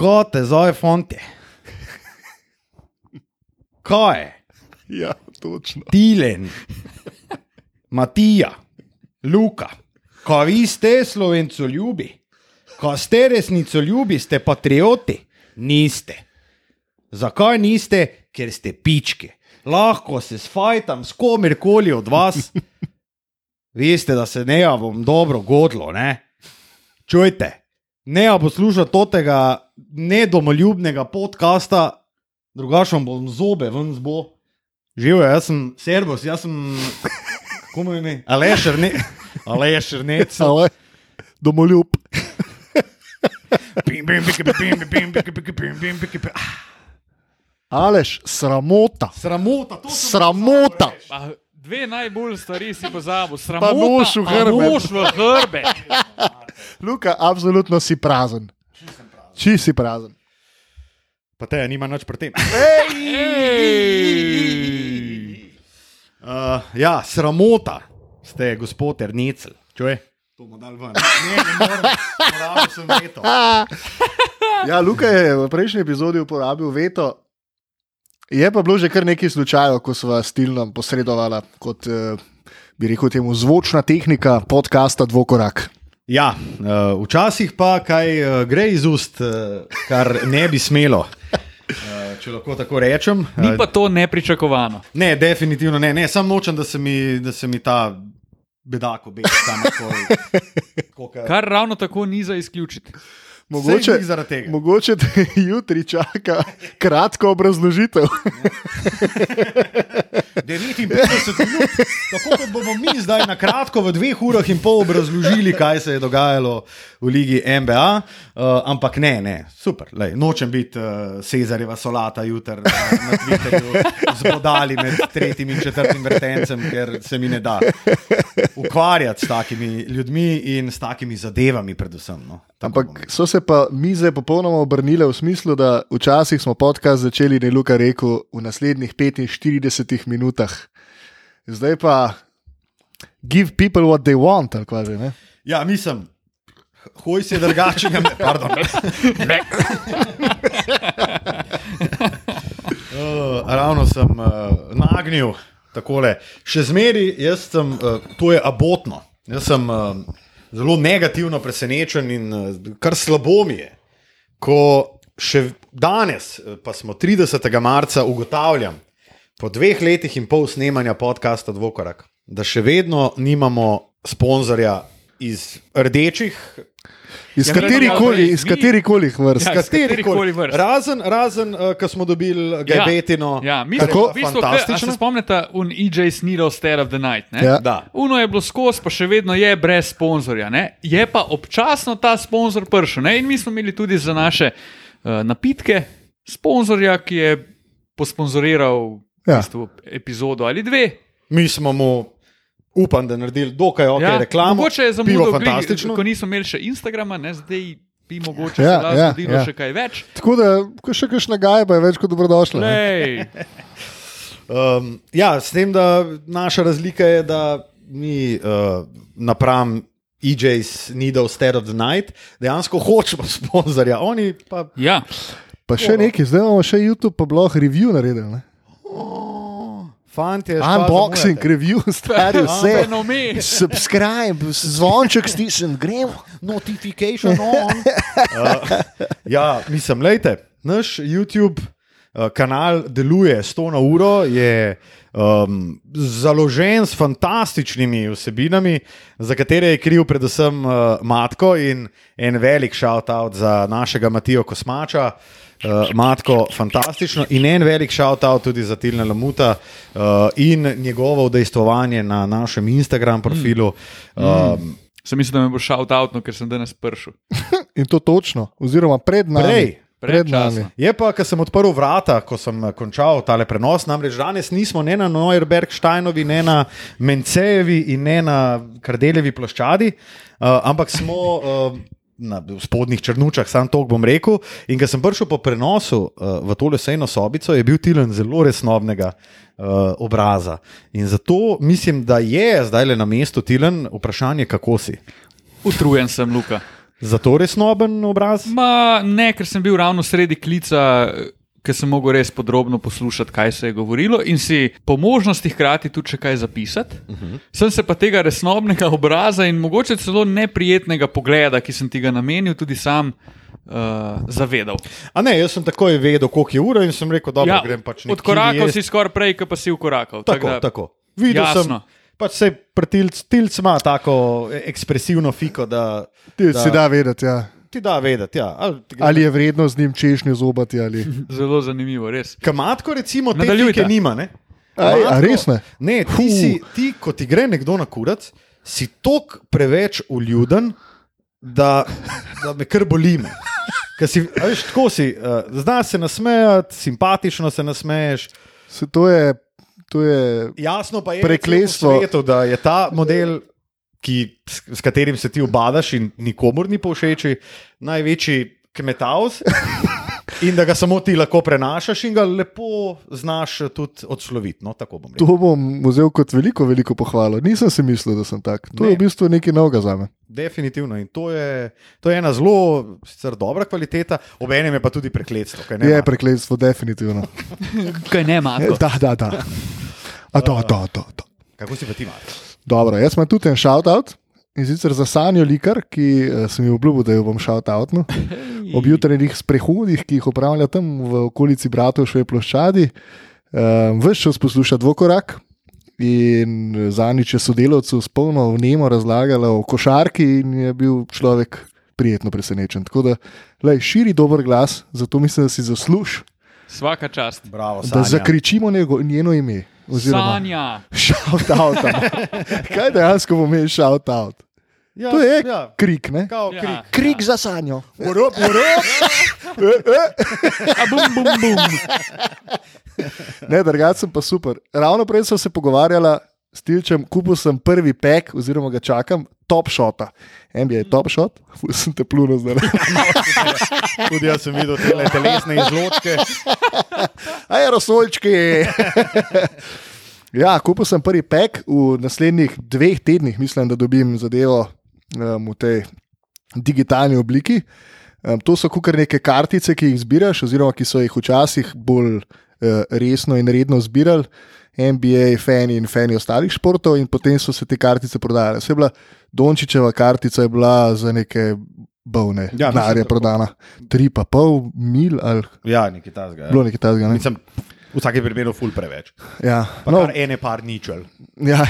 Kot te zove fonte. Kaj je? Ja, točno. Tilen, Matija, Luka, ko vi ste slovenco ljubi, ko ste resnico ljubi, ste patrioti, niste. Zakaj niste? Ker ste pičke. Lahko se sfajtam s komerkoli od vas. Veste, da se ne bom dobro godlo, ne? Čujte, ne bo poslušati tega nedomoljubnega podcasta, drugače vam bom zobe ven zbo. Živijo, jaz sem servus, jaz sem. Kako mu je ime? Aleš, ne. Aleš, ne. Ale, domoljub. Aleš, sramota. Sramota, to sem Sramota. Dve najbolj stvari si pozabil, Pa sramota. nož v. Nož v hrbe. Luka, absolutno si prazen. Či si prazen. Pa te, nima nič pri tem. Uh, ja, sramota ste, gospod Ernecel. Čuje? To bomo dal ven. Ne, ne morem, porabil sem veto. Ja, Luka je v prejšnji epizodi uporabil veto. Je pa bilo že kar nekaj slučajev, ko smo s Tilnom posredovali kot, eh, bi rekel, temu zvočna tehnika podcasta Dvokorak. Ja, uh, včasih pa kaj uh, gre iz ust, kar ne bi smelo. Če lahko tako rečem. Ni pa to nepričakovano. ne, definitivno ne. ne Sam nočem, da se mi, da se mi ta bedak obeša tam okoli. Kar ravno tako ni za izključiti. Mogoče, mogoče te jutri čaka kratko obrazložitev. 59 minut, tako kot bomo mi zdaj na kratko, v dveh urah in pol obrazložili, kaj se je dogajalo v Ligi NBA. Uh, ampak ne, ne, super, lej, nočem biti uh, Cezarjeva solata jutri na, na Twitterju z bodali med tretjim in četrtim vrtencem, ker se mi ne da ukvarjati s takimi ljudmi in s takimi zadevami, predvsem. No. Tako bom Ampak rekel. so se pa mize popolnoma obrnile v smislu, da včasih smo podcast začeli, da je Luka rekel, v naslednjih 45 minutah. Zdaj pa give people what they want, ali kaj že ne. Ja, mislim. Hoj se drugačnega, pardon. Uh, ravno sem uh, nagnil takole. Še zmeraj, jaz sem, uh, to je abotno. Jaz sem uh, zelo negativno presenečen in uh, kar slabo mi je, ko še danes, pa smo 30. marca, ugotavljam, po dveh letih in pol snemanja podcasta Dvokorak, da še vedno nimamo sponzorja iz rdečih Iz Ja, katerih mi- koli, iz mi- katerih koli vrst. Ja, iz katerihkoli vrst. Razen, razen uh, ko smo dobili Gabetino. Ja, mi kar smo v bistvu, fantastično. se spomnite, un EJ Sneedle Stare of the Night. Ne? Ja. Da. Uno je bilo skozi, pa še vedno je brez sponzorja. Ne? Je pa občasno ta sponzor prišel. Ne? In mi smo imeli tudi za naše uh, napitke sponzorja, ki je posponzoriral Ja. v bistvu, epizodo ali dve. Mi smo mu, upam, da naredili dokaj ok Ja, reklamo. Mogoče je pivo zamudil, fantastično. ko nismo imeli še Instagrama, ne? zdaj bi mogoče Ja, se ja, zgodilo ja. še kaj več. Tako da, ko še kakšna gajba je več kot dobrodošla. Lej, Um, ja, s tem, da naša razlika je, da mi uh, napram EJ's Needle State of the Night dejansko hočemo sponzorja. Oni pa. ja. Pa še nekaj, zdaj imamo še YouTube, pa blog review naredili. ne. Fantje, Unboxing, review, stari vse. Subscribe, zvonček stisnjen, gremo. notification on. uh, ja, mislim, lejte, naš YouTube uh, kanal deluje 100 na uro, je um, založen s fantastičnimi vsebinami, za katere je kriv predvsem uh, Matko in en velik shout-out za našega Matijo Kosmača. Uh, Matko, fantastično in en velik shout-out tudi za Tilna Lamuta uh, in njegovo udejstvovanje na našem Instagram profilu. Mm. Um, Sem mislil, da me bo shout out, no, ker sem danes pršel. In to točno, oziroma pred nami. Prej. Pred Predčasno. nami. Je pa, ko sem odprl vrata, ko sem končal tale prenos, namreč danes nismo ne na Neuerbergsteinovi, ne na Mencejevi in ne na Kardeljevi ploščadi, uh, ampak smo uh, na spodnjih črnučah, sam to bom rekel. In ko sem prišel po prenosu uh, v tole sejno sobico, je bil Tilen zelo resnobnega uh, obraza. In zato mislim, da je zdaj le na mestu Tilen vprašanje, kako si. Utrujen sem, Luka. Zato resnoben obraz? Ma, ne, ker sem bil ravno sredi klica, ker sem mogel res podrobno poslušati, kaj se je govorilo in si po možnosti hkrati tudi še kaj zapisati. Uh -huh. Sem se pa tega resnobnega obraza in mogoče celo neprijetnega pogleda, ki sem ti ga namenil, tudi sam. Uh, zavedal. A ne, jaz sem takoj vedel, koliko je ura in sem rekel, da Ja, grem pač nekje. Odkorakal si skoraj prej, kot pa si ukorakal. Tako, da- tako. Videl Jasno. sem, pač se tilc, tilc ima tako ekspresivno fiko, da Ti Da. si da vedeti, ja. Ti da vedeti. Ja. Ali, ali je vredno z njim češnjo zobati. Ali... Zelo zanimivo, res. Kamatko, recimo, te Nadaljujte. fike nima. Ne? Aj, a res ne? Ne, ti, Hu. si, ti, ko ti gre nekdo na kurac, si tok preveč uljuden, da, da me kar boli. me. Ker Si, a veš, tako si, uh, znaš se nasmejati, simpatično se nasmeješ. Se, to je, to je Jasno pa je, Prekletstvo. Svetu, da je ta model, ki, s, s katerim se ti obadaš in nikomor ni povšeči, največji kmetavz. In da ga samo ti lahko prenašaš, in ga lepo znaš tudi odsloviti. No, tako bom rekel. To bom vzel kot veliko, veliko pohvalo. Nisem si mislil, da sem tak. To Ne. je v bistvu nekaj novega za me. Definitivno. In to je, to je ena zelo sicer dobra kvaliteta, obenem je pa tudi prekletstvo. kaj ne, Je Marko? prekletstvo, definitivno. Kaj ne, Marko? Da, da, da. A to, to, to. to. Kako si pa ti imaš? Dobro, jaz imam tudi en shout-out in sicer za Sanjo Likar, ki eh, sem ji obljubil, da jo bom shout-outnil. Ob jutranjih sprehodih, ki jih upravlja tam v okolici Bratovšove ploščadi, um, vse čas posluša dvokorak. In zadnjič je sodelavcu s polno vnemo razlagala o košarki, in je bil človek prijetno presenečen. Tako da, lej, širi dober glas, zato mislim, da si zasluž, Svaka čast. Bravo, da zakričimo njeno ime. Oziroma, Sanja. shout out. Kaj dejansko pomeni shout out? Ja, To je ja, krik, ne? kao Ja. krik. Krik za sanjo. Urop, urop. A bum, bum, bum. Ne, drugače sem pa super. Ravno prej sem se pogovarjala s Tilčem, kupil sem prvi pek, oziroma ga čakam, top shota. NBA top shot, ful sem te plunil zdaj. Tudi jaz sem videl te telesne izločke. Aerosolčki. ja, kupil sem prvi pek, v naslednjih dveh tednih mislim, da dobim zadevo um, v tej digitalni obliki. Um, to so kar neke kartice, ki jih zbiraš, oziroma ki so jih včasih bolj uh, resno in redno zbirali. NBA, fani in fani ostalih športov, in potem so se te kartice prodajale. Vse je bila Dončičeva kartica, je bila za neke bovne, Ja, denarje prodana. Tri pa pol mil ali Ja, nekaj tasga. bilo Ja. nekaj takega. Ne? Mislim, v vsakem primeru ful preveč. Ja, Pa no, ene par ničel. ja.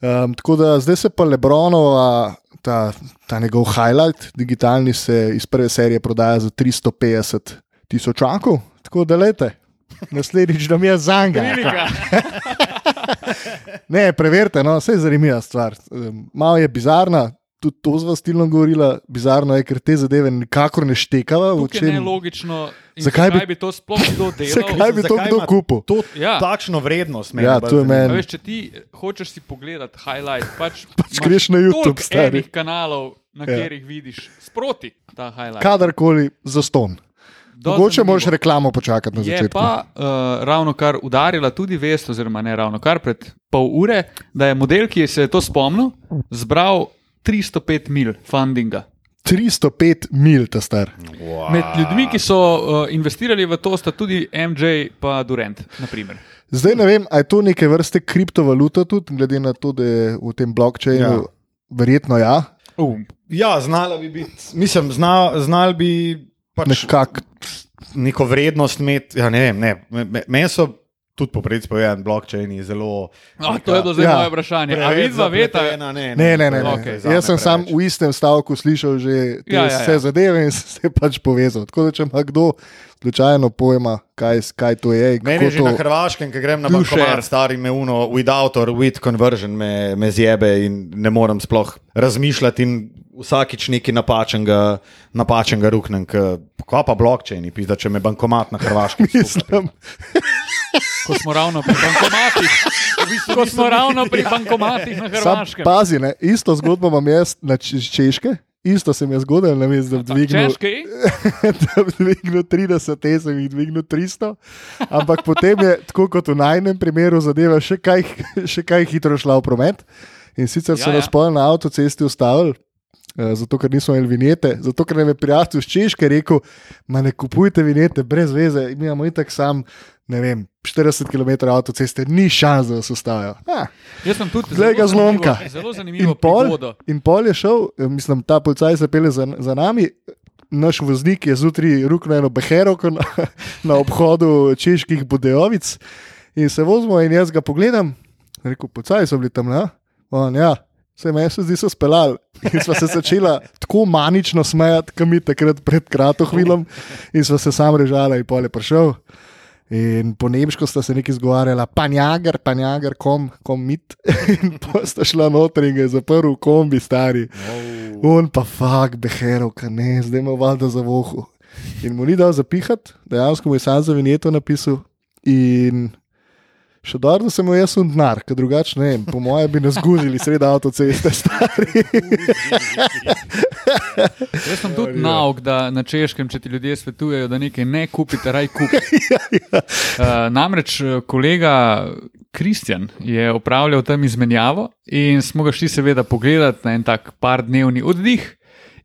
Um, tako da zdaj se pa Lebronova, ta, ta njegov highlight, digitalni, se iz prve serije prodaja za 350 tisočakov. Tako da lete, naslednjič nam je zanga. Ne, preverite, no, vse je zanimiva stvar. Malo je bizarna, tudi to zva stilno govorila. Bizarno je, ker te zadeve nikakor ne štekava. čem- nelogično. In Zakaj Zakaj bi- to sploh kdo delal? Zakaj bi to Zakaj kdo kupil? To, Ja. Takšno vrednost meni. Ja, to je meni. Veš, če ti hočeš si pogledati highlight, pač, Pač greš na YouTube, toliko stari. enih kanalov, na Ja. katerih vidiš sproti ta highlight. Kadarkoli za ston. Mogoče moraš reklamo počakati na Je začetku. pa uh, ravno kar udarila tudi vest, oziroma ne ravno kar pred pol ure, da je model, ki se je to spomnil, zbral 305 mil fundinga. 305 mil, ta star. Wow. Med ljudmi, ki so uh, investirali v to, sta tudi MJ in Durant. Naprimer. Zdaj ne vem, ali je to neke vrste kriptovaluta, tudi glede na to, da je v tem blockchainu. Ja. Ja. Verjetno ja, Uh, Ja, znala bi biti. Mislim, zna, znal bi pač nekako. neko vrednost imeti. Ja, ne vem, ne. Me- me- Meni so tudi poprec povedan, blockchaini zelo. oh, to je bilo zdaj Ja. ja, moje vprašanje. A preveč vidva veta, zapletena, Ne, Ne, ne, ne. ne. Okej, Okay, Jaz sem sam v istem stavku slišal že te Ja, ja, ja, ja, vse ja. zadeve in se pač povezal. Tako da, če ima kdo slučajno pojma, kaj, kaj to je. Meni je že to... na Hrvaškem, ki grem na bankomat, stari me uno, without or with conversion me, me zjebe in ne morem sploh razmišljati in vsakič nekaj napačnega, napačnega ruknem. Kva pa blockchaini, pizda, če me bankomat na Hrvaškem. Mislim, ko smo ravno pri bankomatih. ko smo ravno pri bankomatih na sam Hrvaškem. pazi, ne, isto zgodbo imam jaz na Češke. Isto se mi je zgodilo, ne vem, da bi dvignil, Češki? da bi dvignil 30, jaz sem jih dvignil 300. Ampak potem je, tako kot v najnem primeru, zadeva še kaj, še kaj hitro šla v promet. In sicer so Ja, ja. nas pol na avtocesti ustavili, zato, ker nismo imeli vinjete, zato, ker nam je prijatelj iz Češke rekel, da ne kupujte vinjete brez veze, mi imamo itak sam, ne vem, 40 km avtoceste, ni šans, da vas ustavijo. Ah, Jaz sem tudi Glej ga zelo zlomka. Zelo zanimivo In pol, prigodo. in pol je šel, eh, mislim, ta policaj se pele za, za nami. Naš voznik je zjutraj ruknil eno beherovko na, na obhodu čeških Budejovic in se vozimo in jaz ga pogledam. Rekel, pocaj so bili tam, ne? On, ja, se meni se zdi, so speljali. In sva se začela tako manično smejati, kam mi takrat pred kratohvilom in sva se sam režala in pol je prišel. In po nemško sta se nekaj izgovarjala, panjager, panjager, kom, kom mit. In pa sta šla noter in ga je zaprl v kombi, stari. On pa fuk, beherov, ne, zdaj ima valjda za vohu. In mu ni dal zapihati, dejansko mu je sam za vinjeto napisal. In še dobro, da sem mu jaz un denar, ker drugače ne, vem, po mojem bi nas zgudili sredi avtoceste, stari. Jaz sem tudi nauk, da na češkem, če ti ljudje svetujejo, da nekaj ne kupite, raj kupite. Uh, namreč eh, kolega Kristjan je opravljal tam izmenjavo in smo ga šli seveda pogledati na en tak par dnevni oddih.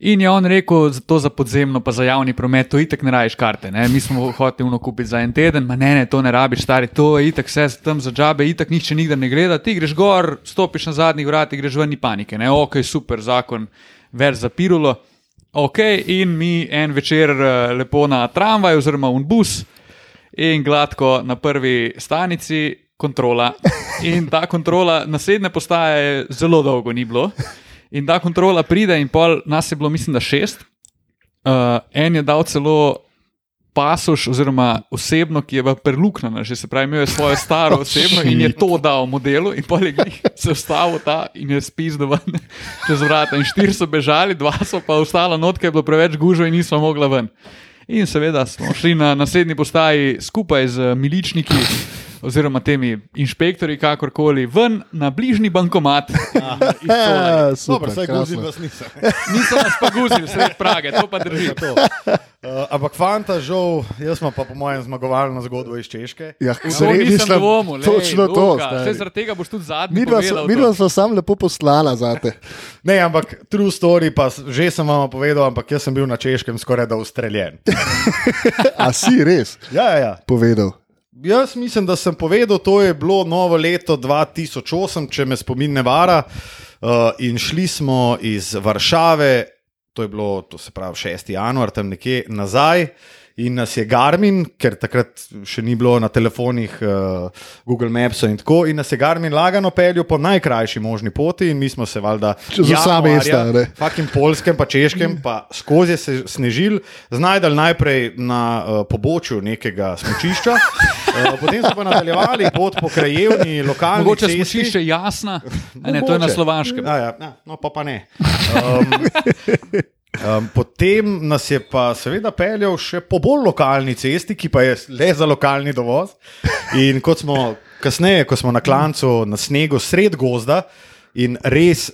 In je on rekel, za to za podzemno, pa za javni promet, to itek ne rajiš karte. Ne? Mi smo hoteli uno kupiti za en teden, ma ne, ne, to ne rabiš, stari, to je itek vse tam za džabe, itek nihče nikdar ne gleda. Ti greš gor, stopiš na zadnjih vratih, greš ven, ni panike, ne, ok, super, zakon, več za pirulo. Ok, in mi en večer eh, lepo na tramvaj, oziroma un bus, in gladko na prvi stanici, kontrola. In ta kontrola, naslednje postaje zelo dolgo ni bilo. In ta kontrola pride, in pol nas je bilo, mislim, da šest. Uh, en je dal celo pasoš, oziroma osebno, ki je v preluknjena, že se pravi, imel je svojo staro osebno in je to dal modelu, in pol je se vstavil ta in je spizdo ven čez vrata. In štiri so bežali, dva so pa ostala not, ker je bilo preveč gužo in nismo mogla ven. In seveda smo šli na naslednji postaji skupaj z miličniki. Oziroma, temi inšpektori, kakorkoli, ven na bližnji bankomat. Ja, Dobro, super, vsaj krasno. gozili vas nisem. Niso nas pa guzili, sred Prage, to pa drži. Uh, ampak fanta, žal, jaz sem pa po mojem zmagovalno zgodbo iz Češke. Ja, To se nisem mislim, dvomil, lej, točno to. Saj zaradi tega boš tudi zadnji. Sva- to. Midva sva sam lepo poslala za te. Ne, ampak true story, pa že sem vam povedal, ampak jaz sem bil na Češkem skoraj da ustreljen. A si res Ja, ja, ja. povedal? Jaz mislim, da sem povedal, to je bilo novo leto 2008, če me spomin ne vara. Uh, in šli smo iz Varšave, to je bilo, to se pravi 6. januar, tam nekje nazaj. In nas je Garmin, ker takrat še ni bilo na telefonih uh, Google Maps in tako, in nas je Garmin lagano peljal po najkrajši možni poti, in mi smo se valjda Čez vsa mesta, ne. fakim polskem, pa češkem, pa skozi se snežil, znajdel najprej na uh, pobočju nekega smočišča, uh, potem so pa nadaljevali pot po krajevni, lokalni Mogoče cesti. smučišče jasna, a ne, to je na Mogoče. slovaškem. Ja, ja, ja, no, pa, pa ne. Um, um, potem nas je pa seveda peljal še po bolj lokalni cesti, ki pa je le za lokalni dovoz. In kot smo kasneje, ko smo na klancu na snegu sred gozda in res.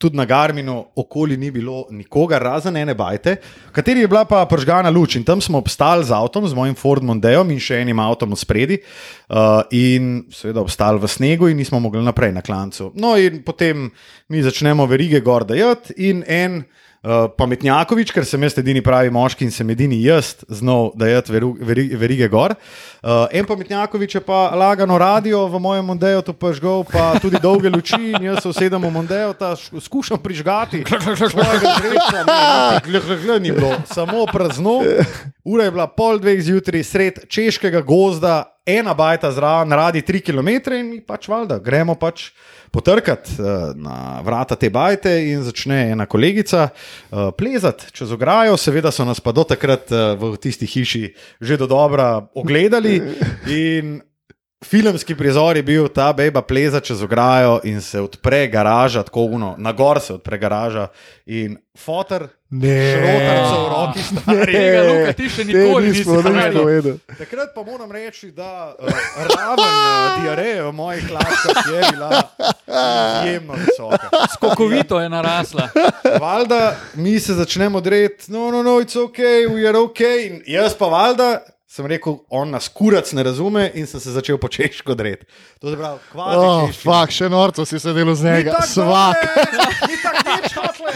Tudi na Garminu okoli ni bilo nikogar, razen ene bajte, v kateri je bila pa pržgana luč. In tam smo obstali z avtom, z mojim Ford Mondeom in še enim avtom spredi, uh, in seveda obstali v snegu, in nismo mogli naprej na klancu. No, in potem mi začnemo verige gor dajati, in en uh, pametnjakovič, ker sem jaz edini pravi moški in sem edini jaz znal dajati veru, veri, verige gor. Uh, en pametnjakovič je pa lagano radio v mojem Mondeju, to pa žgal, pa tudi dolge luči, in jaz se usedem v Mondeju, ta skušam prižgati. Ni bilo, samo prazno. Ura je bila pol dveh zjutraj, sred češkega gozda, ena bajta zraven, radi tri km in pač valjda, gremo pač potrkati uh, na vrata te bajte in začne ena kolegica uh, plezati čez ograjo. Seveda so nas pa do takrat uh, v tisti hiši že do dobra ogledali Filmski prizor je bil ta beba pleza čez ograjo in se odpre garaža, tako uno, na gor se odpre garaža in fotor, šrotarca v roki. Tega, Luka, ti še nikoli nisi nismo nič povedal. povedal. Takrat pa moram reči, da uh, raven uh, diareje v mojih hlačah je bila izjemno visoka. Skokovito je narasla. Valjda mi se začnemo dreti, no, no, no, it's ok, we are ok. In jaz pa valjda sem rekel, on nas kurac ne razume in sem se začel po češko dreti. To je prav, kvazi Oh, češčina. fak, še norco si sedel z Ni njega. tako Svak. Ni tako nič hotle.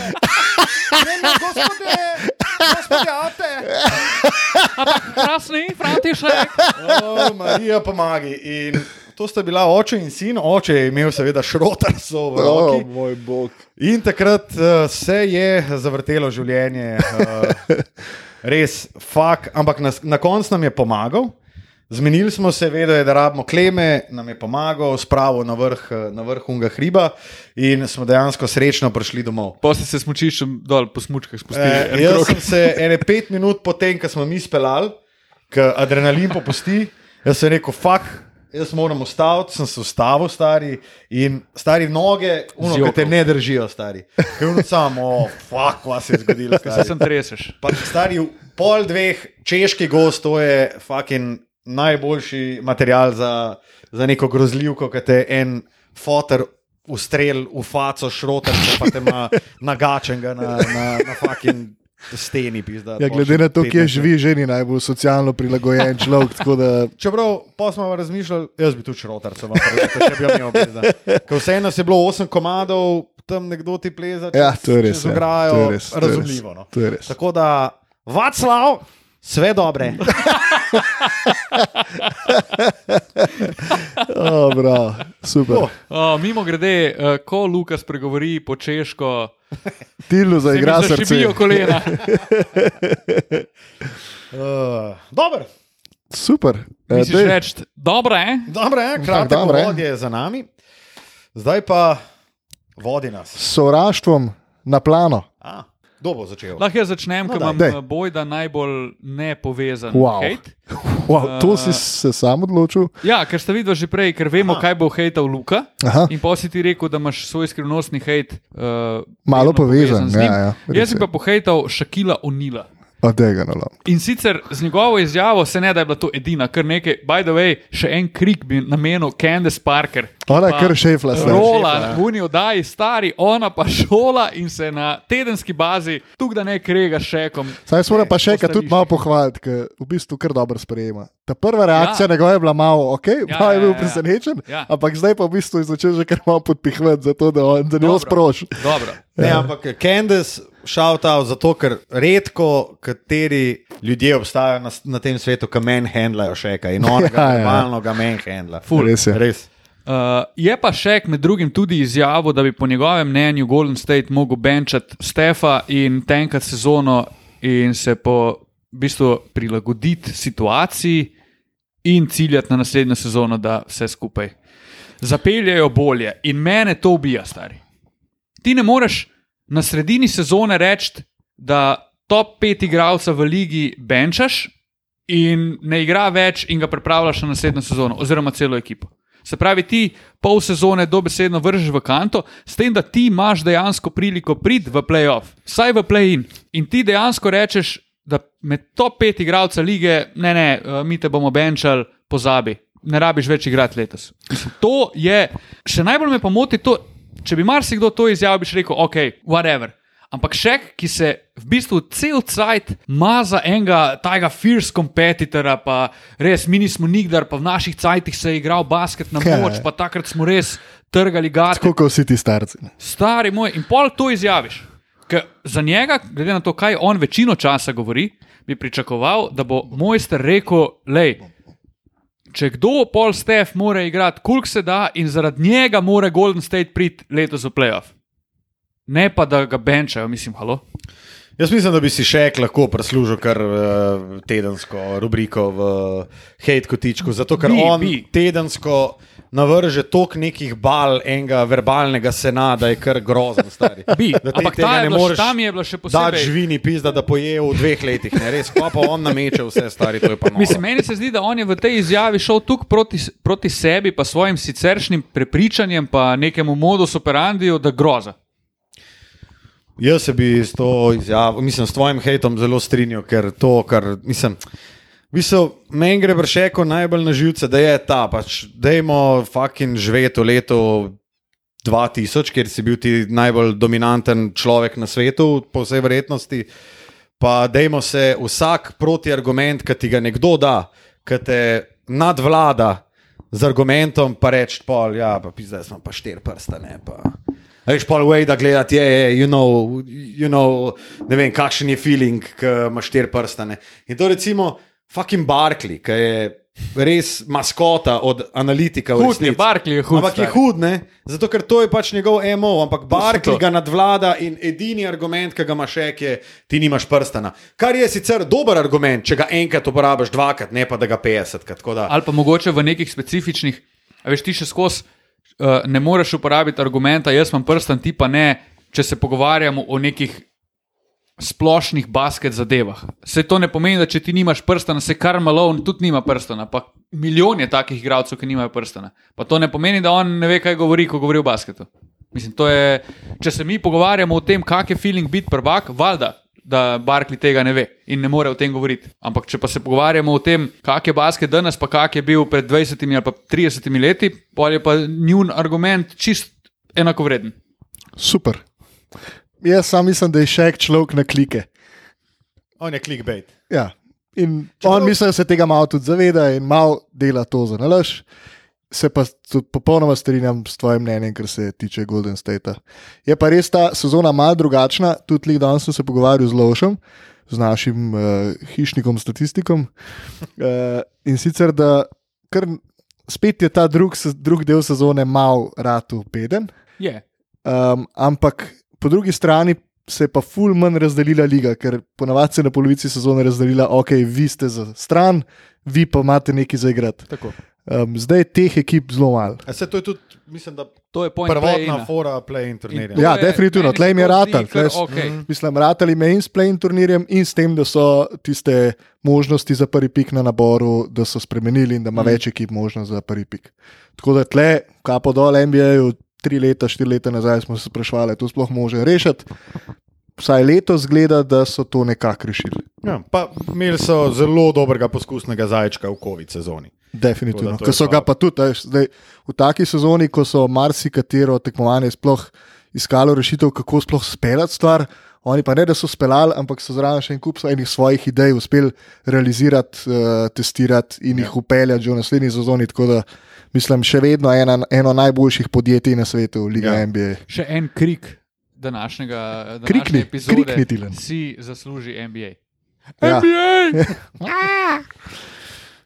Ne, ne, gospode, gospode, ate. Krasni, František. O, Marija pomagi. In to sta bila oče in sin. Oče je imel seveda šrotarso v O, roki. moj bog. In takrat uh, se je zavrtelo življenje, uh, res, fuk, ampak na, na koncu nam je pomagal. Zmenili smo se, vedel je, da rabimo kleme, nam je pomagal, spravil na vrh, na vrh unga hriba in smo dejansko srečno prišli domov. Poslej se smučiščem dol po smučkah spustili. E, jaz krog. sem se ene pet minut potem, ko smo mi speljali, ko adrenalin popusti, jaz sem rekel, fuk. Jaz moram ustaviti, sem se ustavil, stari in stari noge, uno, ki te ne držijo, stari. Ker samo, fuk, vas je zgodilo. Se sem treseš. Pa, stari, pol dveh, češki gost, to je fucking najboljši material za, za neko grozljivko, ki te en fotor ustrel v faco, šrotar, pa te ima nagačenega na, na, na fucking steni. Pizda, Ja, glede na to, kje živi, že ni najbolj socialno prilagojen človek. Da, Čeprav pa smo razmišljali, jaz bi se vam pravi, če bi imel pizda. Ker vseeno je bilo osem komadov, tam nekdo ti pleza, čez, ja, res. čez Ja, res, razumljivo. No. Tako da, Vaclav, vse dobre. Oh, bravo, super. Oh. Uh, mimo grede, uh, ko Lukas pregovori po češko, Tilno se mi zaigra srce. zašibijo kolena. Uh, Dobro, Super. Eh, Misliš dej. reči, dobro je? dobro je, kratek dobro je. vod je za nami. Zdaj pa vodi nas. S sovraštvom na plano. A, kdo bo začel? Lahko jaz začnem, No, ker imam Daj. eh, bojda najbolj nepovezan Wow. hejt. Wow, to Eh. si se sam odločil. Ja, ker ste videli že prej, ker vemo, Aha. kaj bo hejtal Luka. Aha. In pa si ti rekel, da imaš svoj skrivnostni hejt. Uh, Malo vedno povezan, njim. ja, ja, Jaz je. pa pohejtal Šakila Onila. Od tega nalo. In sicer z njegovo izjavo se ne da je bila to edina, kar nekaj, by the way, še en krik bi namenil Candace Parker. Ona je kar šefla. stari. Rola ja. v uni oddaji, stari, ona pa šola in se na tedenski bazi, tukaj da ne krega s šekom. Saj smo pa še enkrat tudi malo pohvaliti, ker v bistvu kar dobro sprejema. Ta prva reakcija Ja. ja. njegova je bila malo, ok, Ja, malo je ja, bil ja. presenečen, Ja. ampak zdaj pa v bistvu je začel že kar malo podpihvati, zato da on za njo Dobro. sproši. Dobro. Ne, ampak Candace out zato, ker redko kateri ljudje obstajajo na, na tem svetu, ki meni handlajo še kaj in on ga Ja, ja. normalno ga meni handla. Ful. Res je. Res. Uh, je pa Šek med drugim tudi izjavil, da bi po njegovem mnenju Golden State mogel benčati Stefa in tenkati sezono in se po v bistvu prilagoditi situaciji in ciljati na naslednjo sezono, da vse skupaj zapeljejo bolje. In mene to ubija, stari. Ti ne moreš na sredini sezone reči, da top pet igralcev v ligi benčaš in ne igra več in ga pripravljaš na naslednjo sezono, oziroma celo ekipo. Se pravi, ti pol sezone dobesedno vržeš v kanto, s tem, da ti imaš dejansko priliko priti v playoff, vsaj v play-in. In ti dejansko rečeš, da med top pet igralcev lige, ne, ne, eh, mi te bomo benčali, pozabi, ne rabiš več igrati letos. To je, še najbolj me pa moti to, če bi marsikdo to izjavil, bi rekel, ok, whatever. Ampak še, ki se v bistvu cel cajt maza enega tajega fierce competitora, pa res mi nismo nikdar, pa v naših cajtih se je igral basket na moč, pa takrat smo res trgali gate. Tako kot vsi ti starci. Stari moj, in pol to izjaviš. Ker za njega, glede na to, kaj on večino časa govori, bi pričakoval, da bo mojster rekel: Lej, če kdo pol Stef mora igrati, koliko se da, in zaradi njega mora Golden State priti letos v playoff. Ne pa da ga benčajo, mislim, halo. Jaz mislim, da bi si še lahko prislužil kar uh, tedensko rubriko v Hate Kotičku, zato ker Bi, on bi. tedensko navrže toliko nekih bal enega verbalnega sena, da je kar grozen Da ti ampak ta je še- tam je bila še posebej. žvini pizda, da poje v dveh letih, ne res, pa pa on nameče vse stari, to je pa noro. Mislim, meni se zdi, da on je v tej izjavi šel tukaj proti, proti sebi, pa svojim siceršnjim prepričanjem, pa nekemu modus operandiju, da groza. Jaz se bi s to izjavo, mislim, s tvojim hejtom zelo strinjal, ker to, kar mislim. V bistvu, meni gre bršeko najbolj na živce, da je ta, pač, dajmo fucking živeti v letu 2000, kjer si bil ti najbolj dominanten človek na svetu, po vsej verjetnosti. pa dajmo se vsak protiargument, ki ti ga nekdo da, ki te nadvlada z argumentom, pa reči, pol, ja, pa zdaj smo pa štiri prsta, ne pa. Veš, pol way, da gledati, je, je, you know, you know, ne vem, kakšen je feeling, ki imaš štiri prstane. In to recimo fucking Barkley, ki je res maskota od analitika. v Hud je, resnici. Barkley je hud. Ampak je stari. hud, ne? Zato ker to je pač njegov MO, ampak Barkley to. ga nadvlada in edini argument, ki ga imaš, je, ti nimaš prstana. Kar je sicer dober argument, če ga enkrat uporabiš dvakrat, ne pa da ga 50krat. tako da- Ali pa mogoče v nekih specifičnih, veš, ti še skozi uh, ne moreš uporabiti argumenta, jaz imam prsten, ti pa ne, če se pogovarjamo o nekih splošnih basket zadevah. Se to ne pomeni, da če ti nimaš prstana, se kar malo, tudi nima prstana. Pa milijon je takih igralcev, ki nimajo prstana. Pa to ne pomeni, da on ne ve, kaj govori, ko govori o basketu. Mislim, je, če se mi pogovarjamo o tem, kak je feeling biti prvak, valjda, da Barkley tega ne ve in ne more o tem govoriti. Ampak če pa se pogovarjamo o tem, kak je basket danes, pa kak je bil pred 20 ali pa 30 leti, pa je pa njun argument čist enakovreden. Super. Jaz sam mislim, da je še človek na klike. On je clickbait. Ja. In Čeprav- on misli, da se tega malo tudi zaveda in malo dela to za nalaž. Se pa tudi popolnoma strinjam s tvojim mnenjem, kar se tiče Golden State. Je pa res ta sezona malo drugačna. Tudi lik danes sem se pogovarjal z Lošem, z našim uh, hišnikom, statistikom. Uh, in sicer, da kar spet je ta drug, se- drug del sezone mal ratu peden. Je. Um, ampak po drugi strani se je pa ful manj razdelila liga, ker ponavadi se je na polovici sezone razdelila, ok, vi ste za stran, vi pa imate nekaj za igrati. Tako. Um, zdaj je teh ekip zelo malo. A se to je tudi, mislim, da To je point prvotna fora play-in turnirja. In to Ja, je- definitivno, se mi je ratal, kar s- okej. Mislim, ratali me in s play-in turnirjem, in s tem, da so tiste možnosti za prvi pik na naboru, da so spremenili in da ima Mm. več ekip možnost za prvi pik. Tako da tle, kapo dol NBA-ju, tri leta, štiri leta nazaj smo se sprašvali, to sploh može rešiti. Vsaj letos zgleda, da so to nekako rešili. Ja, pa imeli so zelo dobrega poskusnega zajčka v COVID sezoni. Definitivno. Da Ker so ga pa tudi, a veš, zdaj, v taki sezoni, ko so marsikatero tekmovanje sploh iskalo rešitev, kako sploh speljati stvar. Oni pa ne, da so speljali, ampak so zraven še en kup enih svojih idej uspeli realizirati, uh, testirati in ja. jih upeljati že v naslednji sezoni. Tako da mislim, še vedno ena, eno najboljših podjetij na svetu, Liga ja. NBA. Še en krik današnjega današnje Krikni, epizode. krikni, Tilen. Si zasluži NBA. Ja. NBA!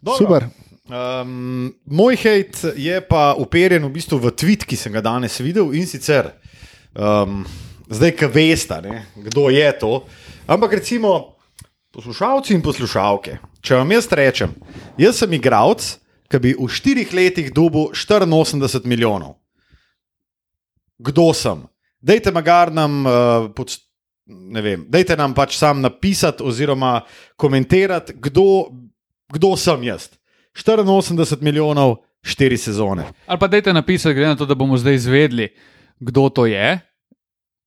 Dobro. Super. Um, moj hate je pa uperjen v bistvu v tweet, ki sem ga danes videl in sicer, um, zdaj, ki veste, ne, kdo je to. Ampak recimo, poslušalci in poslušalke, če vam jaz rečem, jaz sem igralec, ki bi v štirih letih dobil 84 milijonov. Kdo sem? Dajte magar nam, uh, pod, ne vem, dajte nam pač sam napisati oziroma komentirati, kdo, kdo sem jaz. 84 milijonov, 4 sezone. Ali pa dajte napisati, glede na to, da bomo zdaj izvedeli, kdo to je.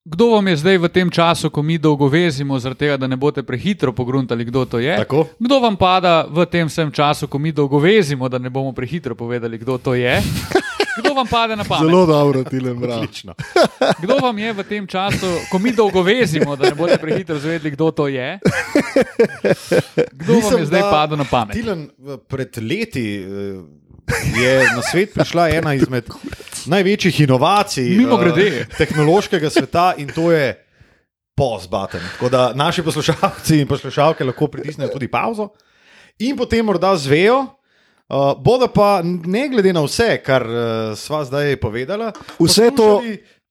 Kdo vam je zdaj v tem času, ko mi dolgo vezimo, tega, da ne boste prehitro pogruntali, kdo to je? Tako? Kdo vam pada v tem času, ko mi dolgo vezimo, da ne bomo prehitro povedali, kdo to je? Kdo vam pade na pamet? Zelo dobro, Tilen, bravo. Odlično. Kdo vam je v tem času, ko mi dolgo vezimo, da ne boste prehitro izvedeli, kdo to je? Kdo vam je zdaj padel na pamet? Tilen, v- pred leti eh, je na svet prišla ena izmed največjih inovacij eh, tehnološkega sveta in to je pause button. Tako da naši poslušalci in poslušalke lahko pritisnejo tudi pauzo in potem morda zvejo. Uh, bodo pa ne glede na vse, kar uh, sva zdaj povedala, Vse to-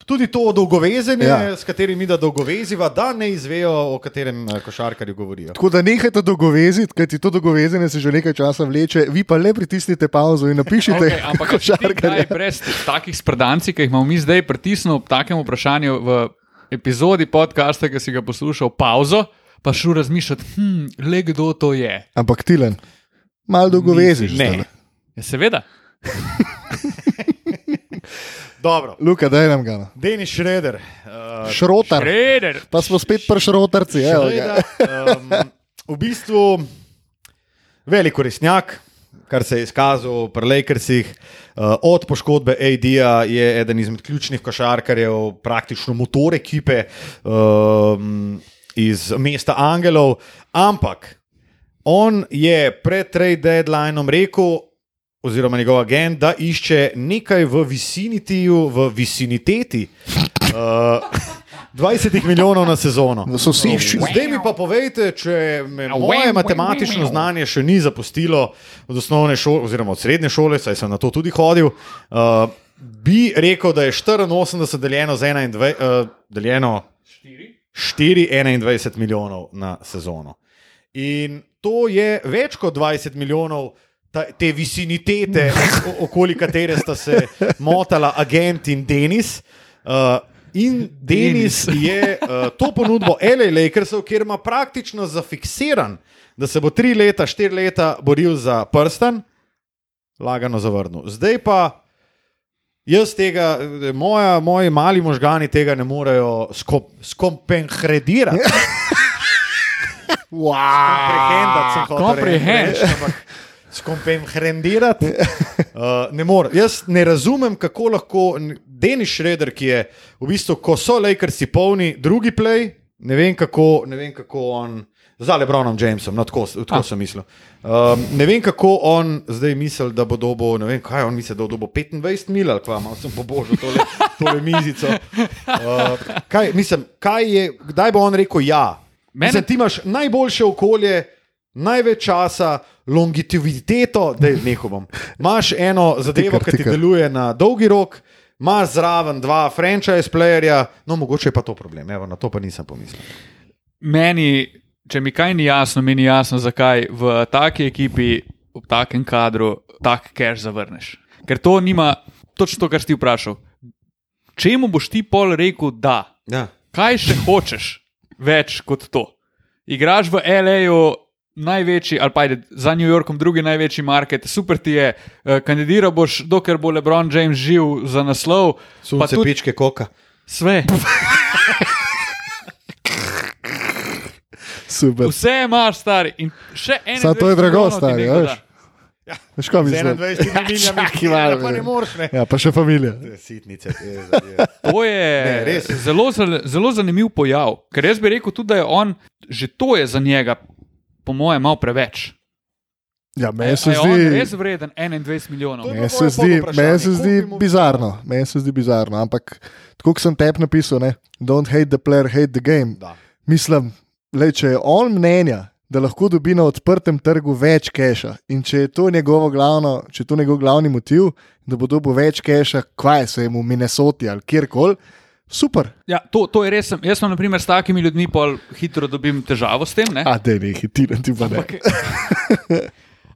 Tudi to dolgovezenje, ja. S katerim mi da dolgoveziva, da ne izvejo, o katerem eh, košarkarju govorijo. Tako da nehajte dolgoveziti, kajti to dolgovezenje se že nekaj časa vleče, vi pa le pritisnite pauzo in napišite, Okay, ampak košarkarja. kdaj brez takih spredanci, ki jih imamo mi zdaj pritisnil ob takem vprašanju v epizodi podcasta, ki si ga poslušal, pauzo, pa šel razmišljati, hm, le kdo to je. Ampak Tilen, malo dolgoveziš. Ne. Ja, seveda. Dobro, Luka, daj nam ga. no. Denis Šreder. Uh, Šrotar. Reder. Pa smo spet pri šrotarci. Šreder um, v bistvu velik resnjak, kar se je izkazal pri Lakersih. Uh, od poškodbe AD-ja je eden izmed ključnih košarkarjev, praktično motor ekipe. Um, iz mesta Angelov, ampak on je pred trade deadlineom rekel, oziroma njegov agent, da išče nekaj v vicinitiju, v viciniteti. Uh, 20 milijonov na sezono. Soseščini. Zdaj mi pa povejte, če me moje matematično znanje še ni zapustilo od osnovne šole, oziroma od srednje šole, saj sem na to tudi hodil. Uh, bi rekel, da je 84 deljeno z 21, uh, deljeno 4, 21 milijonov na sezono. In to je več kot 20 milijonov. Ta, te vicinitete, o- okoli katere sta se motala agent in Denis. Uh, in Denis je uh, to ponudbo L.A. Lakersov, kjer ima praktično zafiksiran, da se bo tri leta, štiri leta boril za prsten, lagano zavrnil. Zdaj pa jaz tega, moja, moji mali možgani tega ne morejo skop, skompenhredirati. Komprehendati sem hotel Skompenhrendirati. Uh, ne morem. Jaz ne razumem, kako lahko Denis Šreder, ki je v bistvu, ko so Lakersi polni, drugi play, ne vem kako, ne vem kako on. Za Lebronom Jamesom, no, tako, tako sem mislil. Um, ne vem, kako on zdaj misli, da bo dobo, ne vem, kaj on misli, da bo dobo 25 mil ali kva, malo sem pobožal tole, tole mizico. Uh, kaj, mislim, kaj je, kdaj bo on rekel ja? Mene- Mislim, ti imaš najboljše okolje, največ časa, longeviteto, da ne bom. Imaš eno zadevo, ki ti deluje na dolgi rok, imaš zraven dva franchise playerja, no mogoče je pa to problem, Evo, na to pa nisem pomislil. Meni, če mi kaj ni jasno, mi ni jasno, zakaj v taki ekipi, v takem kadru, tak cash zavrneš. Ker to nima, točno to, kar si ti vprašal. Čemu boš ti pol rekel, da? Ja. Kaj še hočeš več kot to? Igraš v LA-ju, največji, ali pa ajde, za New Yorkom drugi največji market, super ti je, eh, kandidiral boš, dokler bo LeBron James živ za naslov, Sunce, tudi pičke, koka. sve. Super. Vse imaš, stari. In še eno. Samo to je drago, stari, Veš, kaj Z mislim? 21 milijami, Čakaj malo, pa ne ne. moreš. Ne. Ja, pa še familija. Sitnice, je, je. To je Ne, zelo, zelo, zanimiv pojav. Ker jaz bi rekel tudi, da je on, že to je za njega, po mojem, malo preveč. Ja, meni se je zdi. res vreden 21 milijonov. To je- Meni se zdi, meni se zdi bizarno, meni se zdi bizarno, ampak tako kot sem tep napisal, ne, don't hate the player, hate the game. Da. Mislim, le, če je on mnenja, da lahko dobi na odprtem trgu več keša in če je to, njegovo glavno, če je to njegov glavni motiv, da bo dobil več keša, kaj se jim v Minnesoti ali kjerkoli, super. Ja, to, to je res. Jaz sem, na primer, s takimi ljudmi pol hitro dobim težavo s tem. Ne? A, da ne hitirati, pa ne. Ampak,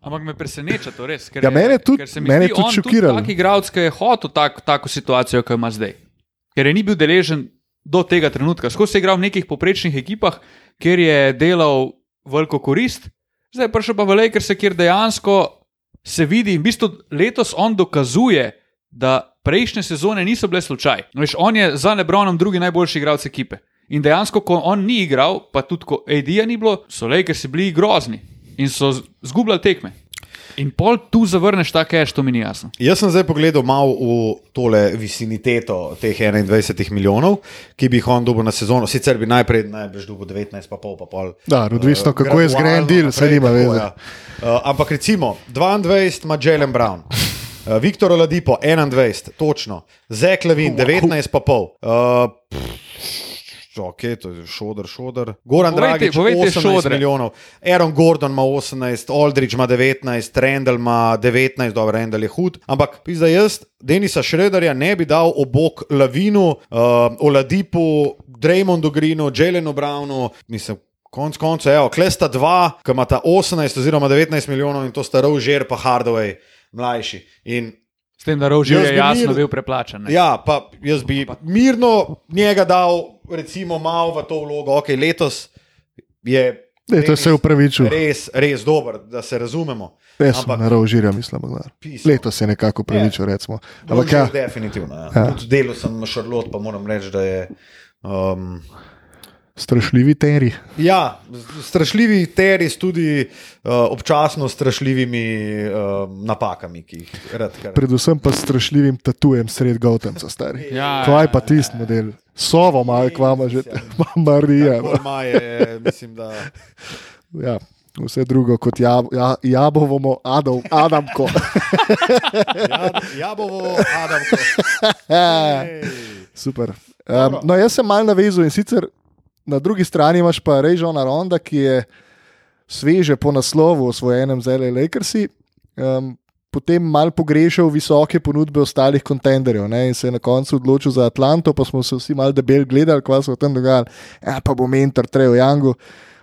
ampak me preseneča to res. Ker Ja, je- mene tudi- ker se mene zdi tudi šokiralo. Tak igralec, ki je hotel tak, tako situacijo, kot ima zdaj. Ker je ni bil deležen do tega trenutka. Skozi je igral v nekih poprečnih ekipah, kjer je delal veliko korist, zdaj je prišel pa v Lakers, kjer dejansko se vidi in v bistvu letos on dokazuje, da prejšnje sezone niso bile slučaj. Veš, on je za Lebronom drugi najboljši igralec ekipe. In dejansko, ko on ni igral, pa tudi ko AD-ja ni bilo, so Lakersi bili grozni in so zgubljali tekme. In pol tu zavrneš ta cash, to mi ni jasno. Jaz sem zdaj pogledal malo v tole viciniteto teh 21 milijonov, ki bi jih on dobil na sezono. Sicer bi najprej najbrž dobil 19, pa pol, pa pol. Da, odvisno, eh, kako je zgrajen gradualno deal, naprej, nima veze. ja. Uh, ampak recimo 22 ima Jalen Brown. Uh, Viktor Oladipo 21, točno, Zek Levin 19, pa pol. Uh, Ok, to je šodr, šodr. Goran Povejte- Dragič, povejte 18 šodre. milijonov, Aaron Gordon ima 18, Aldridge ima 19, Randall ima 19, dobro, Randall je hud. Ampak pizda jaz, Denisa Šrederja ne bi dal obok Lavinu, uh, Oladipu, Draymondu Greenu, Jelenu Brownu, mislim. Konec koncev, evo, klesta dva, ki imata 18 oziroma 19 milijonov in to sta Roger pa Hardaway, mlajši. In S tem, da Rožje je jasno mir- bil preplačan. ne. Ja, pa jaz bi mirno njega dal, recimo, malo v to vlogo. Okay, letos je Letos se je upravičil. res, res dober, da se razumemo. Jaz sem na rožirja, mislim. da. Letos se je nekako upravičil, recimo. Ampak ja, Definitivno. Ja. Ja. Tudi delal sem na Šarlot, pa moram reči, da je. Um, Strašljivi teri. Ja, strašljivi teris tudi uh, občasno strašljivimi uh, napakami, ki jih rad kar. Predvsem pa s strašljivim tatujem sred Gautemca, stari. Ja, Kaj ja, pa tisti model? Sovo malo, kvama že, Marija. no. Tako je, mislim, da. Ja, vse drugo kot jab, ja, jabovo, Adam, Adamko. Ja, jabovo, Adamko. Super. Um, no, jaz sem mal navezal in sicer na drugi strani imaš pa Režona Ronda, ki je sveže po naslovu osvojenem z L.A. Lakersi. Um, Potem mal pogrešal visoke ponudbe ostalih kontenderjev ne, in se je na koncu odločil za Atlanto, pa smo se vsi mal debel gledali, kaj se v tem dogaja. Ja, pa bo mentor Trejo Jangu,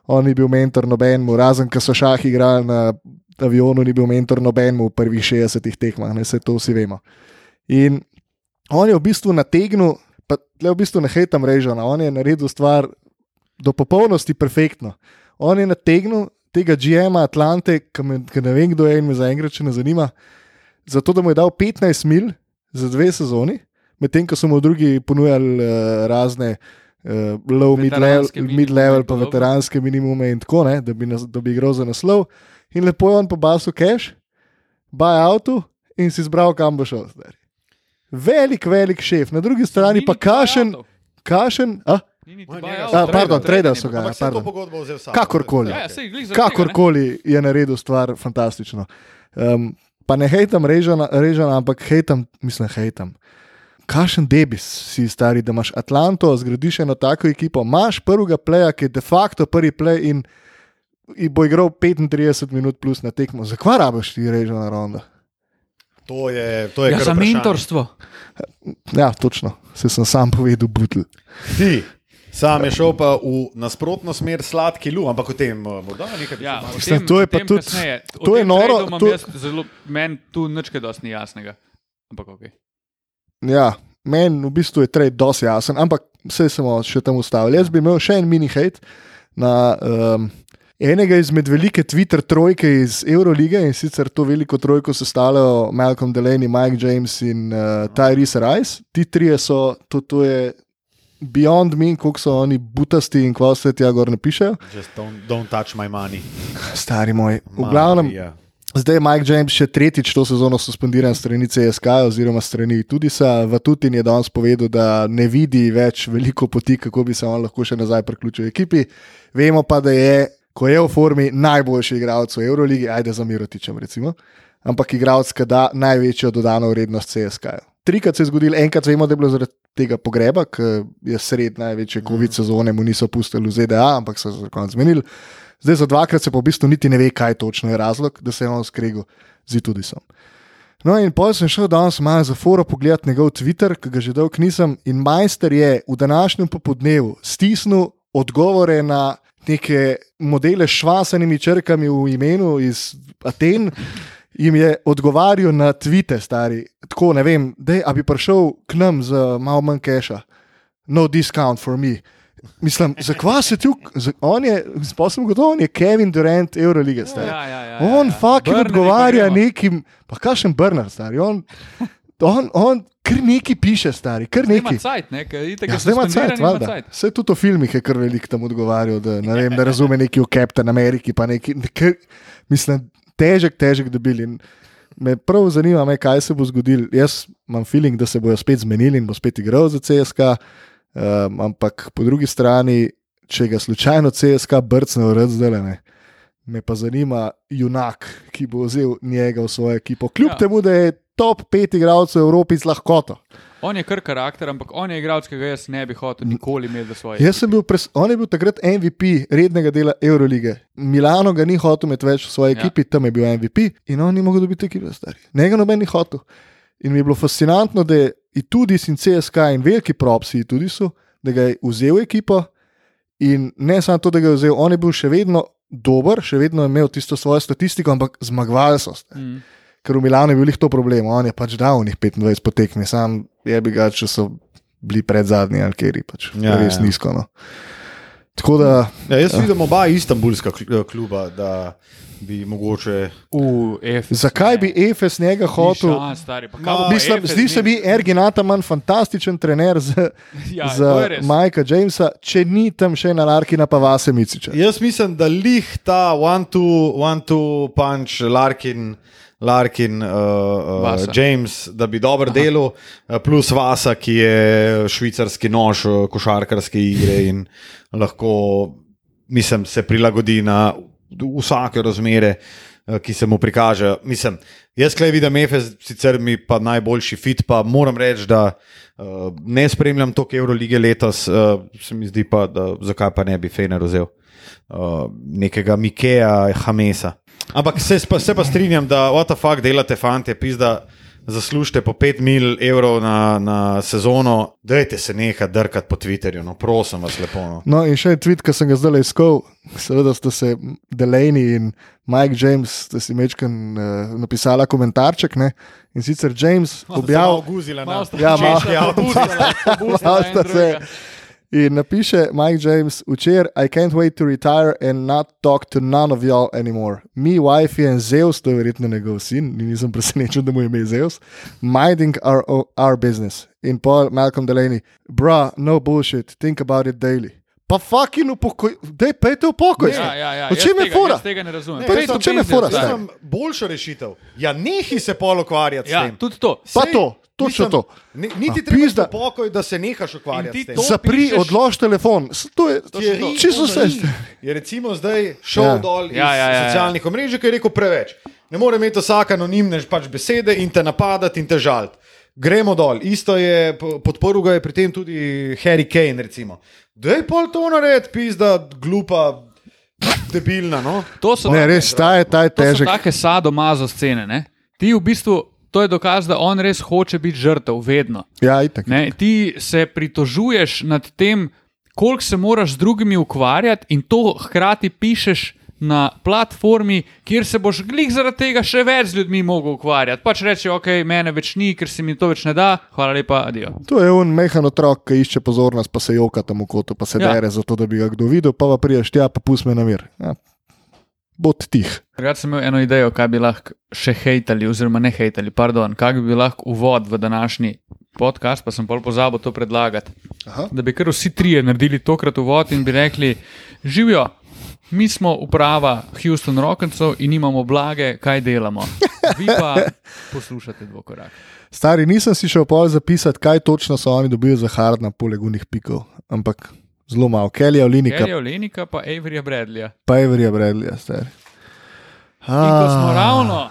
on ni bil mentor nobenemu, razen ko so šah igrali na avionu, ni bil mentor nobenemu v prvih 60 tekmah, vse to vsi vemo. In on je v bistvu nategnil, pa le v bistvu ne hejtam režona, on je naredil stvar do popolnosti perfektno. On je nategnil tega GM-a Atlante, ki ne vem, kdo je in me zaenkrat še ne zanima, zato da mu je dal 15 mil za dve sezoni, medtem ko so mu drugi ponujali uh, razne. Uh, low, mid-level, mid-level, in pa veteranske minimume, in tako ne, da bi, nas, da bi igral za naslov. In lepo je on pobasil cash, buy avto in si izbral, kam bo šel. Zdaj. Velik, velik šef, na drugi strani Ni pa kašen, kašen, a, Ni niti On buyout, njega- a, Trade- pardon, trade so ga. Pardon. pogodbo vzel sam. Kakorkoli. Ja, ja, kakorkoli je naredil stvar fantastično. Um, pa ne hejtam režana, režana ampak hejtam, mislim, hejtam. Kakšen debis si stari, da imaš Atlanto, zgradiš eno tako ekipo, imaš prvega pleja, ki je de facto prvi play in, in bo igral 35 minut plus na tekmo. Zakaj rabiš ti režana ronda? To je, to je Ja, za mentorstvo. Ja, točno, se sem sam povedal, butl. Ti, sam je šel pa v nasprotno smer sladki lu, ampak o tem eh, bo da nekaj Ja, o tem- to je pa tudi- kasneje. O to je noro, to- Zelo, meni tu nič kaj dosti ni jasnega. Ampak ok. Ja, meni v bistvu je trade dosti jasen, ampak vse smo še tam ustavili. Jaz bi imel še en mini hate na um, enega izmed velike Twitter trojke iz Eurolige in sicer to veliko trojko sestavljajo Malcolm Delaney, Mike James in uh, Tyrese Rice. Ti trije so, to, to je beyond me, koliko so oni butasti in kva se tja gor ne. Just don't, don't touch my money. Stari moj. V glavnem, Marija. Zdaj je Mike James še tretjič to sezono suspendiran strani CSK oziroma strani Tudisa. Vatutin je danes povedal, da ne vidi več veliko poti, kako bi se on lahko še nazaj priključil ekipi. Vemo pa, da je, ko je v formi, najboljši igralec v Euroligi, ajde za Mirotičem recimo, ampak igralec, ki da največjo dodano vrednost CSK. -ju. Trikrat se je zgodilo, enkrat vemo, da je bilo zaradi tega pogreba, ki je sred največje COVID sezone, mu niso pustili v ZDA, ampak so se konec zmenili. Zdaj za dvakrat se pa v bistvu niti ne ve, kaj točno je razlog, da se je on skregal z Tudisom. No, in potem sem šel danes malo za foro pogledati njegov Twitter, ki ga že dolgo nisem. In majster je v današnjem popodnevu stisnil odgovore na neke modele s švasanimi črkami v imenu iz Aten. Jim je odgovarjal na tvite, stari. Tako ne vem, da bi prišel k nam z malo manj keša. No discount for me. Mislim, zakaj se tu, on je, sposobno gotovo, on je Kevin Durant, Eurolige, stari. Ja, ja, ja, On ja. fucking Burner odgovarja nekim, pa kakšen Brner, stari. On, on, on kar neki piše, stari, kar neki. cajt, ne? Ja, zdaj ima cajt, valjda. Vse tudi v filmih je kar velik tam odgovarjal, da ne, vem, da razume neki v Captain Ameriki, pa neki, kar, mislim, težek, težek debil. In me prav zanima, me, kaj se bo zgodilo. Jaz imam feeling, da se bojo spet zmenili in bo spet igral za CSK, um, ampak po drugi strani, če ga slučajno CSK brcne v razdeljene. Me pa zanima junak, ki bo vzel njega v svojo ekipo. Kljub ja. temu, da je top pet igralcev v Evropi z lahkoto. On je kar karakter, ampak on je igralec, ki ga jaz ne bi hotel nikoli imeti za svoje. Jaz sem bil, pres, on je bil takrat MVP rednega dela Eurolige. Milano ga ni hotel imeti več v svoji Ja. ekipi, tam je bil MVP in on ni mogel dobiti ekipe stari. Njega noben ni hotel. In mi je bilo fascinantno, da je tudi in CSK in veliki propsi tudi so, da ga je vzel ekipo in ne samo to, da ga je vzel, on je bil še vedno dober, še vedno je imel tisto svojo statistiko, ampak zmagoval so. Mm. Ker v Milano je bil jih to problem, on je pač dal njih 25 potekmi, sam je bi ga, če so bili pred zadnji ali kjer pač, Ja, ja, res ja. ja. nizko. No. Tako da, Ja, jaz vidim oba istambulska kl- kluba, da bi mogoče. V Efes. zakaj bi Efes njega hotel? Šan, stari, pa Ma, Mislim, Efes zdi se mi Erginata manj fantastičen trener za, Ja, za. Majka Jamesa, če ni tam še na Larkina pa Vase Miciča. Jaz mislim, da lih ta one-two one two punch, Larkin. Larkin, uh, uh. James, da bi dobro delal, uh, plus Vasa, ki je švicarski nož uh, košarkarske igre in lahko, mislim, se prilagodi na vsake razmere, uh, ki se mu prikaže. Mislim, jaz klej vidim Efes, sicer mi pa najboljši fit, pa moram reči, da uh, ne spremljam toliko Eurolige letos, uh, se mi zdi pa, da zakaj pa ne bi Fener vzel uh, nekega Mikeja, Hamesa. Ampak se, pa, se pa strinjam, da what the fuck delate, fante, pizda. Zaslužite po 5 mil evrov na, na sezono, dajte se nekaj drkati po Twitterju, no prosim vas lepo. No. No, in še en tweet, ki sem ga zdaj iskal, seveda sta se Delaney in Mike James, sta si mečken uh, napisala komentarček. Ne? In sicer James objavil. Ja, malo. sta se. In napiše Mike James, včeraj, I can't wait to retire and not talk to none of y'all anymore. Me, wife in Zeus, to je verjetno njegov sin, ni- nisem presenečen, da mu je ime Zeus, minding our, our business. In Paul Malcolm Delaney, bra, no bullshit, think about it daily. Pa fucking upokoj, dej pejte v pokoj. Ja, ja, ja. O čem jaz je tega- fora? Jaz tega ne razumem. Ne, Pej jaz to o čem je penzijo, fora, stari. Jaz stari? imam boljšo rešitev. Ja, nehi se pol ukvarjati Ja, s tem. tudi to. Pa Sej, to, točno to. Ni, niti A, treba pizda. pokoj, da se nehaš ukvarjati s tem. to- Zapri, pišeš- odlož telefon. To je, to je Thierry čisto vse. Je recimo zdaj šel Ja. dol iz Ja, ja, ja, ja. socialnih omrežij, ker je rekel preveč. Ne more imeti vsak anonimne pač besede in te napadati in te žaliti. Gremo dol. Isto je, po- podporil ga je pri tem tudi Harry Kane. Recimo. Da je pol to nared, pizda, glupa, debilna. No? To so, Ne, res, ta je, ta je to so težek. take sadomazo scene. Ne? Ti v bistvu, to je dokaz, da on res hoče biti žrtev, vedno. Ja, itak. Ne? Ti se pritožuješ nad tem, koliko se moraš z drugimi ukvarjati, in to hkrati pišeš na platformi, kjer se boš glih zaradi tega še več z ljudmi mogel ukvarjati. Pač reči, ok, mene več ni, ker se mi to več ne da, hvala lepa, adijo. To je un mehan otrok, ki išče pozornost, pa se joka tam v kotu, pa se Ja. dere, zato da bi ga kdo videl, pa pa priješ tja, pa pusti me na mir. Ja. Bod tih. Jaz sem imel eno idejo, kaj bi lahko še hejtali, oziroma ne hejtali, pardon, kaj bi lahko uvod v današnji podcast, pa sem pol pozabil to predlagati. Aha. Da bi kar vsi trije naredili tokrat uvod in bi rekli: Živijo, mi smo uprava Houston Rocketsov in imamo blage, kaj delamo. Vi pa poslušate dvokorak. Stari, nisem si šel pol zapisati, kaj točno so oni dobili za hard na poleg unih pikov, ampak zelo malo. Kelly Olinika, Kelly Olenika pa Averija Bradleya. pa je verja Bradley, stari. In ko smo ravno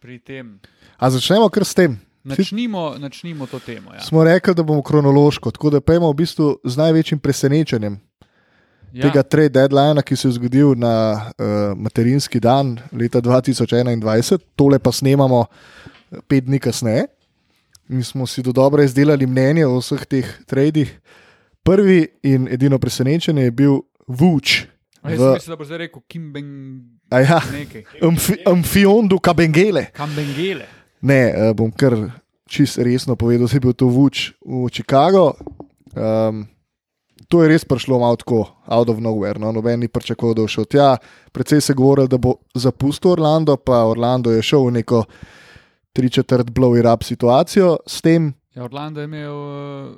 pri tem, a začnemo kar s tem. načnimo, načnimo to temo. Ja. Smo rekli, da bomo kronološko, tako da pojmo v bistvu z največjim presenečenjem Ja. tega trade deadlina, ki se je zgodil na uh, materinski dan leta 2021, tole pa snemamo eh, pet dni kasneje. Mi smo si do dobro izdelali mnenje o vseh teh tradih. Prvi in edino presenečenje je bil Vuč. A Jaz V, sem mislil, da bo zdaj rekel a ja, nekaj. Amfi, Amfiondu Kabengele. Kambengele. Ne, eh, bom kar čist resno povedal, da je bil to Vuč v Chicago. Um, to je res prišlo malo tako, out of nowhere. No? Noben ni pričakoval, da bo šel tja. Predvsej se je govorilo, da bo zapustil Orlando, pa Orlando je šel v neko tri četrt blowy rap situacijo, s tem Ja, Orlando je imel uh,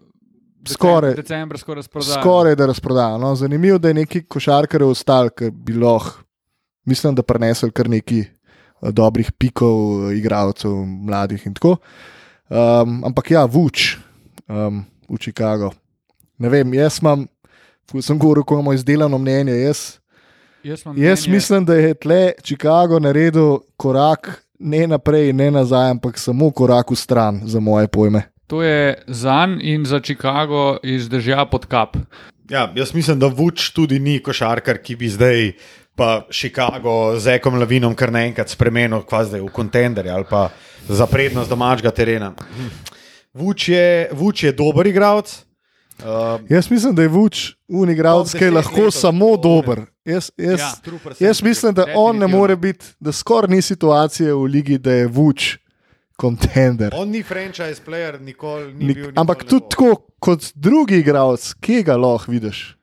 Skoraj- decembra skoraj razprodajen. skoraj da razprodajo. No? Zanimivo, da je neki košarkar ostal, ki bi lahko, mislim, da prenesel kar neki eh, dobrih pikov, eh, igralcev, mladih in tako. Um, ampak ja, Vuč um, v Chicago. Ne vem, jaz imam, ko sem govoril, ko imamo izdelano mnenje. Jaz, Jaz, jaz mislim, da je tle Chicago naredil korak ne naprej, ne nazaj, ampak samo korak v stran, za moje pojme. To je za njega in za Chicago iz dežja pod kap. Ja, jaz mislim, da Vuč tudi ni košarkar, ki bi zdaj pa Chicago z Ekom Lavinom kar naenkrat spremenil kva zdaj, v kontender ali pa za prednost domačega terena. Hm. Vuč je, Vuč je dober igralec. Uh, Jaz mislim, da je Vuč unigralec, Top ki je 10 lahko samo to dober. Jaz, jaz, Ja. ja, jaz mislim, da on ne more biti, da skoraj ni situacije v ligi, da je Vuč kontender. on ni franchise player, nikoli ni Nik, bil. ampak nikoli ne tudi tako kot drugi igralec, ki ga lahko vidiš.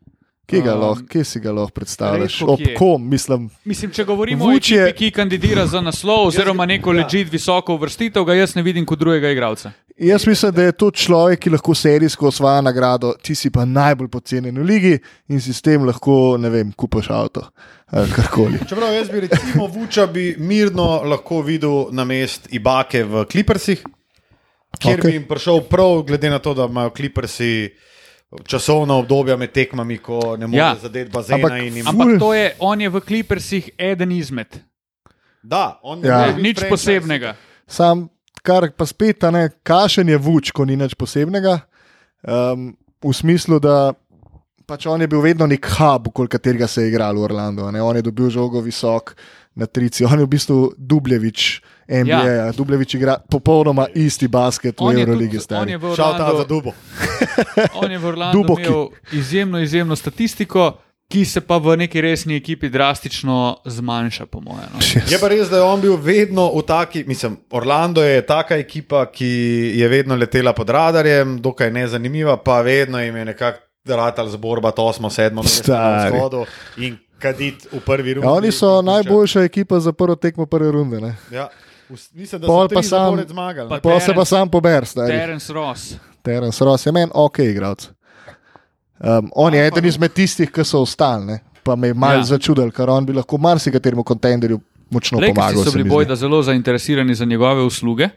Kje, ga Um, lahko, kje si ga lahko predstavljaš? Ob kje. kom, mislim. Mislim, če govorimo o ekipi, ki kandidira za naslov, oziroma neko ja. ležit visoko uvrstitev, ga jaz ne vidim kot drugega igralca. Jaz mislim, da je to človek, ki lahko serijsko osvaja nagrado, ti si pa najbolj pocenjen v ligi in si s tem lahko, ne vem, kupaš avto. Čeprav jaz bi recimo Vuča bi mirno lahko videl na mest Ibake v Clippersih, kjer Ok. okay. bi jim prišel prav, glede na to, da imajo Clippersi časovna obdobja med tekmami, ko ne morejo Ja. zadeti bazena. Ampak in Jim... Ampak to je, on je v Klipersih eden izmed. Da, on Ja. ne more nič franchise. posebnega. Sam, kar pa spet, ne, kašen je vuč, ko ni nič posebnega. Um, v smislu, da pač on je bil vedno nek hub, okoli katerega se je igral v Orlando. Ne? On je dobil žogo visok na trici, on je v bistvu Dubljevič, NBA, ja. Dubljevič igra popolnoma isti basket v On je, Euroligi. v Šal ta za dubo. on je v Orlandu Duboki. imel izjemno, izjemno statistiko, ki se pa v neki resni ekipi drastično zmanjša, po mojem. No. Je pa res, da je on bil vedno v taki, mislim, Orlando je taka ekipa, ki je vedno letela pod radarjem, dokaj nezanimiva, pa vedno jim je nekako ratal zborba, to smo sedmo mesto na Stari. vzhodu in kadit v prvi rundi. Ja, oni so najboljša ekipa za prvo tekmo prve runde. Ne? Ja, mislim, da Pol so pa tri sam- zmagali. Pa ne. Pa se pa Terence- sam pober. Terence Ross. Terence Ross je meni ok, igralec. Um, on je eden izmed tistih, ki so ostali, ne? pa me je malo Ja. ja. začudil, ker on bi lahko marsikateremu kontenderju močno Lakersi pomagal. so se bili bojda zelo zainteresirani za njegove usluge.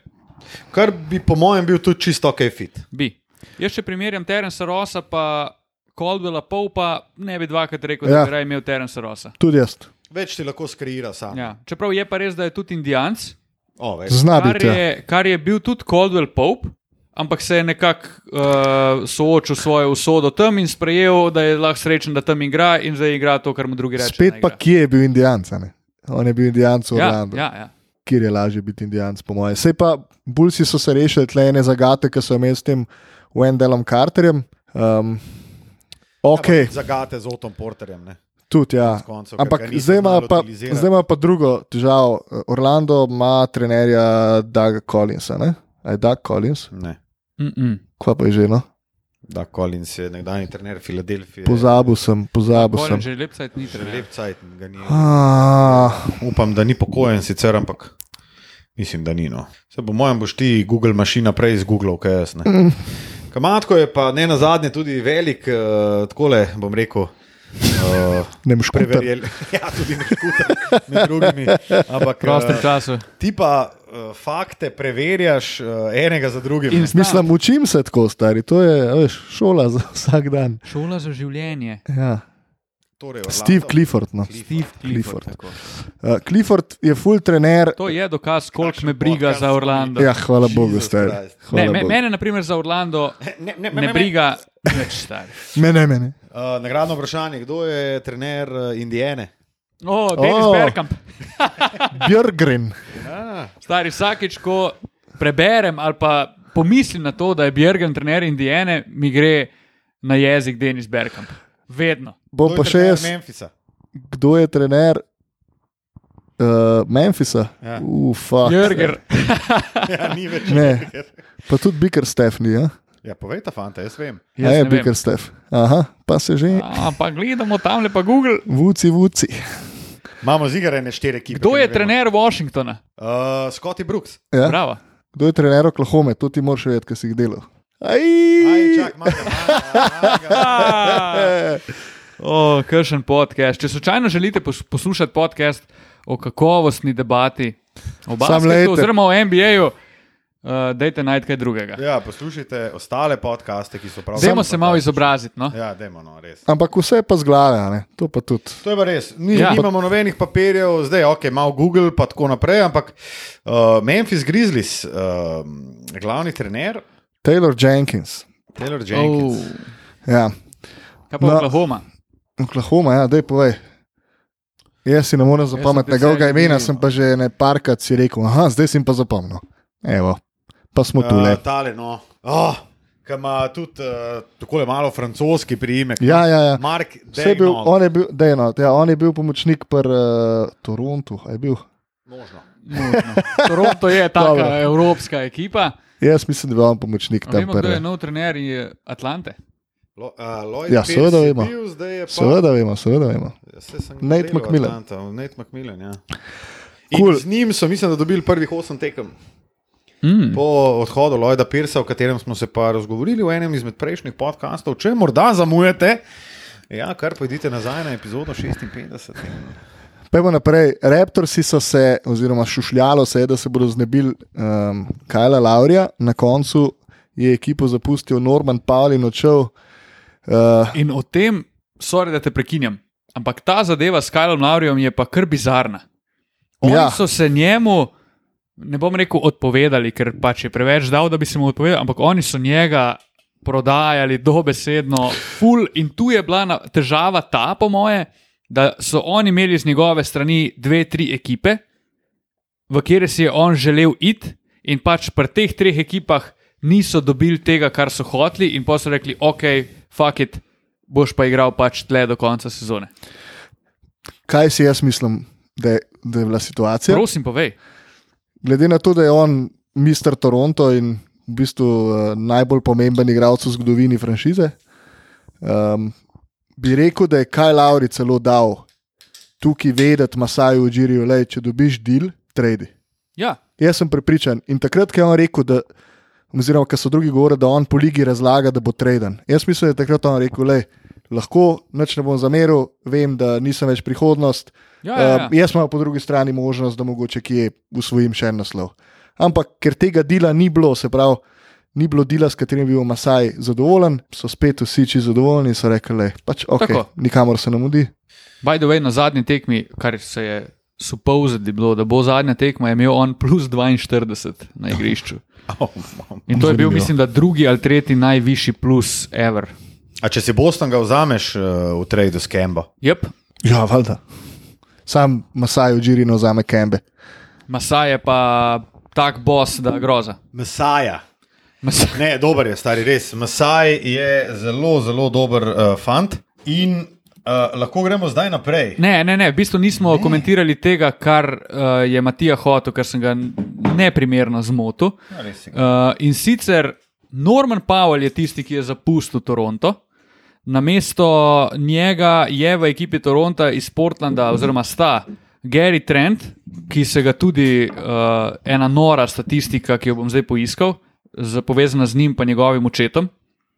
Kar bi po mojem bil tudi čisto ok fit. Bi. Jaz, če primerjam Terensa Rossa pa Caldwella Popa, ne bi dvakrat rekel, Ja. da bi raje imel Terensa Rossa. Tudi jaz. Več ti lahko skreira sam. Ja. Čeprav je pa res, da je tudi Indijanc, O, veš. Zna kar biti. Ja. je, kar je bil tudi Caldwell Pope, ampak se je nekako uh, soočil s svojo usodo tam in sprejel, da je lahko srečen, da tam igra in zdaj igra to, kar mu drugi rečejo. Spet pa kje je bil Indijanc? a ne? On je bil Indijanc v ja, Orlandu. ja, ja. Kjer je lažje biti Indijanc, po mojem. Sej pa Bulsi so se rešili tle ene zagate, ki so imeli s tem Wendelom Carterjem. Um, ok, Ja, Zagate z Otom Porterjem. Ne? tudi ja. ker Ampak zdaj ima, pa, zdaj ima pa drugo težavo. Orlando ima trenerja Doug Collinsa. Ne? Je Doug Collins? Ne. Mm -mm. Kva pa je že? No? Da, Collins je nekdanji trener Filadelfije. Pozabil sem, pozabil sem. Že lep cajt ni trener. lep cajt ga ni. Ah, Upam, da ni pokojen sicer, ampak mislim, da ni. No. Se po mojem boš ti Google mašina prej z Google, kaj jaz ne. Kamatko je pa ne na zadnje tudi velik, uh, takole bom rekel. Uh, ne moš kuter. Preverjel, ja, tudi ne škuter, med drugimi. Ampak V prostem času. ti pa uh, fakte preverjaš uh, enega za drugim. In ne. Mislim, učim se tako, stari. To je a veš, šola za vsak dan. Šola za življenje. Ja. Torej, Orlando. Steve Clifford. No. Steve Clifford. Clifford. Uh, Clifford je full trener. To je dokaz, koliko Kakšen me briga za Orlando. Ja, hvala Jesus Bogu, stari. Ne, Hvala me, Bogu. mene, na primer, za Orlando Ne, ne, ne briga več stari. Mene, mene. Uh, nagradno vprašanje, kdo je trener uh, Indijane? O, Denis oh. Bergkamp. Björgren. Ah, Stari, vsakič, ko preberem ali pa pomislim na to, da je Björgen trener Indijane, mi gre na jezik Denis Bergkamp. Vedno. Bom pa še jaz. Memphisa. Kdo je trener uh, Memphisa? Ja. Ufa. Jürger. Ja, ni več. Ne. Pa tudi Biker Stefni. Ja, Ja, povej ta fanta, jaz vem. Jaz je. Biker Stef. Aha, pa se že. A, pa gledamo tam lepa Google. Vuci, vuci. Imamo zigarene štiri ekipe. Kdo je trener Washingtona? Uh, Scotty Brooks. Ja? Bravo. Kdo je trener Oklahome? To ti moraš vedeti, kaj si jih delal. Aj, Aj, čak, maga, maga, maga. O, kršen podcast. Če slučajno želite pos- poslušati podcast o kakovostni debati o basketu, oziroma o NBA-ju, uh, dajte najti kaj drugega. Ja, poslušajte ostale podcaste, ki so prav. Dajmo se malo izobraziti. No? Ja, dajmo, no, res. Ampak vse je pa z glave, a ne? to pa tudi. To je pa res. Mi Ja. nimamo nobenih papirjev, zdaj ok, malo Google, pa tako naprej, ampak uh, Memphis Grizzlies, uh, glavni trener, Taylor Jenkins. Taylor Jenkins. Oh, Ja. kaj pa No. Oklahoma? Oklahoma, ja, daj povej. Jaz si ne morem zapomniti njegovega imena, sem pa že ne parkrat si rekel, aha, zdaj sem pa zapomnil. Evo, pa smo tu le. Uh, tale, no. Oh, Ki ima tudi uh, tako malo francoski priimek. Ja, ja, ja. Mark je bil, on je bil, Dejno, ja, on je bil pomočnik pri uh, Torontu. a? Možno. Možno. Toronto je taka evropska ekipa. Jaz mislim, da je bil on pomočnik A tam. Vemo, kdo je nov trener iz Atlante. Lo, uh, Lloyd Ja, seveda je vemo. Bil, zdaj je pa, Seveda vemo, seveda vemo. Ja, Nate McMillan. Atlanta, Nate McMillan, ja. Cool. Z njim so, mislim, da dobili prvih osem tekem. Mm. Po odhodu Lloyda Pirsa, o katerem smo se pa razgovorili v enem izmed prejšnjih podkastov, če morda zamujate, ja, kar pojdite nazaj na epizodo 56. Pejmo naprej. Raptorsi so se, oziroma šušljalo se je, da se bodo znebili um, Kajla Laurija, na koncu je ekipo zapustil Norman Paul in odšel. Uh, In o tem, sorry, da te prekinjam, ampak ta zadeva s Kajlom Laurijem je pa kar bizarna. Oni ja. so se njemu, ne bom rekel, odpovedali, ker pač je preveč dal, da bi se mu odpovedali, ampak oni so njega prodajali dobesedno, full. In tu je bila na, težava ta, po moje, da so oni imeli z njegove strani dve, tri ekipe, v kjer si je on želel iti, in pač pri teh treh ekipah niso dobili tega, kar so hoteli, in pa so rekli, ok, fuck it, boš pa igral pač tle do konca sezone. kaj si jaz mislim, da je, da je bila situacija? Prosim, povej. Glede na to, da je on Mister Toronto in v bistvu uh, najbolj pomemben igralec v zgodovini franšize, um, bi rekel, da je Kaj Lauri celo dal tukaj vedeti Masaju Džiriju, da če dobiš deal, tradi. Ja, Jaz sem prepričan. In takrat, ko je on rekel, da, oziroma ko so drugi govorili, da on po ligi razlaga, da bo traden. Jaz mislim, da je takrat on rekel, da lahko nič ne bom zameril, vem, da nisem več prihodnost. Ja, ja, ja. Uh, jaz imam po drugi strani možnost, da mogoče kje usvojim še en naslov. Ampak ker tega dela ni bilo, se pravi, ni bilo dela, s katerim bi bil Masaj zadovoljen, so spet vsi či zadovoljni in so rekli, da pač, okay, Tako. nikamor se ne mudi. By the way, na zadnji tekmi, kar se je supposed bilo, da bo zadnja tekma, je imel on plus 42 na igrišču. In to je bil, mislim, da drugi ali tretji najvišji plus ever. A če si Boston ga vzameš uh, v trade s Kemba? Yep. Ja, valjda. Sam Masaj Džirino vzame kembe. Masaj je pa tak boss, da groza. Mesaja. Masaj. Ne, dober je, stari res. Masaj je zelo, zelo dober uh, fant. In uh, lahko gremo zdaj naprej. Ne, ne, ne, v bistvu nismo ne. komentirali tega, kar uh, je Matija hotel, ker sem ga neprimerno zmotil. Ja. Uh, in sicer Norman Powell je tisti, ki je zapustil Toronto. Namesto njega je v ekipi Toronta iz Portlanda, oziroma sta Gary Trent, ki se ga tudi uh, ena nora statistika, ki jo bom zdaj poiskal, z- povezana z njim in njegovim očetom,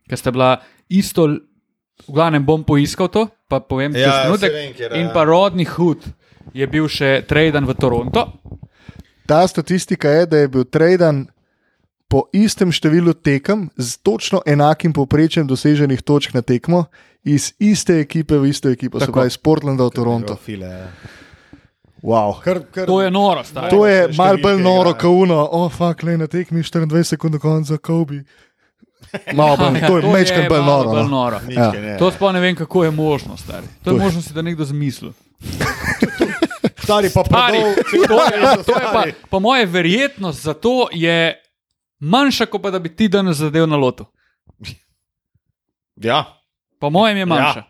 ki sta bila isto, v glavnem bom poiskal to, pa povem Ja, čez saj trenutek. vem, kjer, In pa Rodney Hood je bil še traden v Toronto. Ta statistika je, da je bil traden po istem številu tekem z točno enakim povprečjem doseženih točk na tekmo iz iste ekipe v isto ekipo, se Tako. pravi iz Portlanda v Toronto. File, ja. Wow. kar, kar, To je noro, stari. To je malo bolj noro, kot uno, oh, fuck, le na tekmi 24 sekund do konca, Kobe. Malo bolj, to je mečkar bolj noro. bolj no. noro. Nič, Ja. ne. To sploh ne vem, kako je možno, stari. To je To je- možno, da nekdo zmislil. Stari pa prodal, to je, to je pa, po moje, verjetnost za to je manjša, kot pa da bi ti danes zadev na lotu. Ja, Po mojem je manjša.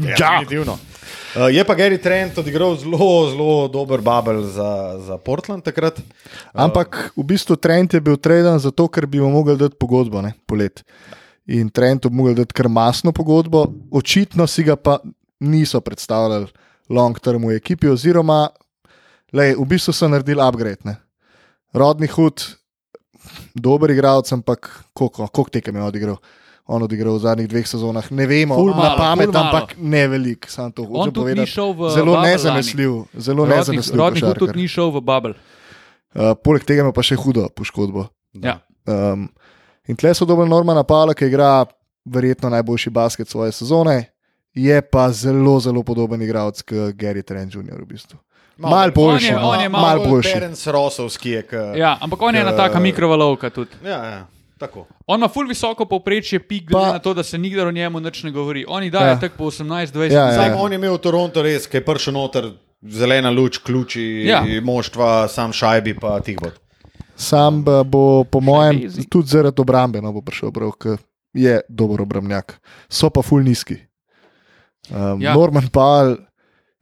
ja. definitivno. Uh, je pa Gary Trent odigral zelo, zelo dober babel za, za Portland takrat. Ampak v bistvu Trent je bil traden zato, ker bi mu mogli dati pogodbo, ne, polet. In Trentu bi mogli dati kar masno pogodbo, očitno si ga pa niso predstavljali long term v ekipi, oziroma lej, v bistvu so naredili upgrade. Ne. Rodni hud, dober igralec, ampak koliko, koliko tekem je odigral? On odigral v zadnjih dveh sezonah, ne vemo, Ful na malo, pamet, ampak ne velik, Zelo nezanesljiv, zelo nezanesljiv. Hood košarkar. tudi ni šel v Bubble. Uh, poleg tega ima pa še hudo poškodbo. Ja. Um, in tle so dobili Normana Pala, ki igra verjetno najboljši basket svoje sezone, je pa zelo, zelo podoben igralec kot Gary Trent Jr. v bistvu. Mal boljši, On je- on je no, malo mal boljši. Terence Rosovski je. K, Ja, ampak on je ena taka mikrovalovka tudi. ja, ja, tako. On ima ful visoko povprečje pik, glede Pa- na to, da se nikdar o njemu nič ne govori. Oni dajo Ja. tako po 18-20 Ja, ja. Sam Ja. on je imel v Toronto res, ki je prišel noter, zelena luč, ključi, Ja. ja. moštva, sam šajbi pa tih vod. Sam bo, po mojem, easy. tudi zaradi obrambe no, bo prišel prav, ker je dober obrambnjak. So pa ful nizki. Um, Ja. ja. Norman Pal,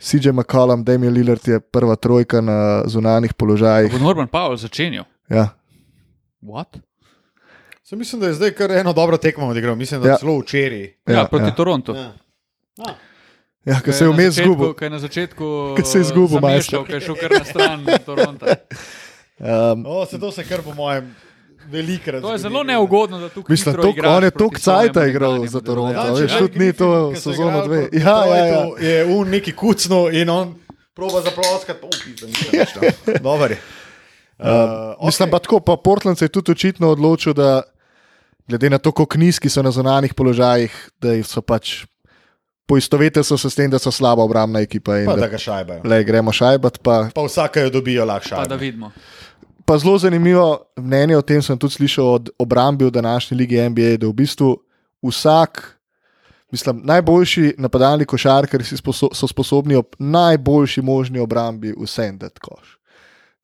CJ McCollum, Damien Lillard je prva trojka na zunanjih položajih. Bo Norman Powell začenjal. Ja. What? Se mislim, da je zdaj kar eno dobro tekmo odigral, mislim, da Ja. ja. celo včeraj. Ja, ja, proti ja. ja. Torontu. Ja. Ah. Ja, Ko ker se je na vmes začetku- zgubil. ko je na začetku Ko se je izgubil, zamešal, majster. ko je šel kar na stran Toronta. Um, O, se to se kar po mojem velikrat. To je zelo neugodno, da tukaj Mislim, tok, igraš on je tok cajta igral za Toronto, delodajalcu. veš, tudi ni to sezono dve. Ja, ja, ja. Je un neki kucno in on proba zaploskati, pa upisa, nisem več tam. Dober je. Uh, Um, Mislim pa tako, pa Portland se je tudi očitno odločil, da glede na to, kako nizki so na zonanih položajih, da so pač poistovetili so se s tem, da so slaba obrambna ekipa. In Pa da da, ga šajbajo. le, gremo šajbat. Pa, Pa vsake jo dobijo lahko Pa da vidimo. Pa zelo zanimivo mnenje o tem sem tudi slišal od obrambi v današnji ligi NBA, da v bistvu vsak. Mislim, najboljši napadalni košarkari sposo so sposobni ob najboljši možni obrambi vsem dati koš.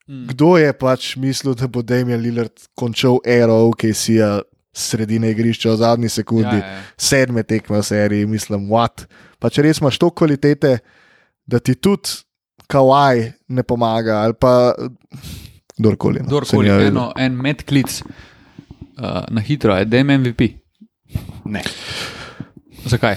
Mm. Kdo je pač mislil, da bo Damien Lillard končal ero OKC-ja sredine igrišča v zadnji sekundi, Ja, ja, ja. sedme tekme v seriji, mislim, what. Pa če res imaš to kvalitete, da ti tudi Kawaj ne pomaga, ali pa kdorkoli. No, Kdorkoli, ni eno, en medklic uh, na hitro, je DM MVP. Ne. Zakaj?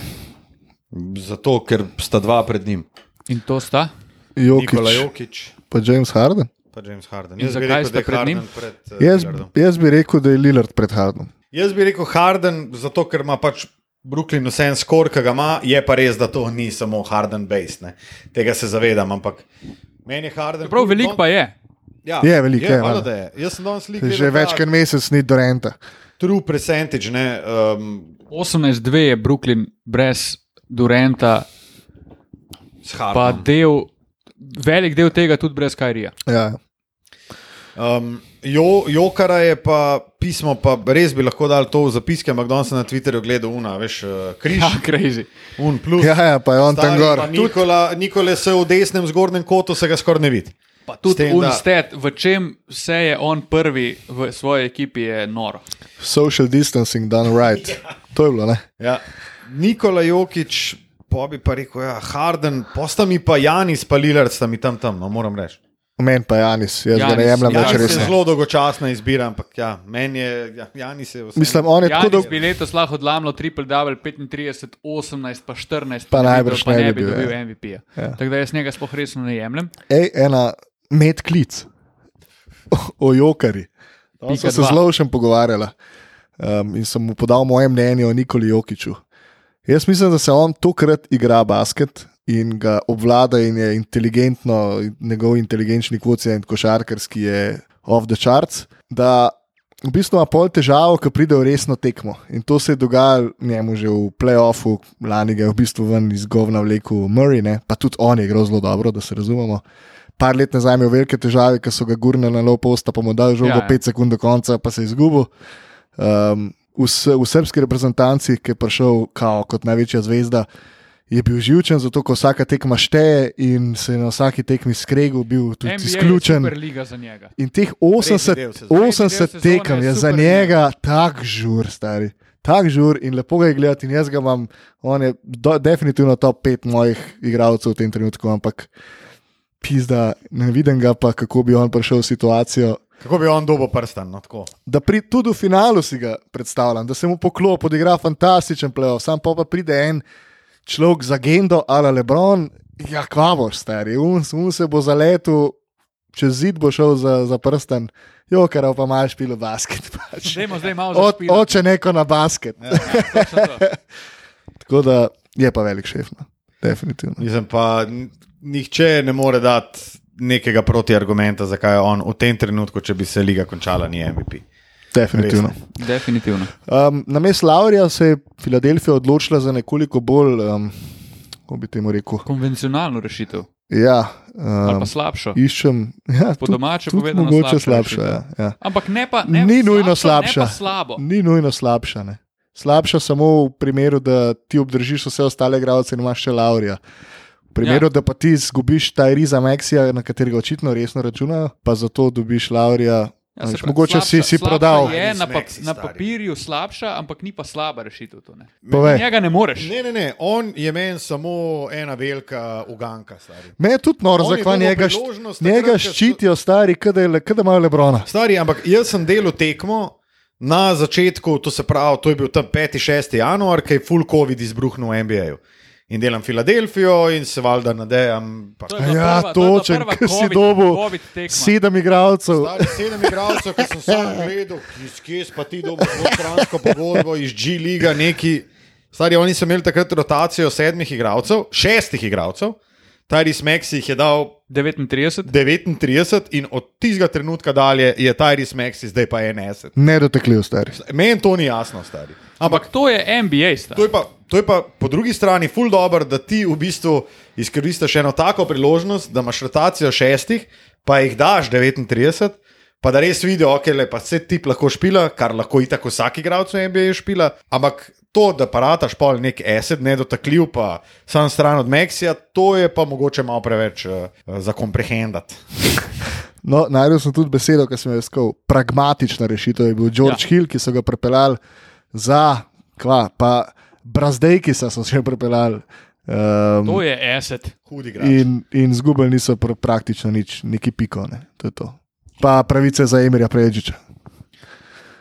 Zato, ker sta dva pred njim. In to sta? Jokić, Nikola Jokič, pa James Harden. pa James Harden. In Jaz bi zakaj rekel, sta je pred Harden njim? Pred, uh, Jaz, Lillardom. jaz bi rekel, da je Lillard pred Hardenom. Jaz bi rekel Harden, zato ker ima pač Brooklyn vse en skor, ki ga ima, je pa res, da to ni samo Harden based. Ne. Tega se zavedam, ampak meni je Harden. Prav veliko pa je. Ja, Je veliko, je, je, da je. Jaz sem danes slikal. Že več kot mesec ni Dorenta. True percentage, ne. Um, 18-2 je Brooklyn brez Durenta, pa del, velik del tega tudi brez Kajrija. Ja. Um, jo, Jokara je pa pismo, pa res bi lahko dal to v zapiske, ampak danes sem na Twitterju gledal, una, veš, uh, križ, Ja, crazy. un plus. ja, ja, pa je on tam Stari, gor. pa Nikola, Nikole se v desnem zgornjem kotu se ga skoraj ne vidi. Pa tudi tem, da- Unsted, v čem vse je on prvi v svoji ekipi, je noro. Social distancing done right. To je bilo, ne? Ja. Nikola Jokič, pa bi pa rekel, ja, Harden, posta mi pa Janis, pa Lillard, sta mi tam tam, no, moram reči. Meni pa Janis, jaz ga ne Janis, jemljem več Janis Janis je resno. zelo dolgočasna izbira, ampak ja, meni je, ja, Janis je vse. Mislim, on je tako Janis dolgo. bi letos lahko odlamljal triple double 35, 18, pa 14, Pa bi najbrž pa ne ne bi bi bil, dobil ja. Ja. Tako da jaz njega sploh resno ne jemljem. Ej, ena med klic o Jokari. Tam sem se zelo še pogovarjala um, in sem mu podal moje mnenje o Nikoli Jokiču. Jaz mislim, da se on tokrat igra basket in ga obvlada in je inteligentno, njegov inteligenčni kvocient košarkarski je off the charts. Da v bistvu ima pol težavo, ko pride v resno tekmo. In to se je dogajalo njemu že v playoffu, lani ga je v bistvu ven iz govna vlekel Murray, ne? pa tudi on je igral zelo dobro, da se razumemo. Par let nazaj imel velike težave, ker so ga gurnili na low posta, pa mu dal žogo Ja, ja. 5 sekund do konca, pa se je izgubil. Um, v, v srpski reprezentanci, ki je prišel kao, kot največja zvezda, je bil živčen, zato ko vsaka tekma šteje in se je na vsaki tekmi skregal, bil tudi NBA izključen. In teh del 80, sezone. 80 sezone tekem je za njega tak žur, stari. Tak žur in lepo ga je gledati. In jaz ga imam, on je do, definitivno top 5 mojih igralcev v tem trenutku, ampak pizda, ne vidim ga pa, kako bi on prišel v situacijo. Kako bi on dobo prstan, no tako. Da pri, tudi v finalu si ga predstavljam, da se mu poklop, odigra fantastičen playoff, sam pa, pa pride en človek za agendo, ali Lebron, ja, kvavor, stari, un, un se bo zaletel, čez zid bo šel za, za prsten, jo, ker pa imaš pilo basket. Pač. Dajmo zdaj malo Od, zašpilati. oče neko na basket. Ja. Točno to. Tako da je pa velik šef, no. definitivno. Mislim pa, n- nihče ne more dati nekega protiargumenta, zakaj je on v tem trenutku, če bi se liga končala, ni MVP. definitivno. Res Definitivno. Um, na mestu Laurija se je Filadelfija odločila za nekoliko bolj, um, kako bi temu rekel. Konvencionalno rešitev. Ja, Ali um, pa slabšo. iščem. Ja, Po domače povedano, mogoče slabša. Ja, ja. Ampak ne pa ne, Ni nujno slabša. slabša. Ni nujno slabša. Ne. Slabša samo v primeru, da ti obdržiš vse ostale igralce in imaš še Laurija. V primeru, ja. da pa ti izgubiš ta Riza Maxija, na katerega očitno resno računajo, pa zato dobiš Laurija. Ja, pravi, mogoče slabša- si, si prodal. Je na, pa, na papirju slabša, ampak ni pa slaba rešitev. To, ne. Njega ne moreš. Ne, ne, ne, on je meni samo ena velika uganka. Stari. Me je tudi noro, zakaj njega, njega ščitijo stari, kada, kada imajo Lebrona. Stari, ampak jaz sem delal tekmo, na začetku, to se pravi, to je bil tam 5-6 januar, ki je full COVID izbruhnil v NBA-ju. In delam Filadelfijo in se valjda nadejam. Pa, To Ja, prva- to bila točen, prva ker si dobil sedem igralcev. Stari sedem igralcev, ki sem sam gledal, iz kje pa ti dobro dvostransko pogodbo iz G-Liga, neki. Stari, oni so imeli takrat rotacijo sedmih igralcev, šestih igralcev. Tyrese Maxi jih je dal 39. 39 in od tistega trenutka dalje je Tyrese Maxi zdaj pa 61. Nedotekljiv, stari. Meni to ni jasno, stari. Ampak to je NBA star. To je, pa, to je pa po drugi strani ful dobro, da ti v bistvu izkoristiš eno tako priložnost, da imaš rotacijo šestih, pa jih daš 39, pa da res vidijo, ok, le pa se ti lahko špila, kar lahko i tako vsak igralec v NBA špila, ampak to, da parataš pol nek esed, nedotakljiv, pa sam stran od Meksija, to je pa mogoče malo preveč uh, za komprehendati. No, najdel sem tudi besedo, ki sem jo iskal. Pragmatična rešitev je bil George ja. Hill, ki so ga pripeljali za, kva, pa Brazdejki so se še pripeljali. Um, To je igrač. in, in zgubili niso pr praktično nič, neki piko. Ne. To je to. Pa pravice za Emirja Prejiča.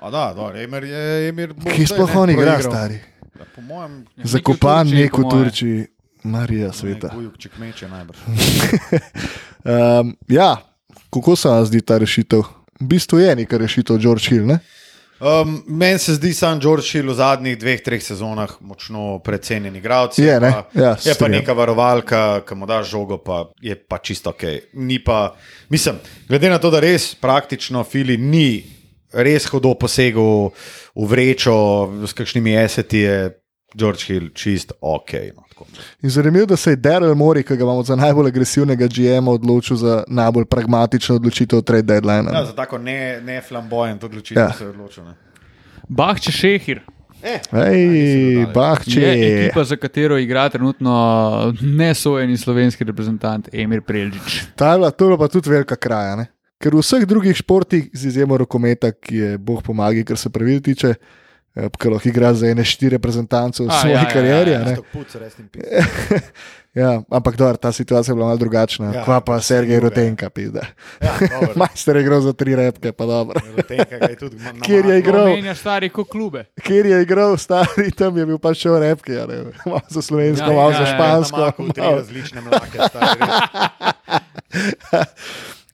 A da, da, Emir je Emir. Ki sploh on igra, proigral. stari. Ja, Po mojem, Zakopan Turčiji, nek po v. Turčiji, Marija sveta. Če kmeče najbrž. Um, ja, kako se vam zdi ta rešitev? V bistvu je neka rešitev, George Hill. Ne? Um, Meni se zdi sam George Hill v zadnjih dveh, treh sezonah močno precenjen igralec. Je, ne? pa, Ja, je pa neka varovalka, ki mu daš žogo, pa je pa čisto ok. Ni pa, mislim, glede na to, da res praktično Fili ni res hodo posegel v vrečo s kakšnimi eseti, je George Hill čist ok. No, tako. In zanimivo, da se je Daryl Mori, ki ga imamo za najbolj agresivnega GM-a, odločil za najbolj pragmatično odločitev trade deadline. ja, za tako ne, ne flamboyant odločitev Ja. ja. se je odločil. Ne. Bahče Šehir Eh, Hej, bahče. je ekipa, za katero igra trenutno nesojeni slovenski reprezentant Emir Prelžič. Ta je bila, to je bila pa tudi velika kraja. Ne? Ker v vseh drugih športih, z izjemo rokometa, ki je Bog pomaga, kar se pravil tiče, eh, ki lahko igra za ene štiri reprezentance v svoji ja, ja, ja, karieri. ja, a ne. Stok puc, res in pis. Ja, ampak dobro, ta situacija je bila malo drugačna. Ja, Ja, Kva pa Sergej druga, ja. Rotenka, pizda. Ja, dobro. Majster je igral za tri repke, pa dobro. Rotenka ga je tudi ma- Kjer je igral? Stari kot klube. Kjer je igral, stari tam je bil pač še v repke, ja, malo za slovensko, Ja, malo ja, za ja, špansko. Namaknil tri malo- različne mlake, stari.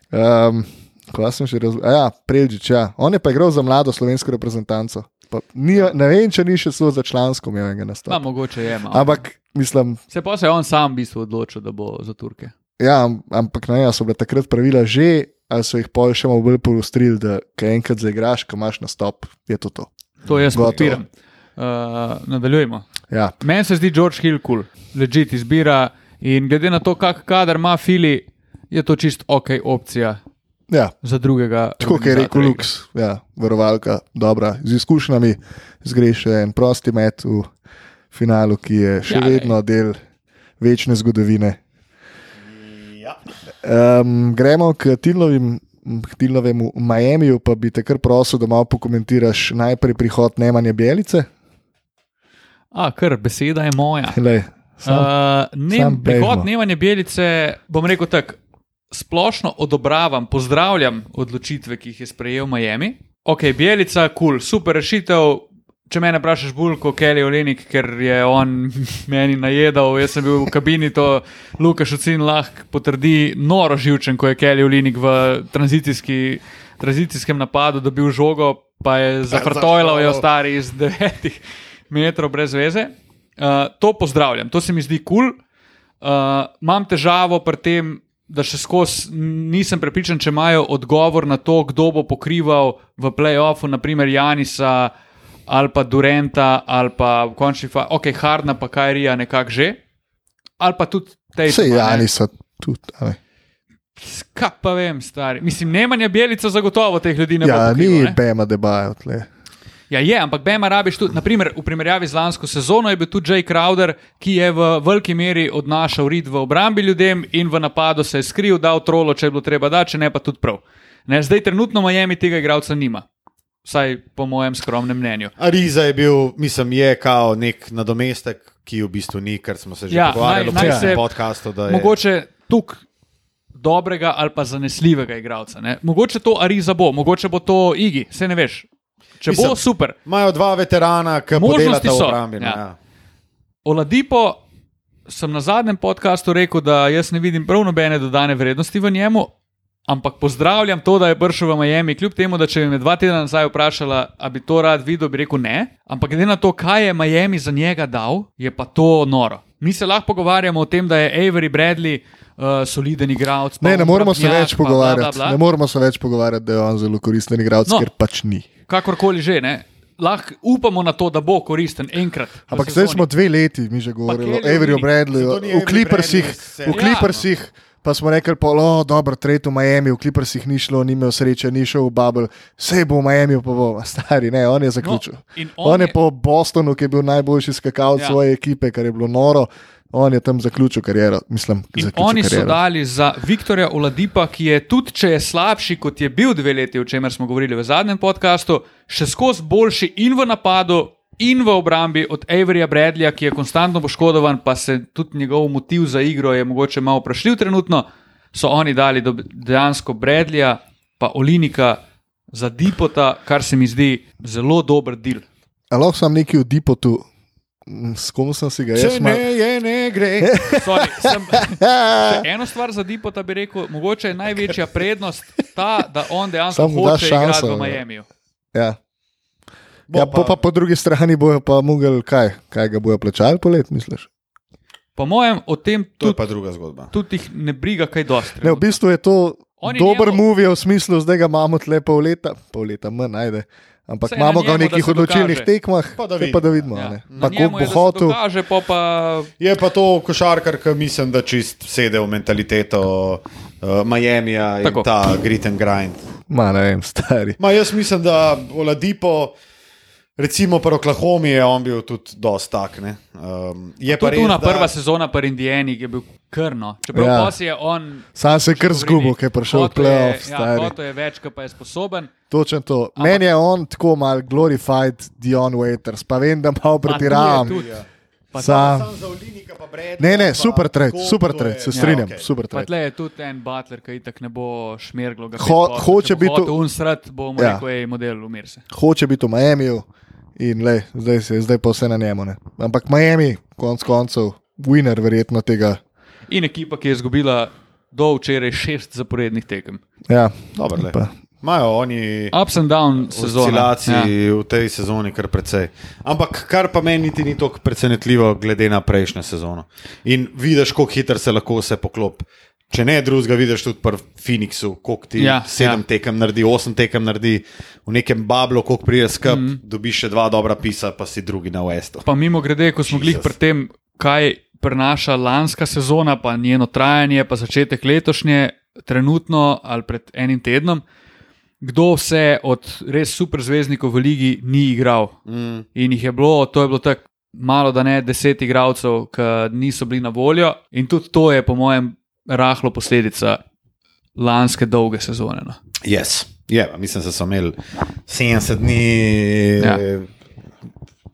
Um, Kaj sem še razumel? Ja, Preldžič, ja. On je pa igral za mlado slovensko reprezentanco. Pa, ni, ne vem, če ni še so za člansko imel enega Ma, nastopa. mogoče je. Malo. Ampak, mislim, Se pa se je on sam v bistvu odločil, da bo za Turke. ja, am- ampak ne, ja, so bile takrat pravila že, ali so jih pol še malo bolj poostrili, da kaj enkrat zaigraš, ko imaš nastop, je to to. To jaz podpiram. Uh, nadaljujemo. Ja, Meni se zdi George Hill kul, cool. ležit izbira in glede na to, kak kader ima Fili, je to čist ok opcija ja. za drugega. Tako kot je rekel Lux, ja, varovalka, dobra, z izkušnjami, zgreš še en prosti met v finalu, ki je še Ja, vedno del večne zgodovine. Ja. Um, gremo k Tilnovim. K Tilnovemu Miamiju, pa bi te kar prosil, da malo pokomentiraš najprej prihod Nemanja Bjelice. igre. A, kar beseda je moja. Lej, sam, Uh, ne, sam prihod. Nemanja Belice, bom rekel tako, splošno odobravam, pozdravljam odločitve, ki jih je sprejel Miami. Ok, Belica, kul, cool, super rešitev. Če me vprašaš bolj kot Kelly Olenik, ker je on meni najedal, jaz sem bil v kabini, to Lukaš Ocin lahko potrdi, noro živčen, ko je Kelly Olenik v tranzicijskem napadu dobil žogo, pa je zafrtojal, je stari iz devetih metrov brez veze. Uh, to pozdravljam, to se mi zdi kul. Cool. Uh, imam težavo pri tem, da še skozi nisem prepričan, če imajo odgovor na to, kdo bo pokrival v playoffu, naprimer Janisa ali pa Durenta ali pa v končni fazi, ok, Hardna pa Kajrija nekako že. Ali pa tudi te Vse Jani so tudi. a ne. Kaj pa vem, stari. Mislim, Nemanja Bjelica zagotovo teh ljudi ne Ja, bo. pokrival, ni ne? Bema debajo tle. Ja, je, ampak Bema rabiš tudi, naprimer, v primerjavi z lansko sezono je bil tudi Jay Crowder, ki je v veliki meri odnašal rit v obrambi ljudem in v napadu se je skril, dal trolo, če je bilo treba dati, če ne pa tudi prav. Ne, zdaj trenutno Miami tega igralca nima. Vsaj po mojem skromnem mnenju. Ariza je bil, mislim, je kao nek nadomestek, ki v bistvu ni, ker smo se že Ja, pogovarjali v se- podkastu. da je- Mogoče tuk dobrega ali pa zanesljivega igralca. Ne? Mogoče to Ariza bo, mogoče bo to Igi, se ne veš. Če Mislim, bo super. Imajo dva veterana, ki Možnosti podelata v obrambi. ja. Ja. Oladipo sem na zadnjem podkastu rekel, da jaz ne vidim prav nobene dodane vrednosti v njemu, ampak pozdravljam to, da je prišel v Miami. Kljub temu, da če bi me dva tedna nazaj vprašala, ali bi to rad videl, bi rekel ne. Ampak glede na to, kaj je Miami za njega dal, je pa to noro. Mi se lahko pogovarjamo o tem, da je Avery Bradley uh, soliden igralec. Ne, ne moramo se več pa bla, pogovarjati. bla, bla. Ne moramo se več pogovarjati, da je on zelo koristen igralec, No. ker pač ni. Kakorkoli že, ne. Lahko upamo na to, da bo koristen enkrat. Ampak zdaj smo dve leti, mi že govorili o Olynyk. Bradleyju, v Clippersih, v Ja. Clippersih. Pa smo rekli, da je dobro, trade v Miami, v Clippersih ni šlo, ni imel sreče, ni šel v Bubble, vse bo v Miami, pa bo, stari, ne, on je zaključil. No, on, on je je- po Bostonu, ki je bil najboljši skakalec Ja. svoje ekipe, kar je bilo noro, on je tam zaključil kariero. Mislim, In zaključil oni so kariero. dali za Viktorja Oladipa, ki je tudi, če je slabši, kot je bil dve leti, o čemer smo govorili v zadnjem podkastu, še skozi boljši in v napadu. In v obrambi od Averyja Bradleya, ki je konstantno poškodovan, pa se tudi njegov motiv za igro je mogoče malo vprašljiv trenutno, so oni dali do- dejansko Bradleya, pa Olinika za Dipota, kar se mi zdi zelo dober del. A lahko sem neki v Dipotu, Mm, s kom sem si ga jaz Če mal- ne, je ne gre. Sorry, sem, eno stvar za Dipota bi rekel, mogoče je največja prednost ta, da on dejansko hoče igrati šanso, v. Miamiju. Ja. Bo Ja, pa, pa po drugi strani bojo pa mogli, kaj, kaj ga bojo plačali po let, misliš? Po mojem, o tem To je tudi, pa druga zgodba. tudi jih ne briga kaj dosti. Ne, v bistvu je to Oni dober njemu- movie v smislu, zdaj ga imamo tle pol leta, pol leta manj najde. Ampak Saj imamo na ga v njemu, nekih odločilnih dokaže. tekmah, Pa da pa da vidimo. Ja. ne. Na Pa njemu ko je, bo hotel. Kaže, pa pa Je pa to košarkar, ki mislim, da čist sede v mentaliteto uh, Miamija in Tako. ta grit and grind. Ma ne vem, stari. Ma jaz mislim, da Oladipo, recimo pri Oklahomi, je on bil tudi dosta tak. ne. Um, je pa tudi res, da- prva sezona pri Indijani, je bil krno. Čeprav Ja. ja. si je on. Sam se je kar zgubil, ker je prišel v playoff, Ja, hotel je več, kot pa je sposoben. Točno to. Ampak- Meni je on tako mal glorified Dion Waiters, pa vem, da malo pretiravam. Tu tudi. Pa Sam. Olinika pa Bradley, Ne, ne, pa super trade, super to trade, se strinjam, Ja, super Pa trade. tle je tudi en butler, ki itak ne bo šmerglo. Ho- hoče biti- hotel Unsrat bo mu Ja. rekel, ej, model, umir se. Hoče biti v Miamiju in le, zdaj, se, zdaj pa vse na njemu. Ne. Ampak Miami, konc koncev, winner verjetno tega. In ekipa, ki je izgubila do včeraj šest zaporednih tekem. Ja, Dobro, Imajo oni Ups and down sezona. oscilacij ja. v tej sezoni kar precej. Ampak kar pa meni niti ni tako presenetljivo, glede na prejšnjo sezono. In vidiš, kako hitro se lahko vse poklop. Če ne drugega, vidiš tudi pri Phoenixu, koliko ti Ja, sedem ja. tekem naredi, osem tekem naredi, v nekem bablu, koliko pride skup, mm. -hmm. dobiš še dva dobra pisa, pa si drugi na Westu. Pa mimo grede, ko smo glih pri tem, kaj prenaša lanska sezona, pa njeno trajanje, pa začetek letošnje, trenutno ali pred enim tednom, kdo vse od res super zvezdnikov v ligi ni igral. Mm. In jih je bilo, to je bilo tako malo, da ne deset igralcev, ki niso bili na voljo. In tudi to je, po mojem, rahlo posledica lanske dolge sezone. No. Yes. Je, pa mislim, da so imeli 70 dni. Ja.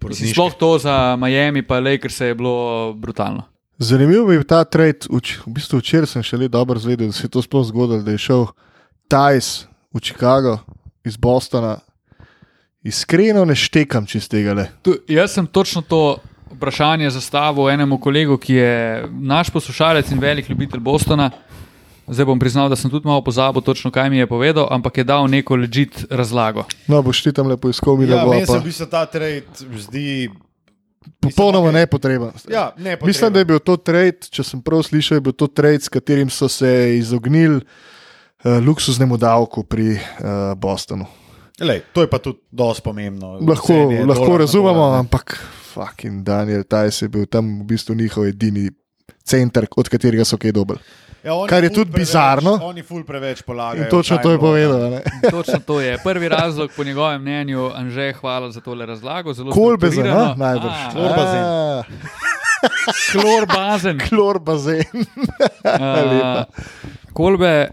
Mislim, sploh to za Miami, pa Lakers je bilo brutalno. Zanimivo bil ta trade. Uč, v bistvu včeraj sem šele dobro zvedel, da se je to sploh zgodilo, da je šel Tajs v Chicago iz Bostona. Iskreno ne štekam čez tega. Le. Tu, jaz sem točno to vprašanje zastavil enemu kolegu, ki je naš poslušalec in velik ljubitelj Bostona. Zdaj bom priznal, da sem tudi malo pozabil, točno kaj mi je povedal, ampak je dal neko ležit razlago. No, boš ti tam lepo iskal, mi Ja, da bo meni se v bistvu ta trade zdi. Popolnoma okej. nepotreben. Ja, ne, Mislim, da je bil to trade, če sem prav slišal, je bil to trade, s katerim so se izognili uh, luksuznemu davku pri uh, Bostonu. Lej, to je pa tudi dosti pomembno. Lahko, Cene lahko dolar razumemo, dolar, ampak fucking Daniel Tajs je bil tam v bistvu njihov edini center, od katerega so kaj dobili. Ja, kar je ful tudi preveč, bizarno. Oni ful preveč polagajo. In točno to je povedal. ne. Točno to je. Prvi razlog, po njegovem mnenju, Anže, hvala za tole razlago. zelo Kolbezen, no? najbrž. A, Klorbazen. A, Klorbazen. Klorbazen. Lepa. Uh, Kolbe,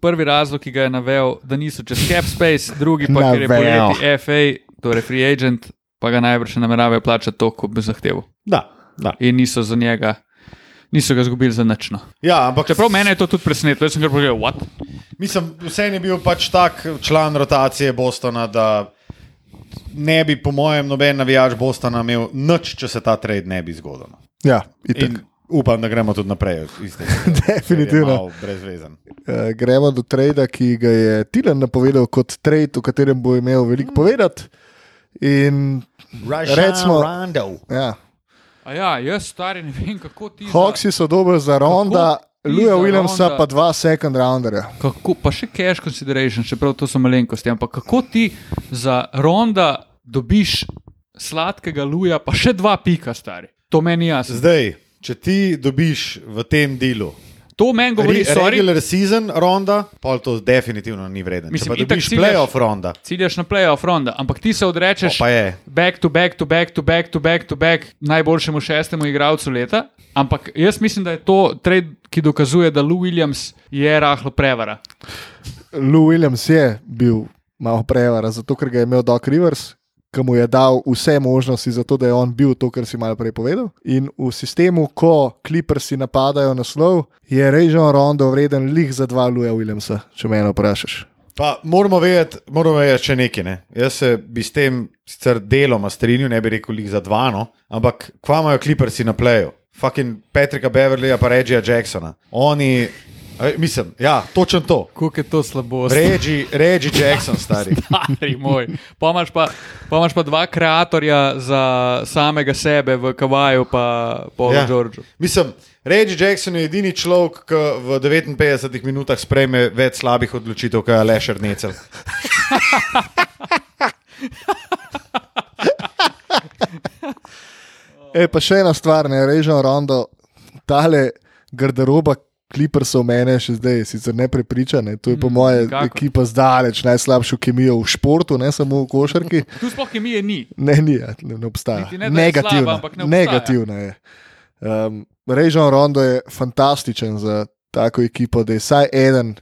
prvi razlog, ki ga je navedel, da niso čez Cap Space, drugi pa, ker je Navel. poleti FA, torej free agent, pa ga najbrž ne nameravajo plačati to, kot bi zahteval. Da, da. In niso za njega, niso ga izgubili za nično. Ja, ampak Čeprav mene je to tudi presenetilo, jaz sem kar povedal, what? Mislim, vse je bil pač tak član rotacije Bostona, da ne bi, po mojem, noben navijač Bostona imel nič, če se ta trade ne bi zgodil. no. Ja, itak. In upam, da gremo tudi naprej. iz tega, Definitivno. Uh, gremo do trada, ki ga je Tilan napovedal kot trade, o katerem bo imel veliko povedati. In Recimo- Rondo. ja, A ja, jaz stari ne vem, kako ti. Hawksi so dobri za Ronda, ti Luja Williamsa Ronda? pa dva second rounderja. Kako, pa še cash consideration, čeprav to so malenkosti. Ampak kako ti za ronda dobiš sladkega luja, pa še dva pika, stari? To meni jasno. Zdaj, če ti dobiš v tem delu To meni govori, re, sorry, regular season ronda, pa to definitivno ni vreden. Mislim, Če pa itak dobiš ciljaš- playoff ronda, ciljaš na playoff ronda, ampak ti se odrečeš je. back to back to back to back to back to back najboljšemu šestemu igralcu leta. Ampak jaz mislim, da je to trade, ki dokazuje, da Lou Williams je rahlo prevara. Lou Williams je bil malo prevara, zato ker ga je imel Doc Rivers, ki mu je dal vse možnosti za to, da je on bil to, kar si malo prej povedal. In v sistemu, ko Clippersi napadajo naslov, je Režon Rondo vreden lih za dva Louja Williamsa, če me vprašaš. Pa moramo vedeti, moramo vedeti še nekaj. Ne? Jaz se bi s tem sicer deloma strinjal, ne bi rekel jih za dva, no? ampak kva imajo kliprsi na pleju? Fucking Patrika Beverlyja pa Regija Jacksona. Oni, a, mislim, ja, točno to. Kako je to slabo? Regi, Regi Jackson, stari. Stari moj. Pa imaš pa, pa imaš pa dva ustvarjalca za samega sebe v Kavaju, pa Paulu Ja. Georgeu. Mislim, Regi Jackson je edini človek, ki v 59 minutah sprejme več slabih odločitev, kot je Lešer Necel. E, pa še ena stvar, ne Režon Rondo, tale garderoba. Klipersov mene še zdaj, sicer ne prepriča, ne. to je po Mm, moje kako? ekipa zdaleč najslabšo kemijo v športu, ne samo v košarki. Tu sploh kemije ni. Ne, ni, ja, ne, ne obstaja. Niti ne, Negativna, slaba, ne obstaja. negativna je. Um, Režon Rondo je fantastičen za tako ekipo, da je vsaj eden,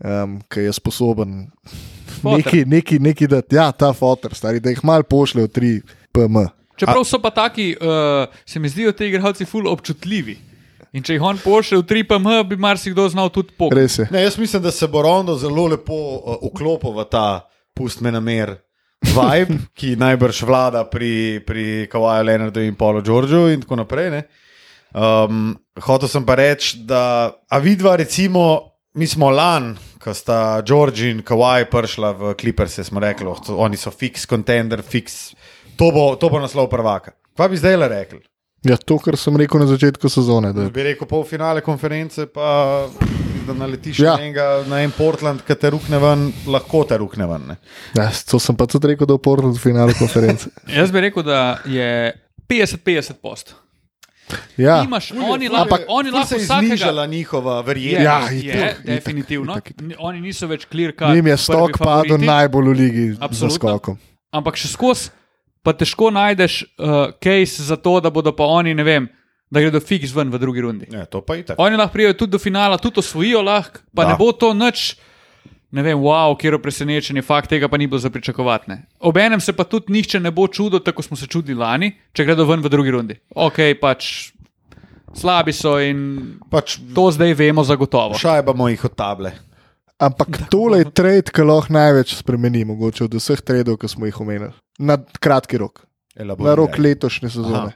um, ki je sposoben neki, neki, neki dati. Ja, ta fotor, stari, da jih mal pošlje v 3 PM. Čeprav so pa taki, uh, se mi zdijo ti igralci ful občutljivi. In če jih on pošlje v 3PM, bi marsikdo znal tudi je. Ne, jaz mislim, da se bo Rondo zelo lepo uh, vklopil v ta pust me na mer. Vibe, ki najbrž vlada pri, pri Kawaju Leonardu in Paulu Georgeu, in tako naprej. ne. Um, hotel sem pa reči, da a vidva, recimo, mi smo lan, ko sta George in Kawaj prišla v Clippers, smo rekli, oh, oni so fiks, contender, fiks, to bo, to bo naslov prvaka. Kaj bi zdaj le rekli? Ja, to, kar sem rekel na začetku sezone. Da, Bi rekel polfinale konference, pa da naletiš Ja. na, enega, na en Portland, ki te rukne ven, lahko te rukne ven. Ne? ja, to sem pa tudi rekel, da v Portland v finalu konference. Jaz bi rekel, da je 50-50 post. Ja, Imaš, oni lahko, ampak oni lahko se je vsakega. znižala njihova Je, verjetnost. Ja, je, itak, je itak, definitivno. itak, itak. N- Oni niso več clear cut. njim je stok padel najbolj v ligi za Absolutno. skokom. Ampak še skozi, pa težko najdeš uh, case za to, da bodo pa oni, ne vem, da gredo fiks ven v drugi rundi. Ja, to pa je tako. Oni lahko prijajo tudi do finala, tudi osvojijo lahko, pa Da. ne bo to nič. Ne vem, wow, kje je presenečenje, fakt tega pa ni bilo za pričakovati. ne. Obenem se pa tudi nihče ne bo čudil, tako smo se čudili lani, če gredo ven v drugi rundi. Ok, pač slabi so in Pač to zdaj vemo zagotovo. šajbamo jih od table. Ampak tole je trade, ki lahko največ spremeni, mogoče od vseh tradov, ki smo jih omenili. Na kratki rok, na rok letošnje sezone.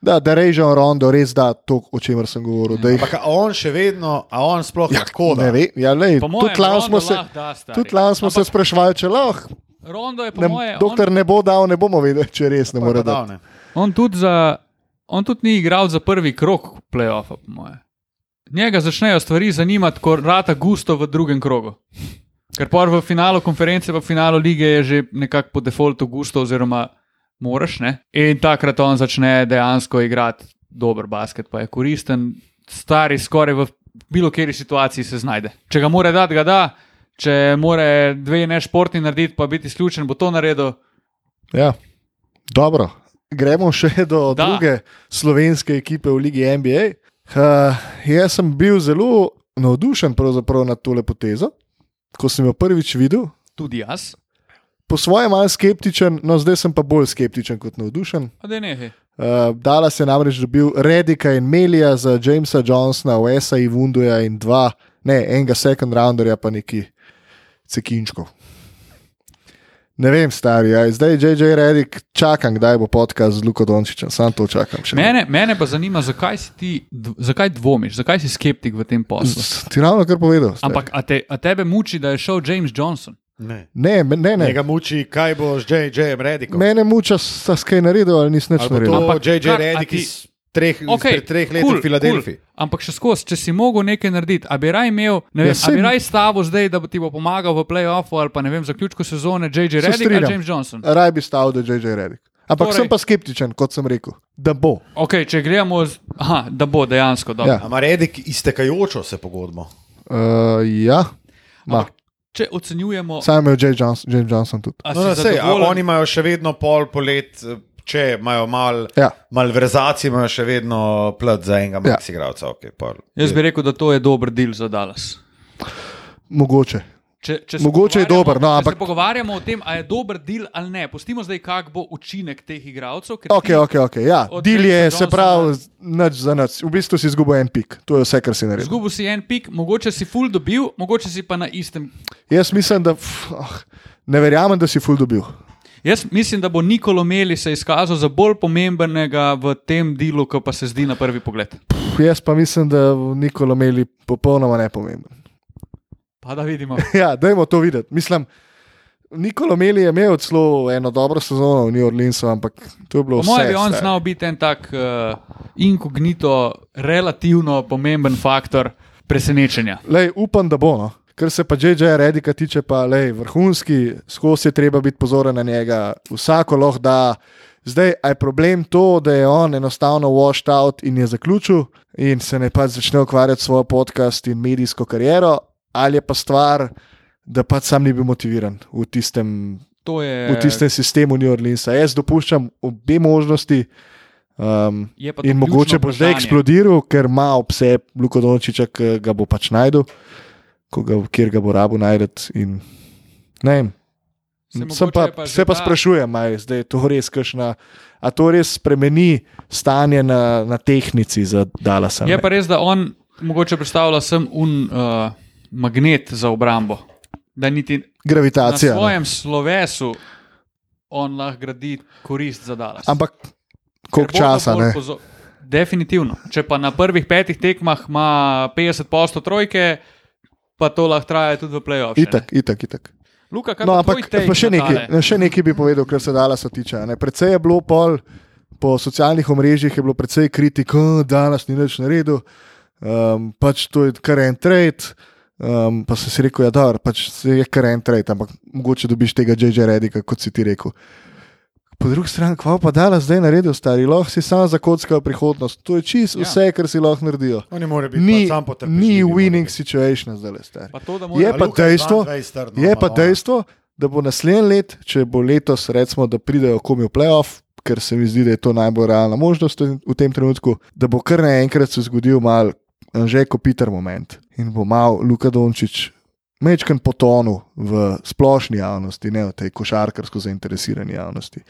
Da, da režem rondo, res da to, o čemer sem govoril. da jih- Ampak a on še vedno, a on sploh ja, lahko da. Ne ve, ja, lej, tudi lani smo Rondo se, tudi lani smo se sprašvali, če lahko. Rondo je po Ne, moje. dokler ne bo dal, ne bomo vedeli, če res ne more dati. ne. On tudi, za, on tudi ni igral za prvi krok playoffa, po moje. Njega začnejo stvari zanimati, ko rata gusto v drugem krogu. Ker pa v finalu konference, pa v finalu lige je že nekako po defaultu gusto, oziroma moraš. Ne? In takrat on začne dejansko igrati dober basket, pa je koristen, stari skoraj v bilo kateri situaciji se znajde. Če ga mora dati, ga da. Če more dve nešportni narediti, pa biti izključen, bo to naredil. Ja. Dobro, gremo še do Da. druge slovenske ekipe v Ligi NBA. Uh, jaz sem bil zelo navdušen nad tole potezo, ko sem jo prvič videl. Tudi jaz. Po svojem malce skeptičen, no zdaj sem pa bolj skeptičen kot navdušen. Uh, Dallas je namreč dobil Redika in Melija za Jamesa Johnsona, Wesa in Wunduja in dva, ne, enega second rounderja, pa neki cekinčkov. Ne vem, stari, ja. zdaj JJ Redik, čakam, kdaj bo podcast z Luko Dončičem, sam to čakam. še. Mene, mene pa zanima, zakaj si ti, zakaj dvomiš, zakaj si skeptik v tem poslu. Z- Ti ravno kar povedal. stari. Ampak a, te, a tebe muči, da je šel James Johnson? Ne. Ne, ne, ne. Njega muči, kaj bo z J.J. Redikom. Mene muča, sta skaj naredil ali nisi nič naredil. to Ampak J.J. Redik ti- iz treh, Okay, treh let v Filadelfiji. Cool. Ampak še skozi, če si mogel nekaj narediti, a bi raj imel, ne vem, Ja, ja, a bi raj stavo zdaj, da bo ti bo pomagal v play-offu ali pa ne vem, zaključku sezone JJ Se Redick ali. James Johnson. Raj bi stal, da je JJ Redik. Ampak Torej- sem pa skeptičen, kot sem rekel, da bo. Okay, če gledamo, z, aha, da bo dejansko dobro. Ja. Ama Redik iztekajočo se pogodbo. Uh, ja, ma. Ampak Če ocenjujemo, Sam je James Johnson, James Johnson tudi. a No, si no, sej, a oni imajo še vedno pol polet, če imajo mal, Ja. malverzacij, imajo še vedno plat za enega Ja. max igralca. Okay, pol. Jaz bi rekel, da to je dober del za Dallas. Mogoče. Če, če se Mogoče je dober, no, če ampak- Se pogovarjamo o tem, ali je dober del ali ne. Pustimo zdaj, kak bo učinek teh igralcev. ker Ok, ok, ok. Ja, Od deal je, Jamesa se pravi, nič za nič. V bistvu si izgubil en pik, to je vse, kar si naredil. Zgubil si en pik, mogoče si full dobil, mogoče si pa na istem. Jaz mislim, da pf, ah, ne verjamem, da si ful dobil. Jaz mislim, da bo Nikolo Meli se izkazal za bolj pomembenega v tem delu, kot pa se zdi na prvi pogled. Pf, Jaz pa mislim, da v Nikolo imeli popolnoma nepomemben. Pa da vidimo. Ja, dajmo to videti. Mislim, Nikolo Meli je imel celo eno dobro sezono v New Orleansu, ampak to je bilo vse. mojem bi on znal biti en tak uh, inkognito, relativno pomemben faktor presenečenja. Lej, upam, da bo. No. Kar se pa JJ Redika tiče, pa lej, vrhunski, skozi je treba biti pozoren na njega, vsako lahko da. Zdaj, je problem to, da je on enostavno washed out in je zaključil in se ne pač začne ukvarjati s svojo podcast in medijsko kariero, ali je pa stvar, da pač sam ni bil motiviran v tistem, To je, v tistem sistemu New Orleansa. Jaz dopuščam obe možnosti. Um, je pa In mogoče bo zdaj eksplodiral, ker ima obse Luko Dončiča, ki ga bo pač najdel, ga, kjer ga bo rabo najdete. in Ne vem. Se Sem pa, pa se pa ta- sprašujem, ali je to res kakšna. A to res spremeni stanje na, na tehnici za Dallas? Je pa res, da on mogoče predstavlja sem un uh, magnet za obrambo. Da niti na Gravitacija. ne. svojem slovesu on lahko gradi korist za Dallas. Ampak koliko časa? bolj Ne? pozo- Definitivno. Če pa na prvih petih tekmah ima 50% trojke, pa to lahko traja tudi v play-off. Itak, itak, itak. Luka, No, pa ampak še na nekaj, še nekaj bi povedal, kar se Dalasa tiče. a Ne. Predvsej je bilo pol, po socialnih omrežjih je bilo precej kritik, da Dalas ni več naredil, um, pač to je kar en trade. Um, pa sem si rekel, da ja, pač se je kar en trade, ampak mogoče dobiš tega JJ Redika, kot si ti rekel. Po drugi strani, kva pa Dalas zdaj naredil, stari, lahko si sam zakockajo prihodnost. To je čisto Ja. ja. vse, kar si lahko naredijo. Ni, sam potrpežljivi, ni winning situation zdaj, stari. Pa to, da Je pa dejstvo- 22 strd, no, Je pa ona. dejstvo, da bo naslednji let, če bo letos, recimo, da pridejo komi v playoff, ker se mi zdi, da je to najbolj realna možnost v v tem trenutku, da bo kar naenkrat se zgodil mal že kopiter moment in bo mal Luka Dončić mečken potonil v splošni javnosti, ne v tej košarkarsko zainteresirani javnosti,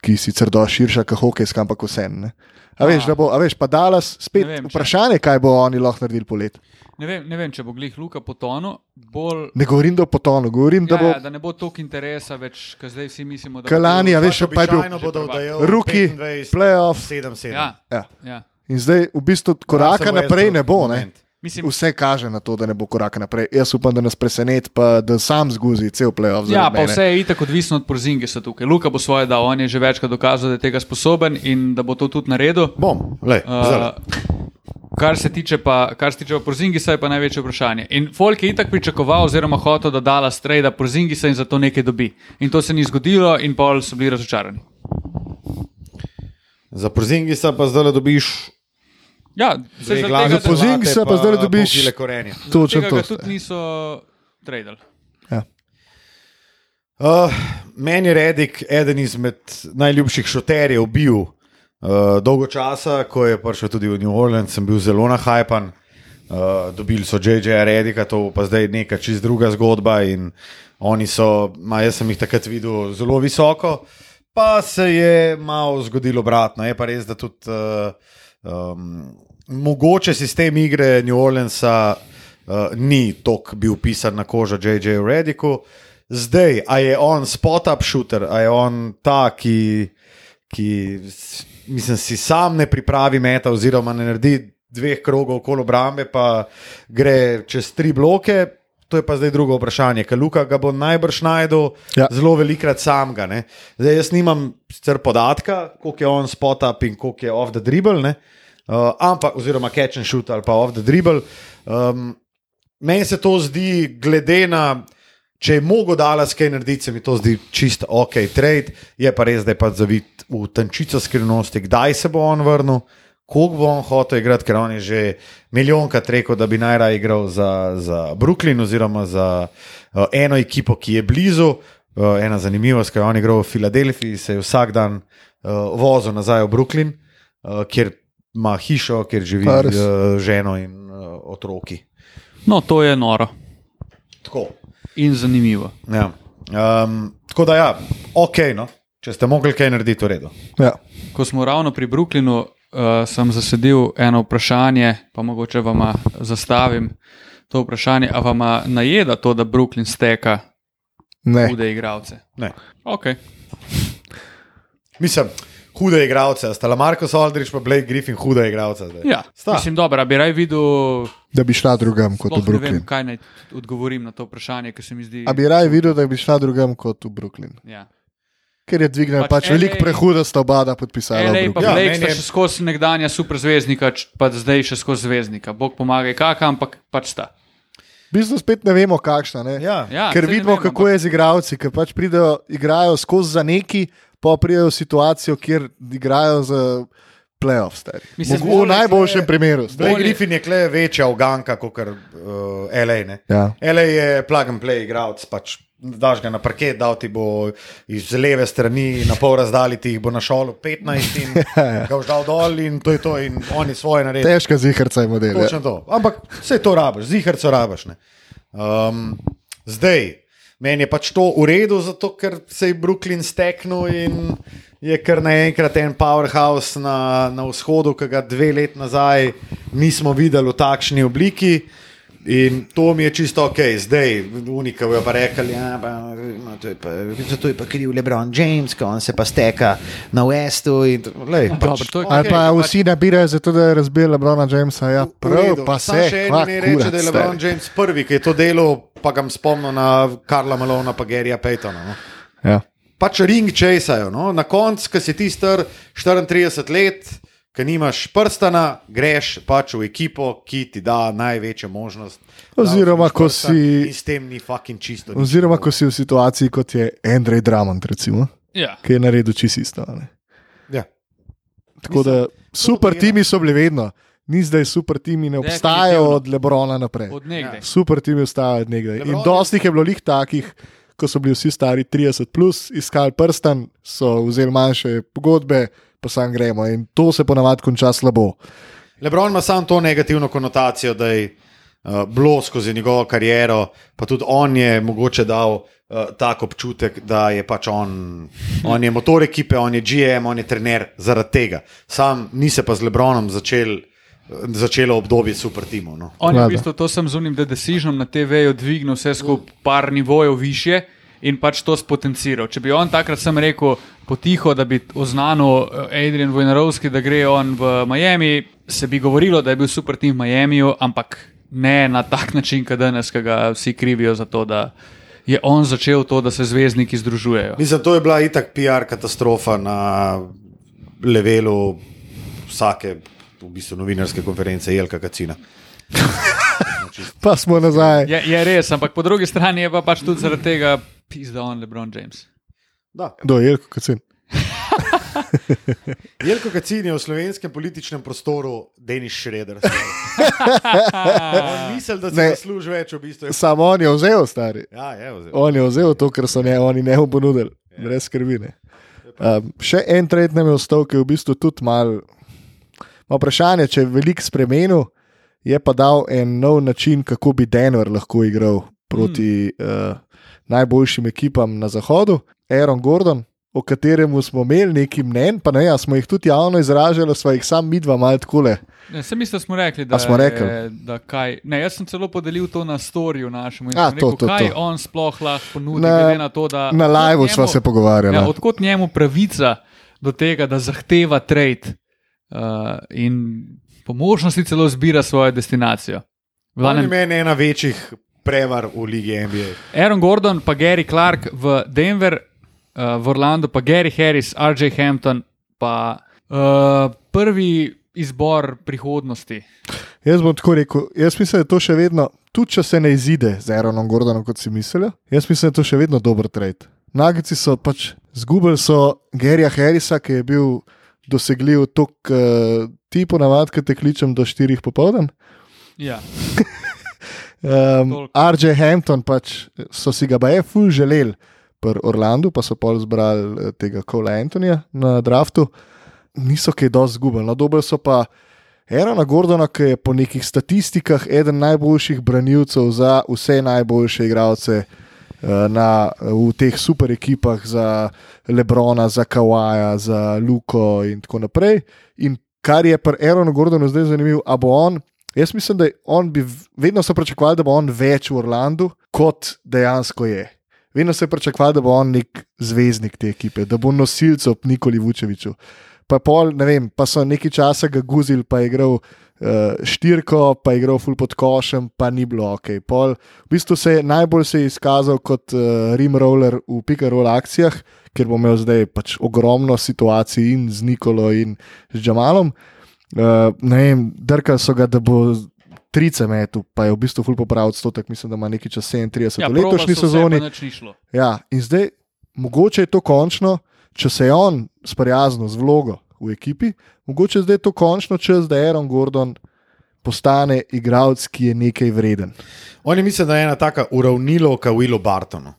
ki je sicer dosti širša kot hokejska, ampak vseeno. A veš, A. da bo, a veš, pa Dallas spet Ne vem, če- vprašanje, kaj bo oni lahko naredili polet. ne, vem, ne vem, če bo glih Luka potonil, bolj. Ne govorim, da bo potonil, govorim, da Ja, bo ja, da ne bo toliko interesa več, ker zdaj vsi mislimo, da bo Kalani, a bil- veš, pa je bil 25, playoff. 7-7. Ja, Ja. ja. In zdaj v bistvu koraka Ja, naprej ne bo. Ne? Mislim, Vse kaže na to, da ne bo koraka naprej. Jaz upam, da nas preseneti, pa da sam zguzi cel playoff. Ja, pa mene. vse je itak odvisno od Porzingisa tukaj. Luka bo svoje dal, on je že večkrat dokazal, da je tega sposoben in da bo to tudi naredil. Bom, lej, Uh, kar se tiče pa, kar se tiče pa Porzingisa, je pa največje vprašanje. In Folk je itak pričakoval, oziroma hotel, da dala strej, da Porzingisa in za to nekaj dobi. In to se ni zgodilo, in pol so bili razočarani. za Porzingisa pa zdaj dobiš Ja, se za glavne tega, Za Porzingisa pa zdajle dobiš- pokile korenje. Točno tega to. tudi niso tradali. Ja. Uh, meni je Redik eden izmed najljubših šoterjev bil. Uh, dolgo časa, ko je prišel tudi v New Orleans, sem bil zelo nahajpan. Uh, dobili so J.J. Redika, to pa zdaj neka čist druga zgodba. Oni so, ma, jaz sem jih takrat videl zelo visoko, pa se je malo zgodilo obratno. Je pa res, da tudi uh, um, mogoče sistem igre New Orleansa uh, ni tok bil pisan na kožo J.J. Rediku. zdaj, a je on spot-up shooter, a je on ta, ki, ki mislim, si sam ne pripravi meta, oziroma ne naredi dveh krogov okoli obrambe, pa gre čez tri bloke. To je pa zdaj drugo vprašanje, ker Luka ga bo najbrž najdel Ja. zelo velikrat sam. Ga, ne. zdaj jaz nimam sicer podatka, koliko je on spot-up in koliko je off the dribble, ne. uh, ampak, oziroma catch and shoot ali pa off the dribble. Um, meni se to zdi, glede na, če je mogo Dallas kaj narediti, se mi to zdi čisto ok, trade, je pa res, da je pa zavit v tančico skrivnosti, kdaj se bo on vrnil. Koliko bo on hotel igrati, ker on je že milijonkrat rekel, da bi najraje igral za, za Brooklyn, oziroma za uh, eno ekipo, ki je blizu. Uh, ena zanimivost, ker je on igral v Filadelfiji, se je vsak dan uh, vozil nazaj v Brooklyn, uh, kjer ima hišo, kjer živi res. uh, ženo in uh, otroki. No, to je noro Tako. in zanimivo. Ja. Um, tako da, ja, ok, no. če ste mogli kaj narediti, v redu. Ja. Ko smo ravno pri Brooklynu, uh, sem zasedil eno vprašanje, pa mogoče vam zastavim to vprašanje. A vam najeda to, da Brooklyn steka Ne. hude igralce? Ne. Okay. Mislim, hude igralce, sta Marko Aldrich pa Blake Griffin, hude igralce. zdaj. Ja, Sta. mislim, dobro, bi raj videl, Da bi šla drugam kot v sploh ne vem, Brooklyn. kaj naj odgovorim na to vprašanje, ker se mi zdi. A bi raje videl, da bi šla drugam kot v Brooklyn. Ja. Ker je dvignil Pač pač, veliko prehuda, da sta oba da podpisala. LA pa Ja. Blake sta je- še skozi nekdanja superzvezdnika, pa zdaj še skozi zvezdnika. Bog pomaga, kaka, ampak pač sta. V bistvu spet ne vemo, kakšna. Ne? Ja. Ja, Ker vidimo, vem, kako je z igravci, ki pač pridejo, igrajo skozi za neki, pa pridejo v situacijo, kjer igrajo za playoff. stari. Mislim, Mogo- V najboljšem primeru. Blake Griffin je kle večja uganka kot uh, LA. Ne? Ja. LA je plug and play igralec. Pač. Daš ga na parket, dal ti bo iz leve strani, na pol razdalji ti jih bo našel 15 in ga boš dal dol, in to je to, in oni svoje naredijo. Težka zihrca je model. Ja. Točno to. Ampak vse to rabiš, zihrco rabiš. ne. Um, zdaj, meni je pač to v redu, zato ker se je Brooklyn steknil in je kar naenkrat en powerhouse na, na vzhodu, ki ga dve leti nazaj nismo videli v takšni obliki. In to mi je čisto ok, zdaj, unika bojo pa rekli, da ja, no, to je pa, zato je pa kriv LeBron James, ko on se pa steka na Westu. In, lej, Dobro, to je Ali pa Okej, vsi nabirajo zato, da je razbil Lebrona Jamesa. Ja, prav, redu. pa se. še eno ne reče, da je stari. LeBron James prvi, ki je to delal, pa ga spomnim na Karla Malona, pa Gerija Pejtona. No. Ja. Pač ring česajo. No. Na koncu, ko si ti star 34 let, ki nimaš prstana, greš pač v ekipo, ki ti da največjo možnost. Oziroma, ko si- s tem ni fucking čisto. Oziroma, ko si v situaciji, kot je Andrej Drummond, recimo, Ja. ki je naredil čisto isto. a ne. Ja. Tako da super timi so bili vedno, ni zdaj super timi, ne obstajajo od Lebrona naprej. Od nekdaj. Super timi ostajajo od nekdaj. In Lebron dosti jih je bilo lih takih, ko so bili vsi stari 30, plus, iskali prstan, so vzeli manjše pogodbe, pa sam gremo. In to se ponavadi konča slabo. Lebron ima samo to negativno konotacijo, da je uh, bilo skozi njegovo kariero, pa tudi on je mogoče dal uh, tak občutek, da je pač on, on je motor ekipe, on je GM, on je trener zaradi tega. Sam ni se pa z Lebronom začel, začelo obdobje super timov. No. On je v bistvu to sem z unim The Decisionom na TV-ju dvignil vse skupaj par nivojev više in pač to spotenciral. Če bi on takrat sem rekel potiho, da bi oznanil eh, Adrian Wojnarovski, da gre on v Miami, se bi govorilo, da je bil super tim v Miamiju, ampak ne na tak način, kot danes, ki ga vsi krivijo za to, da je on začel to, da se zvezdniki združujejo. Mislim, to je bila itak PR katastrofa na levelu vsake v bistvu, novinarske konference Jelka Kacina. Pa smo nazaj. Je, je res, ampak po drugi strani je pa pač tudi zaradi tega pizda on LeBron James. Da. Do Jelko Kacin. Jelko Kacin je v slovenskem političnem prostoru Denis Šreder. Misel, da si Ne. zasluži več, v bistvu. Samo on je vzel, stari. Ja, je, vzel. On je vzel to, kar so ne, oni ne ponudili, brez skrbine. Um, še en trend nam je ostal, ki je v bistvu tudi mal. Ma vprašanje, če je veliko spremenil, je pa dal en nov način, kako bi Denver lahko igral proti mm. uh, najboljšim ekipam na zahodu. Aaron Gordon, o katerem smo imeli neki mnen, pa ne, a smo jih tudi javno izražali, sva jih sam midva malo takole. Ne, sem mislil, da smo rekli, da, A smo rekli? Da kaj. Ne, jaz sem celo podelil to na storju našemu A, sem to, rekel, to, kaj to. on sploh lahko ponudi, Na- glede na to, da Na live njemu- se pogovarjali. Ja, odkot njemu pravica do tega, da zahteva trade uh, in po možnosti celo zbira svojo destinacijo. V On je meni ena večjih prevar v Ligi NBA. Aaron Gordon, pa Gary Clark v Denver, uh, v Orlando, pa Gary Harris, RJ Hampton, pa uh, prvi izbor prihodnosti. Jaz bom tako rekel, jaz mislim, da je to še vedno, tudi če se ne izide z Aaronom Gordonom, kot si mislijo, jaz mislim, da je to še vedno dober trade. Nagici so pač zgubili so Garyja Harrisa, ki je bil dosegljiv tok, uh, ti ponavadi, ki te kličem do 4 popoldan. Ja. Um. RJ Hampton pač so si ga baje ful želeli pri Orlandu, pa so pol zbrali eh, tega Kola Antonija na draftu. Niso kaj dosti zgubili. No, dobili so pa Erona Gordona, ki je po nekih statistikah eden najboljših branilcev za vse najboljše igralce na, v teh super ekipah, za Lebrona, za Kawaja, za Luko in tako naprej. In kar je pri Eronu Gordonu zdaj zanimivo, a bo on. Jaz mislim, da on bi vedno so pričakovali, da bo on več v Orlandu, kot dejansko je. Vedno se je pričakovali, da bo on nek zvezdnik te ekipe, da bo nosilc ob Nikoli Vučeviču. Pa, pol, ne vem, pa so nekaj časa ga guzili, pa je igral uh, štirko, pa je igral full pod košem, pa ni bilo ok. Pol, v bistvu se je najbolj se je izkazal kot uh, rim roller v pick-and-roll akcijah, ker bo imel zdaj pač ogromno situacij in z Nikolo in z Džamalom. Uh, ne vem, drkali so ga, da bo trice metu, pa je v bistvu full popravil odstotek, mislim, da ima nekaj čas 37 Ja, v letošnji sezoni. Ja, in zdaj, mogoče je to končno, če se je on sprijaznil z vlogo v ekipi, mogoče zdaj je to končno čas, da Aaron Gordon postane igralec, ki je nekaj vreden. On je mislim, da je ena taka uravnilovka Willu Bartonu.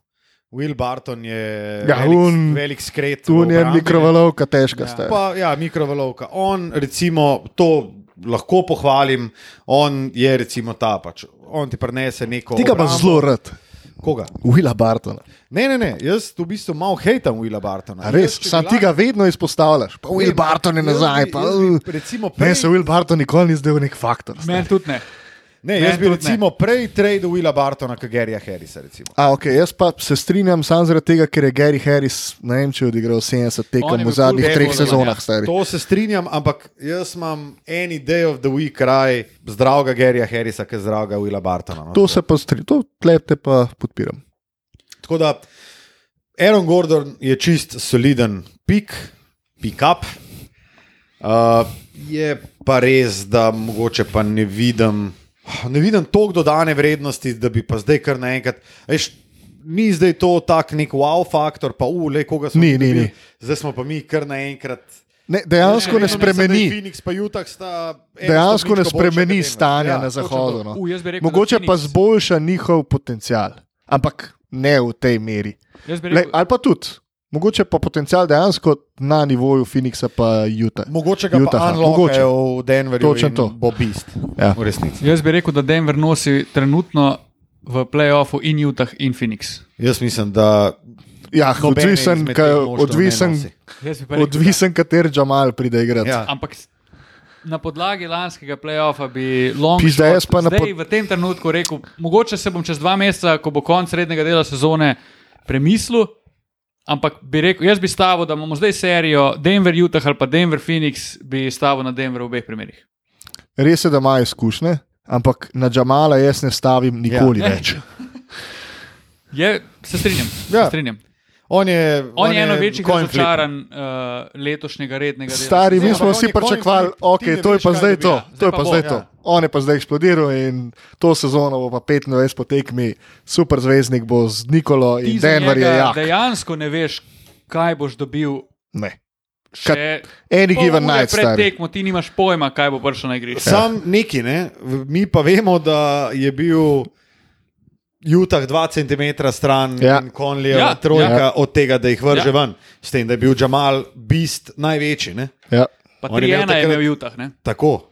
Will Barton je Ja, velik, un- velik skret. Tu je mikrovalovka, težka Ja. ja. stvar. Pa, ja, mikrovalovka. On, recimo, to lahko pohvalim, on je recimo ta pač. On ti prenese neko. Ti ga pa zelo rad, Koga? Willa Bartona. Ne, ne, ne, jaz v bistvu malo hejtam Willa Bartona. A Res, Jaz, sam bi ti ga vedno izpostavljaš. Pa Will Ne, Barton je nazaj. bi- Pa, jaz bi Recimo, prej, ne, se Will Barton nikoli ni zdel nek faktor. Meni tudi ne. Ne, jaz bi tudi ne. recimo prej trade Willa Bartona, kot Garyja Harrisa. Recimo. A, okay, jaz pa se strinjam samo zaradi tega, ker je Gary Harris, ne vem, če je odigral 70 On tekem v zadnjih ful treh sezonah. stari. To se strinjam, ampak jaz imam any day of the week kraj zdravega Garyja Harrisa, kot zdravega Willa Bartona. No. To se pa strinjam, to tlepte pa podpiram. Tako da Aaron Gordon je čist soliden pik, pick up. Uh, je pa res, da mogoče pa ne vidim, ne vidim toliko dodane vrednosti, da bi pa zdaj kar naenkrat. Veš, ni zdaj to tak nek wow faktor, pa ule, koga smo Ni, ni, ni. Zdaj smo pa mi kar naenkrat. Ne, dejansko ne mislim, da je spremeni. Phoenix pa Utah sta Dejansko ne spremeni Denver. stanja Ja, na zahodu. No. U, jaz bi rekel, da Mogoče pa zboljša njihov potencial, ampak ne v tej meri. Jaz bi Le, rekel, ali pa tudi, mogoče pa potencial dejansko na nivoju Phoenixa pa Utah. Mogoče ga Utaha, pa mogoče. v Denverju. Točno in to. Bo bist. Ja. V resnici. jaz bi rekel, da Denver nosi trenutno v playoffu in Utah in Phoenix. Jaz mislim, da. Ja, odvisen, ka, odvisen, rekel, odvisen kater Džamal pride igrati. Ja. Ampak na podlagi lanskega playoffa bi Long Pizda, na zdaj pod- v tem trenutku rekel, mogoče se bom čez dva meseca, ko bo konc srednjega dela sezone, premislil. Ampak bi rekel, jaz bi stavil, da imamo zdaj serijo Denver, Utah ali pa Denver, Phoenix, bi stavil na Denver v obeh primerih. Res je, da ima izkušnje, ampak na Džamala jaz ne stavim nikoli Ja. ja. več. Je, se strinjam. Ja. Se strinjam. On je, On je eno večjih razočaranj uh, letošnjega rednega dela. Stari, mi smo vsi on pričakovali, flip, ok, ti ne to je pa kaj zdaj to, Ja, to zdaj je pa pa bo, zdaj ja. to. On je pa zdaj eksplodiral in to sezono bo pa 25 po tekmi, super zvezdnik bo z Nikolo Ti in Denver je jak. Dejansko ne veš, kaj boš dobil. Ne. Še Any given night, pred tekmo ti nimaš pojma, kaj bo prišel na igrišče. Sam neki, ne? Mi pa vemo, da je bil Utah 2 cm stran Ja. in Conley Ja, trojka ja. od tega, da jih vrže Ja. ven. S tem, da je bil Jamal Beast največji. Ne? Ja. Pa On je imel 3-1 je takrat- imel Utah. Ne? Tako.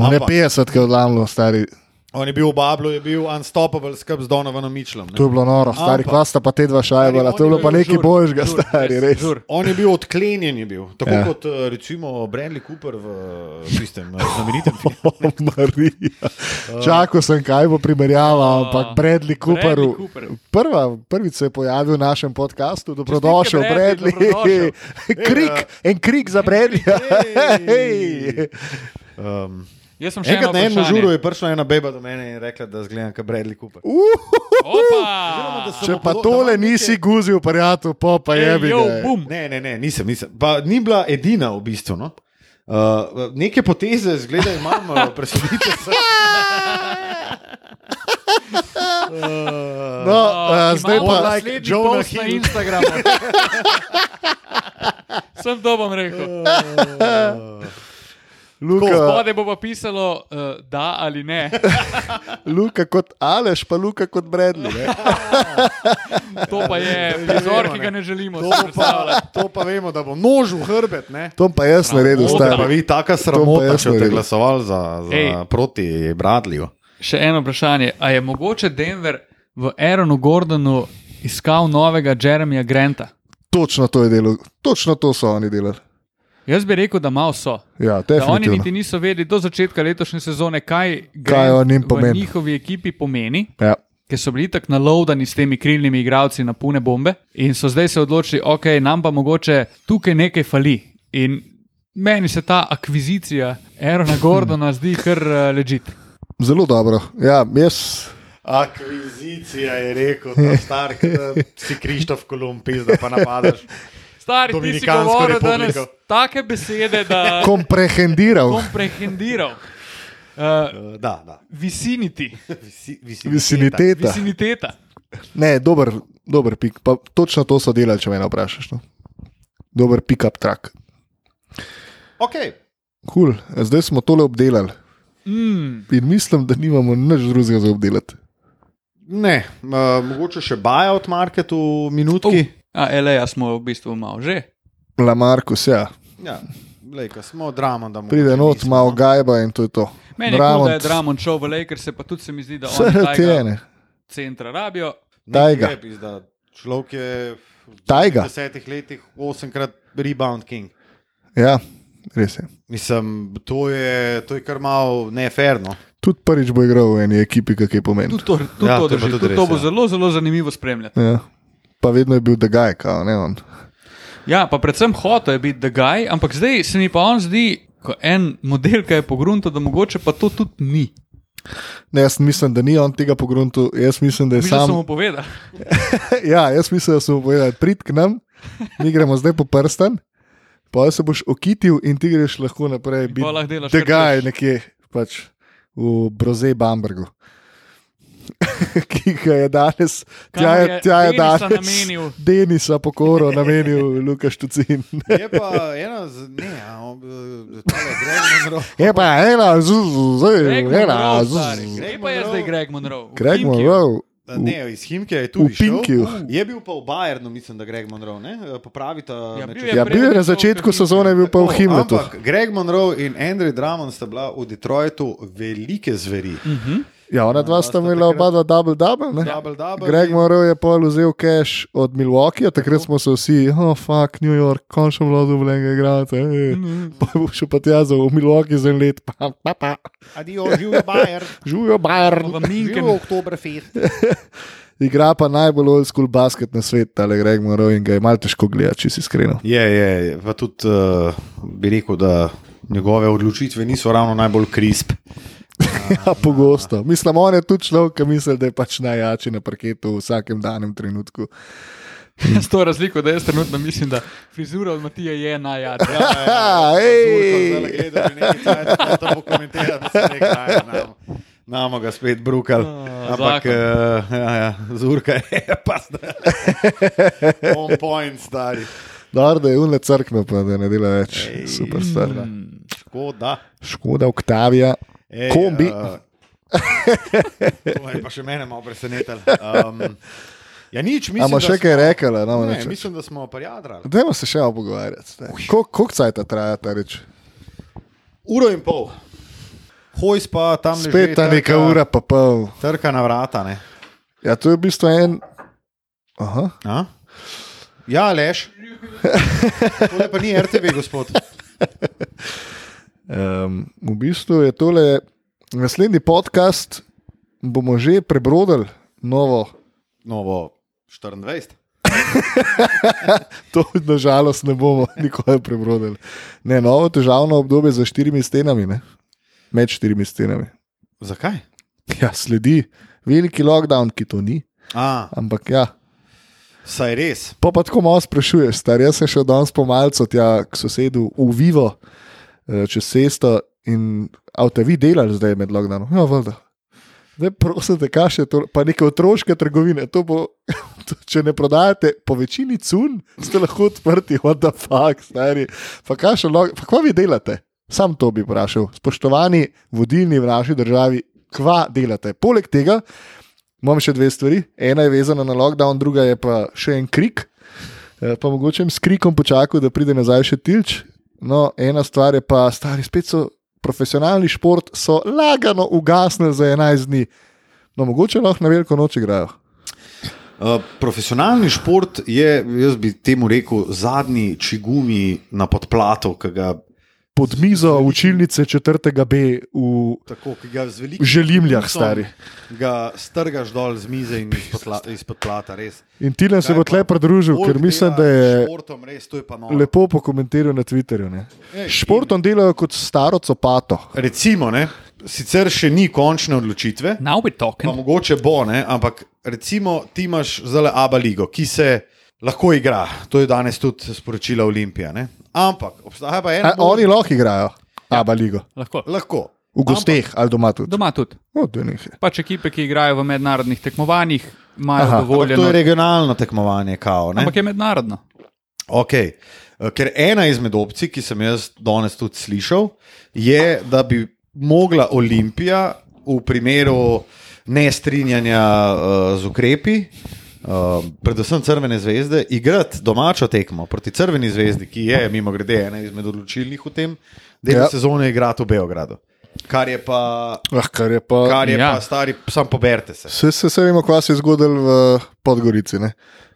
On je Ampak- 50, ki je odlamljal, stari. On je bil v Bablu, je bil unstoppable skrb z Donovanom Mičlom. ne. To je bilo noro, stari kvasta pa te dva šajbala, to je bilo pa je nekaj žur, božjega, žur, stari, res, žur. On je bil odklenjen, je bil. tako Ja. kot eh, recimo Bradley Cooper v tistem eh, znamenitem filmu. O, Marija. Čakal sem, kaj bo primerjava, ampak Bradley Cooper. Cooper. Prva, prvič se je pojavil v našem podkastu, dobrodošel, Bradley, Bradley. krik, en krik za Bradley. Hej. Um, Jaz sem še enkrat eno na enem žuru je prišla ena beba do mene in rekla, da zgledam kot Bradley Cooper. Opa! sem- Če pa tole nisi guzil, prijatelj, pa pa je bi. Ej, jo, bum. Ne, ne, ne, nisem, nisem. Pa ni bila edina v bistvu. No? Uh, neke poteze, zgleda, imam, uh, presedite se. No, uh, zdaj pa. Jonah post na Hill. Instagramu. Sem to bom rekel. Luka, Spode bo pa pisalo, uh, da ali ne. Luka kot Aleš, pa Luka kot Bradley. Ne? To pa je prizor, ki ga ne želimo. To pa, to pa vemo, da bo nož v hrbet. Ne? To pa jaz naredil, To stari. pa vi taka sramota, če ste glasovali za, za Ej. proti Bradleyju. Še eno vprašanje. A je mogoče Denver v Aaronu Gordonu iskal novega Jeremija Granta? Točno to je delo, točno to so oni delali. Jaz bi rekel, da malo so. Ja, Da oni niti niso vedeli do začetka letošnje sezone, kaj, Kaj v njihovi ekipi pomeni. Ja. ker so bili tako nalovdani s temi krilnimi igralci na pune bombe in so zdaj se odločili, ok, nam pa mogoče tukaj nekaj fali. In meni se ta akvizicija Aerona Gordona zdi kar uh, ležit. Zelo dobro. Ja, jaz, Akvizicija je rekel, da si Krištof Kolumb, da pa napadaš. Stari, ti si govoril republiko. danes take besede, da komprehendiral. komprehendiral. Uh, Uh, da, da. vicinity, Visi, visi, Visiniteta. viciniteta. Ne, dober, dober pik. Pa točno to so delali, če me vprašaš. No. Dober pick-up track. Okay. Cool. Zdaj smo tole obdelali Mm, in mislim, da nimamo nič drugega za obdelati. Ne, uh, mogoče še buyout market v minutki. A, LA smo v bistvu malo že. Lamarcus, ja. Ja, lej, ko smo drama, da pride not, malo gajba in to je to. Meni je kul, Drummond. da je Dramon šel v Lakers, pa tudi se mi zdi, da Vse oni te tega ene. centra rabijo. Tajga. Človek je v Tajga. desetih letih osemkrat rebound king. Ja, res je. Mislim, to je, to je kar malo neferno. Tudi prvič bo igral v eni ekipi, kak je pomen. Tudi to, tudi Ja, to, to je tudi tudi res, to bo ja. zelo, zelo zanimivo spremljati. Ja. Pa vedno je bil degaj, kao ne on. Ja, pa predvsem hotel je biti The Guy, ampak zdaj se mi pa on zdi kot en model, ki je pogrunto, da mogoče pa to tudi ni. Ne, jaz mislim, da ni on tega pogruntu, jaz mislim, da je Mi že sam. smo mu povedali. ja, jaz mislim, da so mu povedali, prid k nam, mi gremo zdaj po prsten, pa se boš okitil in ti greš lahko naprej. Tega je nekje pač, v Broze Bambergu. Ki ga je danes, tja je, je tja je Denisa danes, namenil. Denisa pokoro namenil Lukaš Tucin. Je pa ena, z, ne, a, on, eh, tale Greg Monroe. Je pa ena, zdaj, Greg ena, Monroe, z- stari. z- Kje pa je zdaj Greg Monroe? Greg. Monroe. Ne, iz Himke je tudi Pinkiju. šel. Je bil pa v Bayernu, mislim, da Greg Monroe. Ne? Popravite. Ja, bil je Ja, bil je na začetku sezone, bil pa v Himletu. Ampak Greg Monroe in Andrew Drummond sta bila v Detroitu velike zveri. Ja, ona dva sta imela oba dva double double. ne? Double, double Greg in- Monroe je pol vzel cash od Milwaukeeja, takrat smo se vsi, oh, fuck, New York, končno bilo dovoljenega igrati. eh." Pa bo še pa tja za v Milwaukee za en let, pa, pa, pa. Adijo, živijo Bayern. V Minken. živijo Oktoberfest. Igra pa najbolj old school basket na svetu, ali Greg Monroe in ga je malo težko gledati, če si iskren. Je, je, pa tudi uh, bi rekel, da njegove odločitve niso ravno najbolj krisp. Ja, pogosto. Mislim, on je tudi človek, ki misli, da je pač najjači na parketu v vsakem danem trenutku. S to razliko, da jaz trenutno mislim, da frizura od Matija je najjača. Ja, ej. Namo ga spet brukal. A, Ampak, zakon. uh, ja, ja, zurka je pa zdaj. On point, stari. Dobro, da je unle crkno, pa da ne dela več. Ej. Super stvar. Škoda. Škoda, Oktavija. Ej, Kombi. Uh, to je pa še mene malo presenetilo. Um, ja, nič, mislim, da še smo- kaj rekla, no, Ne, neč več. mislim, da smo parjadrali. Dajmo se še malo pogovarjati. Koliko cajt traja ta reč? Uro in pol. hojs pa tam leži. Spet ta neka ura, pa pol. Trka na vrata. Ne? Ja, to je v bistvu en. Aha. A? Ja, lež. To pa ni RTV, gospod. Um, v bistvu je tole naslednji podcast, bomo že prebrodili novo. Novo 24. To nažalost ne bomo nikoli prebrodili. Ne, novo težavno obdobje za štirimi stenami, ne? med štirimi stenami. Zakaj? Ja, sledi veliki lockdown, ki to ni, A, ampak ja. saj res. Pa pa tako malo sprašuješ, star. Jaz sem šel danes po malcu tja k sosedu v Vivo, čez cesto in avto vi delali zdaj med lockdownom. Ja, voda. Zdaj, prosim, te kaše, to, pa neke otroške trgovine. To bo, to, če ne prodajate po večini cun, ste lahko odprti, what the fuck, stari. Pa kaše, pa kva vi delate? Sam to bi vprašal. Spoštovani vodilni v naši državi, kva delate? Poleg tega imam še dve stvari. Ena je vezana na lockdown, druga je pa še en krik. Eh, Pa mogoče s krikom počakal, da pride nazaj še tilč. No, ena stvar je pa, stari spet so profesionalni šport, so lagano ugasnili za 11 dni. No, mogoče lahko na veliko noč igrajo. Uh, profesionalni šport je, jaz bi temu rekel, zadnji čigumi na podplatu, ki ga, Pod mizo učilnice 4. B v tako, ki ga z velikim Želimljah, stari. Ga strgaš dol z mize in izpod, pla, izpod plata, res. In Tilen se bo tle pridružil, ker mislim, da je Športom, res, je lepo pokomentiral na Twitterju. ne. Ej, Športom delajo kot staro copato. Recimo, ne, sicer še ni končne odločitve, Now we're pa talking. mogoče bo, ne, ampak recimo ti imaš zdaj Aba ligo, ki se lahko igra. To je danes tudi sporočila Olimpija. Ne. Ampak obstaja pa ena. A, oni lahko igrajo, Aba ligo. Lahko. lahko. V gosteh ali doma tudi. Doma tudi. O. Pač ekipe, ki igrajo v mednarodnih tekmovanjih, imajo Aha, Ampak to dovoljeno. je regionalno tekmovanje, kao. Ne? Ampak je mednarodno. Okay. Ker ena izmed opcij, ki sem jaz danes tudi slišal, je, da bi mogla Olimpija v primeru nestrinjanja uh, z ukrepi, uh, predvsem Crvene zvezde, igrati domačo tekmo proti Crveni zvezdi, ki je, mimo grede, ena izmed odločilnih v tem delu Ja. ja. sezone, igrati v Beogradu. Kar je pa, Ah, kar je pa. kar je Ja. pa stari, sam poberite se. Se, se, se vemo, kva se je zgodilo v Podgorici. Ne?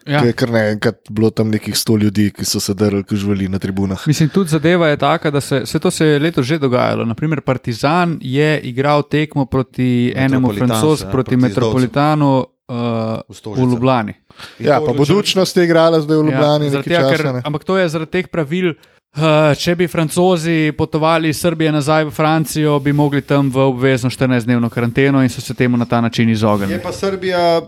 Ja. Ja. Je kar naenkrat bilo tam nekih sto ljudi, ki so se drli, ki živeli na tribunah. Mislim, tudi zadeva je taka, da se, se to se je letos že dogajalo. Naprimer, Partizan je igral tekmo proti enemu Metropolitan, francosku, ja, proti proti Metropolitanu uh, V v. Ljubljani. Ja, pa budučnost je igrala zdaj v Ljubljani. Ja, Ja, tega, časa, ker, ne. ampak to je zaradi teh pravil. Uh, če bi francozi potovali iz Srbije nazaj v Francijo, bi mogli tam v obvezno 14-dnevno karanteno in so se temu na ta način izognili. Je pa Srbija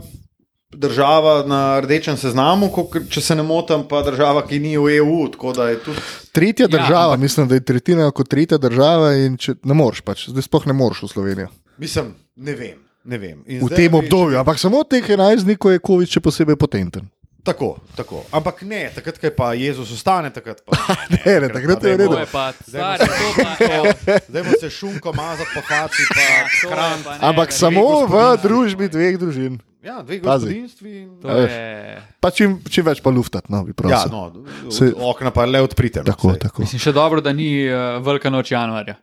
država na rdečem seznamu, če se ne motim, pa država, ki ni v EU. Tako da je tudi. Tretja Ja, država, ampak- mislim, da je tretjina kot tretja država in če, ne moreš pač, zdaj sploh ne moreš v Slovenijo. Mislim, ne vem. Ne vem. In V tem ne obdobju, ampak samo teh 11 dni, ko je COVID še posebej potenten. Tako, tako. Ampak ne, takrat, ko je pa Jezus ostane, takrat pa. Ne, ne, takrat je v redu. Evo, Zdaj bo se šunko mazati po haci, pa hran. pa ne, Ampak ne, samo v družbi dveh družin. Ja, dve gospodinstvi. in- To A veš. je, Pa čim, čim več pa luftat, no, bi Ja, prosil. no, Se- okna pa le odprite. no, Tako, tako. mislim, še dobro, da ni uh, velika noč januarja.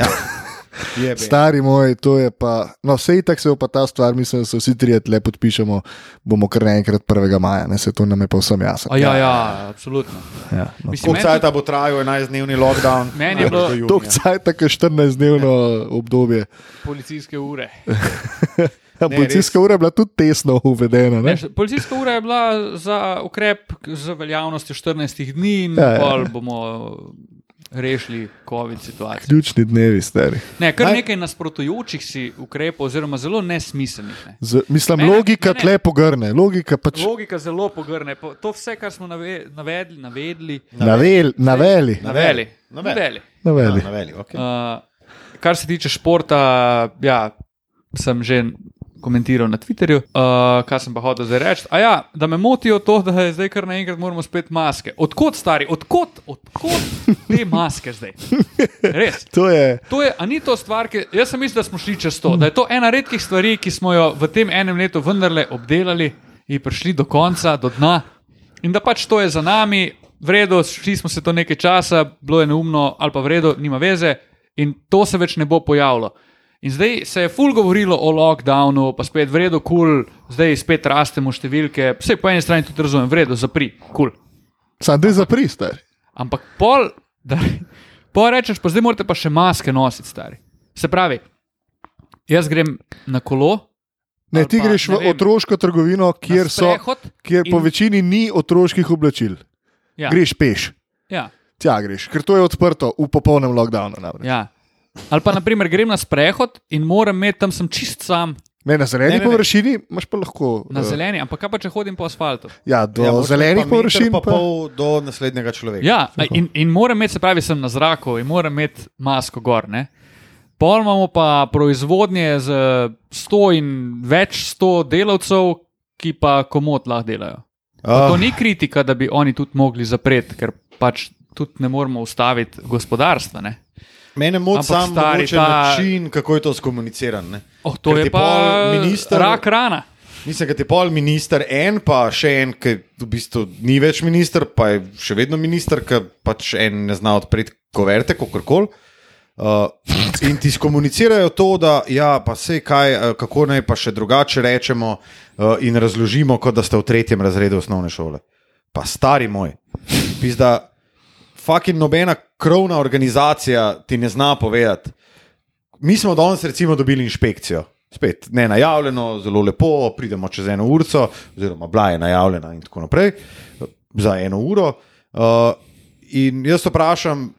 Jebe. Stari moj, to je pa. No, vse itak se bo pa ta stvar, mislim, da se vsi trije tle podpišemo, bomo kar naenkrat 1. maja, ne se to nam je pa vsem jasno. A ja, ja, absolutno. Ja, no. Mislim, Koliko meni bo trajal 11-dnevni lockdown? Meni je bilo do junija. Tok cajt, tako 14-dnevno obdobje. policijske ure. Ja, Ne, policijska ura je bila tudi tesno uvedena. Ne, Ne? policijska ura je bila za ukrep z veljavnostjo 14 dni in Ja, ja, bomo rešili COVID situacijo. Ključni dnevi, stari. Ne, kar Naj- nekaj nasprotujočih si ukrepov, oziroma zelo nesmiselnih. Ne. Z, mislim, Mene- logika mene- tle pogrne. Logika pač. Logika zelo pogrne. Po- To vse, kar smo nave, navedli, navedli, Navel, naveli. naveli. Naveli. naveli. naveli. Ja, naveli okay. Uh, kar se tiče športa, ja, sem že komentiral na Twitterju, uh, kaj sem pa hotel zdaj reči. A ja, da me motijo to, da je zdaj kar naenkrat moramo spet maske. Odkot, stari, odkot, odkot te maske zdaj? Res. To je. To je, a ni to stvar, ki. Jaz sem mislil, da smo šli čez to, da je to ena redkih stvari, ki smo jo v tem enem letu vendarle obdelali in prišli do konca, do dna. In da pač to je za nami, v redu, šli smo se to nekaj časa, bilo je neumno ali pa v redu, nima veze in to se več ne bo pojavilo. In zdaj se je ful govorilo o lockdownu, pa spet v redu, kul, cool, zdaj spet rastemo številke. Vse po eni strani tudi razumem, v redu, zapri, kul. Cool. Sam dej zapri, stari. Ampak pol, da, pol rečeš, pa zdaj morate pa še maske nositi, stari. Se pravi, jaz grem na kolo. Ne, ti pa, greš ne v vem, otroško trgovino, kjer, so, kjer po in- večini ni otroških oblačil. Ja, Greš peš, ja, tja greš, ker to je odprto v popolnem lockdownu. namreč. ja. Ali pa, naprimer, grem na sprehod in moram imeti tam sem čist sam, Ne, na zeleni Ne, ne, ne. površini imaš pa lahko. na eh, zeleni, ampak kaj pa če hodim po asfaltu? Ja, do Ja, zelenih površin. Pa Pa pol do naslednjega človeka. Ja, in, in moram imeti, se pravi, sem na zraku in moram imeti masko gor. Ne? Pol imamo pa proizvodnje z 100 in več 100 delavcev, ki pa komod lahko delajo. Ah, To ni kritika, da bi oni tudi mogli zapreti, ker pač tudi ne moremo ustaviti gospodarstva. Ne? Mene moti Ampak sam stari, mogoče ta- način, kako je to skomunicirano. Oh, to Ker je pa minister- rak rana. Mislim, da je pol minister en, pa še en, ki v bistvu ni več minister, pa je še vedno minister, ki pač en ne zna odpreti koverte, kako koli. Uh, in ti skomunicirajo to, da ja, pa se kaj, eh, kako naj pa še drugače rečemo uh, in razložimo, kot da ste v tretjem razredu osnovne šole. Pa stari moj, pizda, fucking nobena krovna organizacija ti ne zna povedati. Mi smo danes recimo dobili inšpekcijo. Spet ne najavljeno, zelo lepo, pridemo čez eno uro, oziroma bila je najavljena in tako naprej, za eno uro. Uh, in jaz vprašam,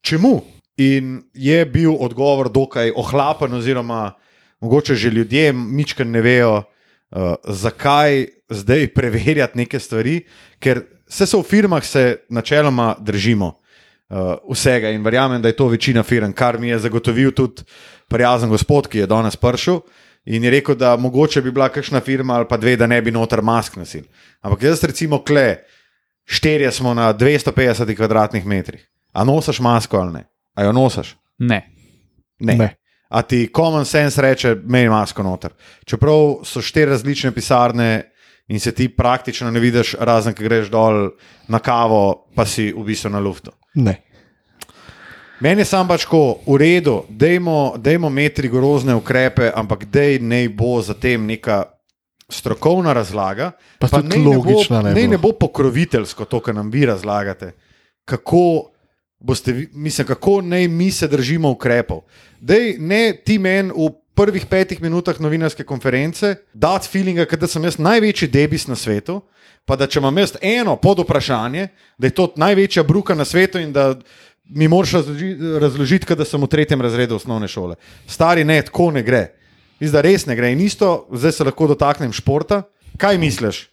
čemu? In je bil odgovor dokaj ohlapen, oziroma mogoče že ljudje mička ne vejo, uh, zakaj zdaj preverjati neke stvari, ker vse so v firmah, se načeloma držimo uh, vsega in verjamem, da je to večina firm, kar mi je zagotovil tudi prijazen gospod, ki je danes prišel. In je rekel, da mogoče bi bila kakšna firma ali pa dve, da ne bi noter mask nosil. Ampak jaz, recimo, kle, štirje smo na 250 kvadratnih metrih. A nosiš masko ali ne? A jo nosiš? Ne. Ne. Ne. A ti common sense reče, mej masko noter. Čeprav so štiri različne pisarne in se ti praktično ne vidiš, razen ki greš dol na kavo, pa si v bistvu na luftu. ne. Meni je sam pač tako, v redu, dajmo, dajmo imeti rigorozne ukrepe, ampak dej naj bo za tem neka strokovna razlaga. Pa naj ne bo- logična naj Naj bo. ne bo pokroviteljsko to, kar nam vi razlagate. Kako, boste, mislim, kako naj mi se držimo ukrepov. Dej, ne ti meni v prvih petih minutah novinarske konference dati feelinga, da sem jaz največji debis na svetu. Pa da če imam jaz eno pod vprašanje, da je to največja bruka na svetu in da mi moraš razloži- razložiti, kot da sem v tretjem razredu osnovne šole. Stari ne, tako ne gre. Mislim, da res ne gre. In isto, zdaj se lahko dotaknem športa. Kaj misliš?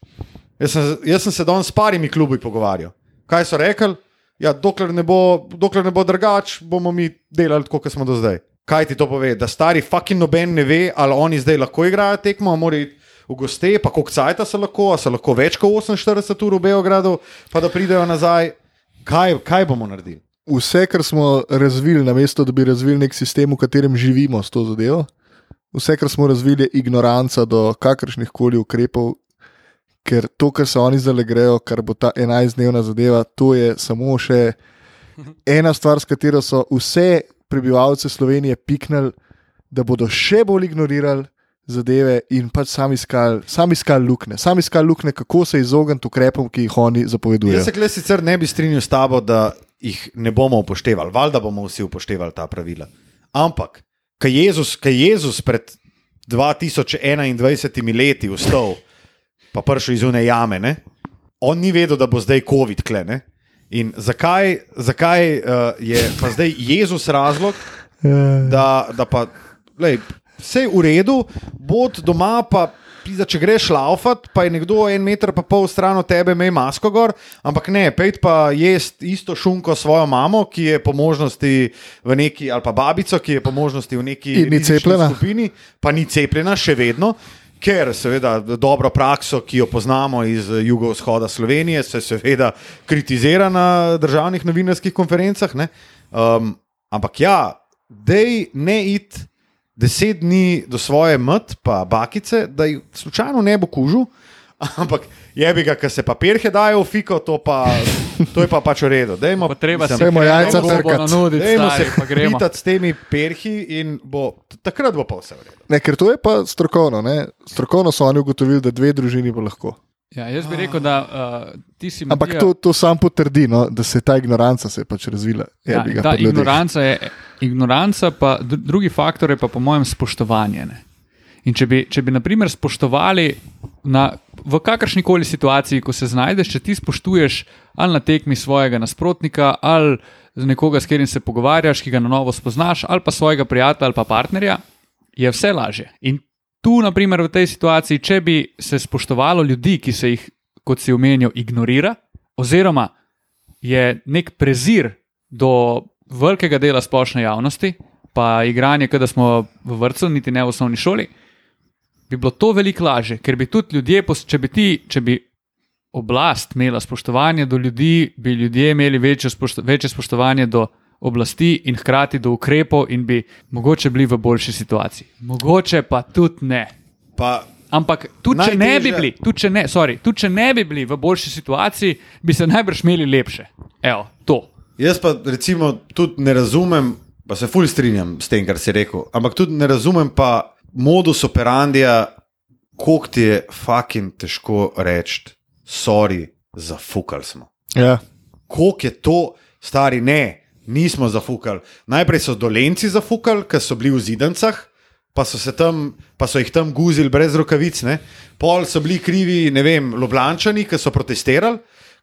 Jaz sem, jaz sem se danes s parimi klubi pogovarjal. Kaj so rekli? Ja, dokler ne bo, dokler ne bo drugač, bomo mi delali tako, kot smo do zdaj. Kaj ti to pove? Da stari fucking noben ne ve, ali oni zdaj lahko igrajo tekmo, morajo iti v goste, pa koliko cajta se lahko, a se lahko več kot 48 ur v Beogradu, pa da pridejo nazaj. Kaj, kaj bomo naredili? Vse, kar smo razvili, namesto da bi razvili nek sistem, v katerem živimo s to zadevo, vse, kar smo razvili, je ignoranca do kakršnih koli ukrepov, ker to, kar se oni zdaj grejo, kar bo ta 11-dnevna zadeva, to je samo še ena stvar, s katero so vse prebivalce Slovenije piknili, da bodo še bolj ignorirali. Zadeve in pač sami iskali, sami iskali luknje, sami iskali luknje, kako se izogniti ukrepom, ki jih oni zapovedujejo. Jaz se kle sicer ne bi strinjal s tabo, da jih ne bomo upoštevali, valjda bomo vsi upoštevali ta pravila. Ampak, kaj Jezus, kaj Jezus pred 2021 leti vstal, pa prišel iz une jame, ne? on ni vedel, da bo zdaj COVID klene. In zakaj, zakaj uh, je pa zdaj Jezus razlog, da, da pa, lej, vse je v redu, bod doma pa. Pizda, če greš laufat, pa je nekdo en meter pa pol stran od tebe, imej masko gor, ampak ne, pejt pa jest isto šunko svojo mamo, ki je po možnosti v neki, ali pa babico, ki je po možnosti v neki skupini, pa ni cepljena še vedno. Ker seveda dobro prakso, ki jo poznamo iz jugovzhoda Slovenije, se seveda kritizira na državnih novinarskih konferencah. ne. Um, ampak ja, dej ne id deset dni do svoje mat, pa bakice, da jih slučajno ne bo kužil, Ampak je bi ga, ker se pa perhe dajo v fiko, to, pa, to je pa pač v redu. Dajmo, Pa treba mislim, se Dajmo jajca bo trkat. nanuditi, Dajmo se pa gremo. pitati s temi perhi in bo, takrat bo pa vse v redu. Ne, ker to je pa strokovno. Ne? Strokovno so oni ugotovili, da dve družini bo lahko. Ja, jaz bi rekel, da uh, ti si Ampak Matija- to, to sam potrdi, no, da se je ta ignoranca se je pač razvila. Ja, Jebi ga ta ignoranca je, ignoranca pa dru- drugi faktor je pa po mojem spoštovanje. Ne? In če bi, če bi naprimer spoštovali na, v kakršni koli situaciji, ko se znajdeš, če ti spoštuješ ali na tekmi svojega nasprotnika, ali nekoga, s katerim se pogovarjaš, ki ga na novo spoznaš, ali pa svojega prijatelja ali pa partnerja, je vse lažje. In tu, naprimer, v tej situaciji, če bi se spoštovalo ljudi, ki se jih, kot si omenil, ignorira, oziroma je nek prezir do velikega dela splošne javnosti, pa igranje, kot da smo v vrtu, niti ne v osnovni šoli, bi bilo to veliko lažje, ker bi tudi ljudje, če bi ti, če bi oblast imela spoštovanje do ljudi, bi ljudje imeli večje, spošto, večje spoštovanje do oblasti in hkrati do ukrepov, in bi mogoče bili v boljši situaciji. Mogoče pa tudi ne. Pa, Ampak tudi če, ne bi bili, tudi, če ne, sorry, tudi če ne bi bili v boljši situaciji, bi se najbrž imeli lepše. Evo, to. jaz pa recimo tudi ne razumem, pa se fulj strinjam s tem, kar si rekel, ampak tudi ne razumem pa modus operandija, koliko ti je fucking težko reči, sorry, zafukali smo. Ja. koliko je to, stari, ne, nismo zafukali. Najprej so dolenci zafukali, ker so bili v zidancah, pa so, se tam, pa so jih tam guzili brez rokavic. Ne. Pol so bili krivi, ne vem, Ljubljančani, ki so protestirali.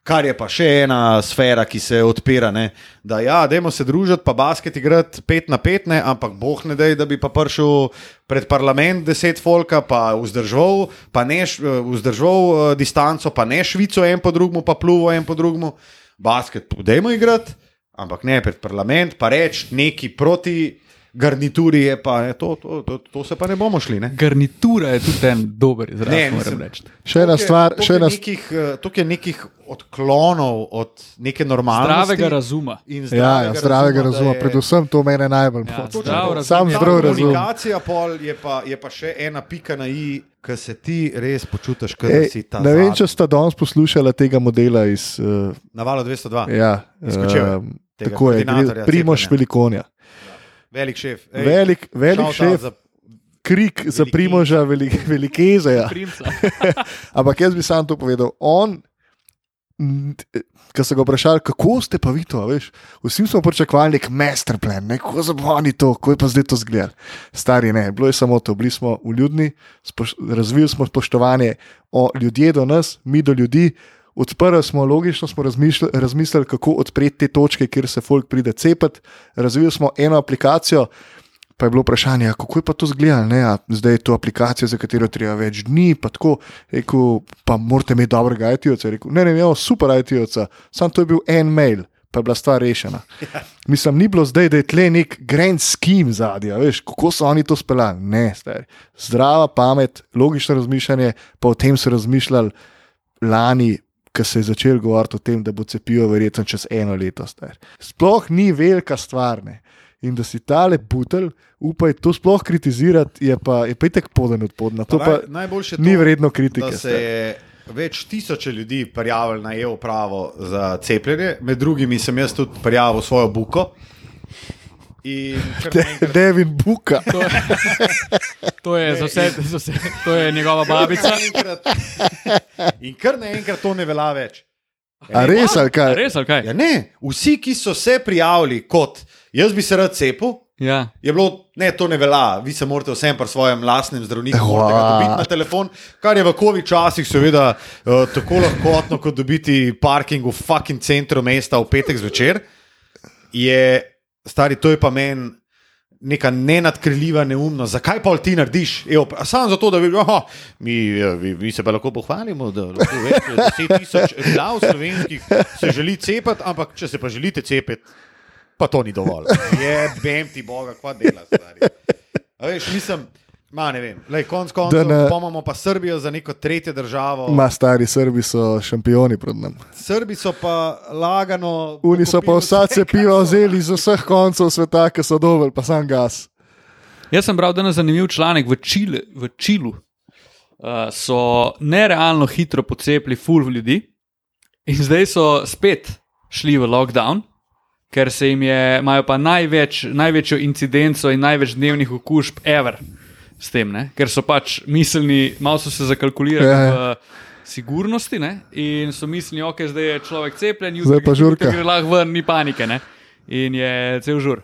Kar je pa še ena sfera, ki se odpira. Ne? Da, ja, dajmo se družiti, pa basket igrati pet na pet, ne? ampak boh ne dej, da bi pa prišel pred parlament deset folka, pa vzdržal, pa ne š- vzdržal eh, distanco, pa ne švico en po drugmu, pa pluvo en po drugmu. Basket, dajmo igrati, ampak ne pred parlament, pa reči neki proti garnituri, je pa, je to, to, to, to se pa ne bomo šli. Ne? Garnitura je tudi en dober izraz, Ne, reči. Še ena stvar, še je ena nekih, eh, toliko je nekih odklonov od neke normalnosti. Zdravega razuma. in Ja, ja, zdravega da razuma, je- predvsem to mene najbolj Ja. Točno zdrav Sam zdrav razum. Komunikacija pol je pa, je pa še ena pika na i, ki se ti res počutiš, kot da si ta. ne vem, če sta danes poslušala tega modela iz. Uh, Na valu 202, ja, tega tako je, cepljenja. Velikonja. Velik šef. Ej, Velik, velik šef, Za, krik za Velikeza. Primoža velik, Velikezeja. Ampak jaz bi sam to povedal. On, ki so ga vprašali, kako ste pa vi to, a veš, vsi smo pričakovali nek masterplan, neko zabavni to, kako je pa zdaj to zgled. Stari ne, bilo je samo to, bili smo uljudni, spoš, razvili smo spoštovanje o ljudje do nas, mi do ljudi. Odprli smo, logično smo razmišljali, razmislili, kako odpreti te točke, kjer se folk pride cepiti. Razvili smo eno aplikacijo, Pa je bilo vprašanje, "A kako je pa to zgledalo? A zdaj je to aplikacija, za katero treba več dni, pa tako, rekel, pa morate imeti dobrega IT-ovca. Ne, ne, imamo super IT-ovca, sam to je bil en mail, pa je bila stvar rešena. Mislim, ni bilo zdaj, da je tle nek grand scheme zadnji, veš, kako so oni to speljali. Ne, stari. Zdrava pamet, logično razmišljanje, pa o tem so razmišljali lani. Ko se je začel govoriti o tem, da bo cepivo verjetno čez eno leto. Star. Sploh ni velika stvar. Ne. In da si tale butelj, upaj to sploh kritizirati, je pa, je pa itek poden od podna. To Pa pa naj- najboljše to, ni vredno da kritike. se star. je več tisoče ljudi prijavili na EU pravo za cepljenje, med drugimi sem jaz tudi prijavil svojo buko. In naenkrat- Devin Buka. To je, to je za vse, za vse, to je njegova babica. In kar naenkrat to ne velja več. A res ali A kaj? Res ali kaj? Ja, ne, vsi, ki so se prijavili kot jaz bi se rad cepil, Ja. je bilo, ne, to ne velja, vi se morate vsem pri svojem lastnem zdravniku dobiti na telefon, kar je v COVID časih seveda uh, tako lahkotno, kot dobiti parking v fucking centru mesta v petek zvečer. Je, stari, to je pa meni. Neka nenadkriljiva neumnost, zakaj pa ti narediš? Evo, samo zato, da bi rekel, oh, mi, mi, mi se pa lahko pohvalimo, da lahko več kot 10 tisoč glav slovenskih se želi cepiti, ampak če se pa želite cepiti, pa to ni dovolj. Je, vem ti, Boga, kva dela, stari. A veš, mislim, ma ne vem, lej, konc koncev, ne- pomamo pa Srbijo za neko tretjo državo. Ma stari Srbi so šampioni pred nami. Srbi so pa lagano. Oni so pa vsa cepiva vzeli iz vseh koncev sveta, ki so dobili, pa sam gas. Jaz sem bral danes zanimiv članek v, Čile, v Čilu. uh, so nerealno hitro pocepili full ljudi in zdaj so spet šli v lockdown, ker se jim je, imajo pa največ, največjo incidenco in največ dnevnih okužb ever s tem, ne? ker so pač mislili, malo so se zakalkulirali. Ja, ja. v Sigurnosti ne? in so mislili, da okay, zdaj je človek cepljen, Zdaj pa žurka. gre lahko ven, ni panike. Ne? In je cel žur.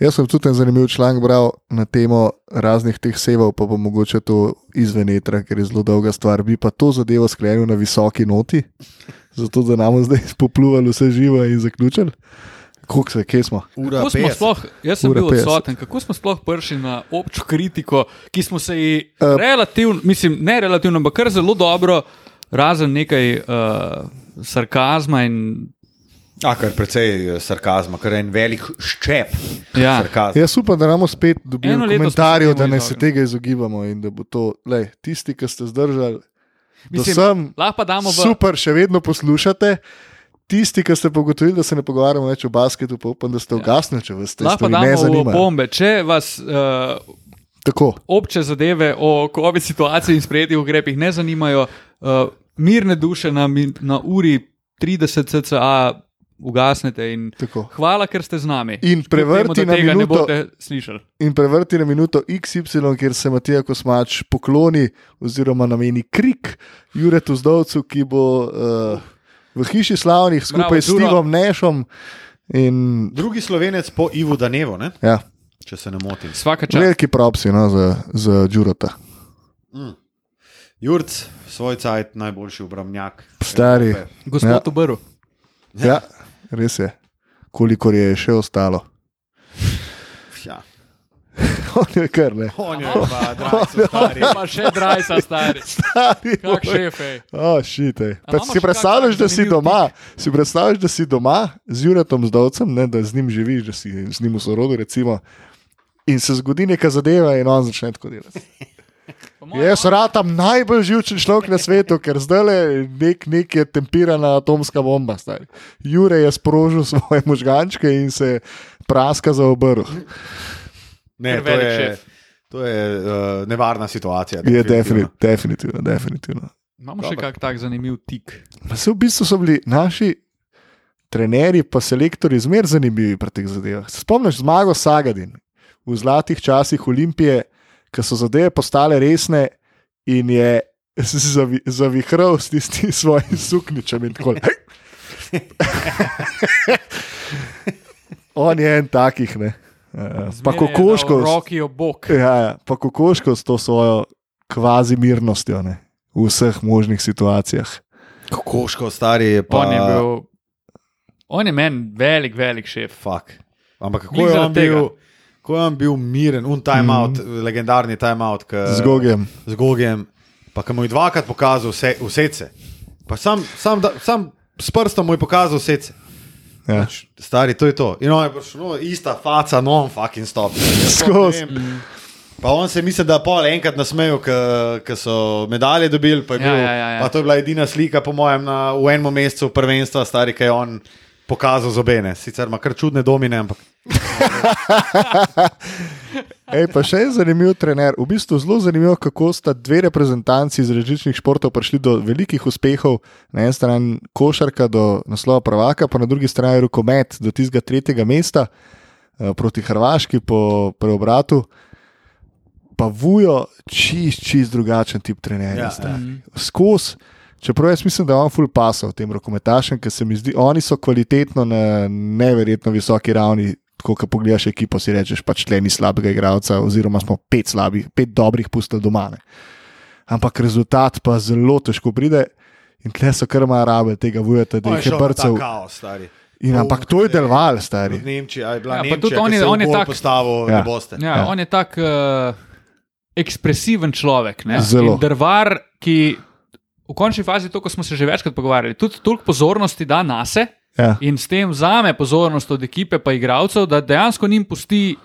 Jaz sem tudi en zanimiv članek bral na temo raznih teh sevov, pa bo mogoče to izven etra, ker je zelo dolga stvar. Bi pa to zadevo sklenil na visoki noti, zato da nam zdaj spopluvali vse živo in zaključili. Kako se, kje smo? Ura Kako smo 50. sploh, jaz sem Ura bil 50. odsoten, kako smo sploh prišli na občo kritiko, ki smo se ji uh, relativno, mislim, ne relativno, ampak kar zelo dobro, razen nekaj uh, sarkazma in A, kar precej eh, sarkazma, kar je en velik ščep Ja. sarkazma. Jaz upam, da nam spet dobimo smo komentarje, da ne se tega izogibamo in da bo to, lej, tisti, ki ste zdržali, Mislim, sem, lahko pa damo v. super, še vedno poslušate. Tisti, ki ste pa ugotovili, da se ne pogovarjamo več o basketu, pa upam, da ste ugasnili, če vas te Lahko stvari ne zanimajo. bombe, če vas uh, Tako, obče zadeve o COVID situaciji in sprejetih ukrepih ne zanimajo, uh, mirne duše na, na uri 30 cca ugasnete in tako. hvala, ker ste z nami. In prevrti da na minuto. in prevrti na minuto XY, kjer se Matija Kosmač pokloni oziroma nameni krik Juretu Zdovcu, ki bo uh, v hiši slavnih skupaj Bravo, s. Stevom Nešom. In, Drugi slovenec po Ivu Danevo, ne? ja, če se ne motim. Veliki propsi no, za, za Đurota. Jurc, svoj cajt, najboljši obrambnjak. Stari. Evrope. Gospod Ja. ja. Ubrl. Ja, res je. Kolikor je še ostalo. On je kar ne. On je pa dragi, stari. Pa še drajsa, stari. Stari, Kak moj. šef, ej. Oh, shit, ej. A pa imamo si predstavljaš, da si doma, si predstavljaš, da si doma z Juretom Zdovcem, ne, da z njim živiš, da si z njim v sorodu, recimo, in se zgodi neka zadeva, in on začne tako delati. Jaz ratam najbolj živčen človek na svetu, ker zdaj le nek, nek je tempirana atomska bomba. Stari. Jure je sprožil svoje možgančke in se praska za obrv. Ne, to je, šef. to je uh, nevarna situacija. Je definitivno. definitivno, definitivno. Imamo še Dobro. kak tak zanimiv tik. Pa se v bistvu so bili naši trenerji, pa selektori, zmer zanimivi pri teh zadevah. Se spomniš zmago Sagadin v zlatih časih Olimpije, ko so zadeve postale resne in je zavi, zavihral s tistim svojim sukničem in tako naprej. On je en takih, ne. Uh, pa kokoškov. Roki obok. Ja, ja, pa kokoškov s to svojo kvazi mirnostjo ne, v vseh možnih situacijah. Kokoško stari je pa. On je bil. On je meni velik, velik šef. Fuck. Ampak kako Glih je, on bil, tega. kako je on bil miren, un timeout, mm. legendarni timeout k- Z Gogem. z Gogem, pa ki mu je dvakrat pokazal vse, vsece. Pa sam, sam, da, sam s prstom mu je pokazal vsece. Ja. Pač, Stari, to je to. In on je prišel, no, ista faca, non fucking stop. Skozi. Pa on se misli, da je pol enkrat nasmejal, ker so medalje dobili. Pa, je Ja, ja, ja, ja. pa to je bila edina slika, po mojem, na, v enem mesecu prvenstva, stari, ki je on pokazal zobene. Sicer ima kar čudne domine, ampak Ej, pa še en zanimiv trener. V bistvu zelo zanimivo, kako sta dve reprezentanci iz različnih športov prišli do velikih uspehov. Na eni strani košarka do naslova prvaka, pa na drugi strani rokomet do tistega tretjega mesta eh, proti Hrvaški po preobratu. Pa vujo čist, čist drugačen tip trenerja. Ja, Ja, ja. ja. Skozi. Čeprav jaz mislim, da je on full pasal tem rokometašem, ker se mi zdi, oni so kvalitetno na neverjetno visoki ravni. Tako, ko pogledaš ekipo, si rečeš, pač tle ni slabega igralca, oziroma smo pet slabih, pet dobrih pustili doma. Ne. Ampak rezultat pa zelo težko pride. In tle so kar malo rabe tega vujeta, da on jih je brcal. kaos, stari. In ampak to je deloval, stari. Od Nemčije, a je bila Ja, pa Nemčija, tudi on je- on je tak- postavil, Ja. ne boste. Ja, Ja. On je tak uh, ekspresiven človek. Ne? Zelo. In Drvar, ki v končni fazi, to, ko smo se že večkrat pogovarjali, tudi toliko pozornosti da na se Ja. in s tem vzame pozornost od ekipe pa igralcev, da dejansko njim pusti,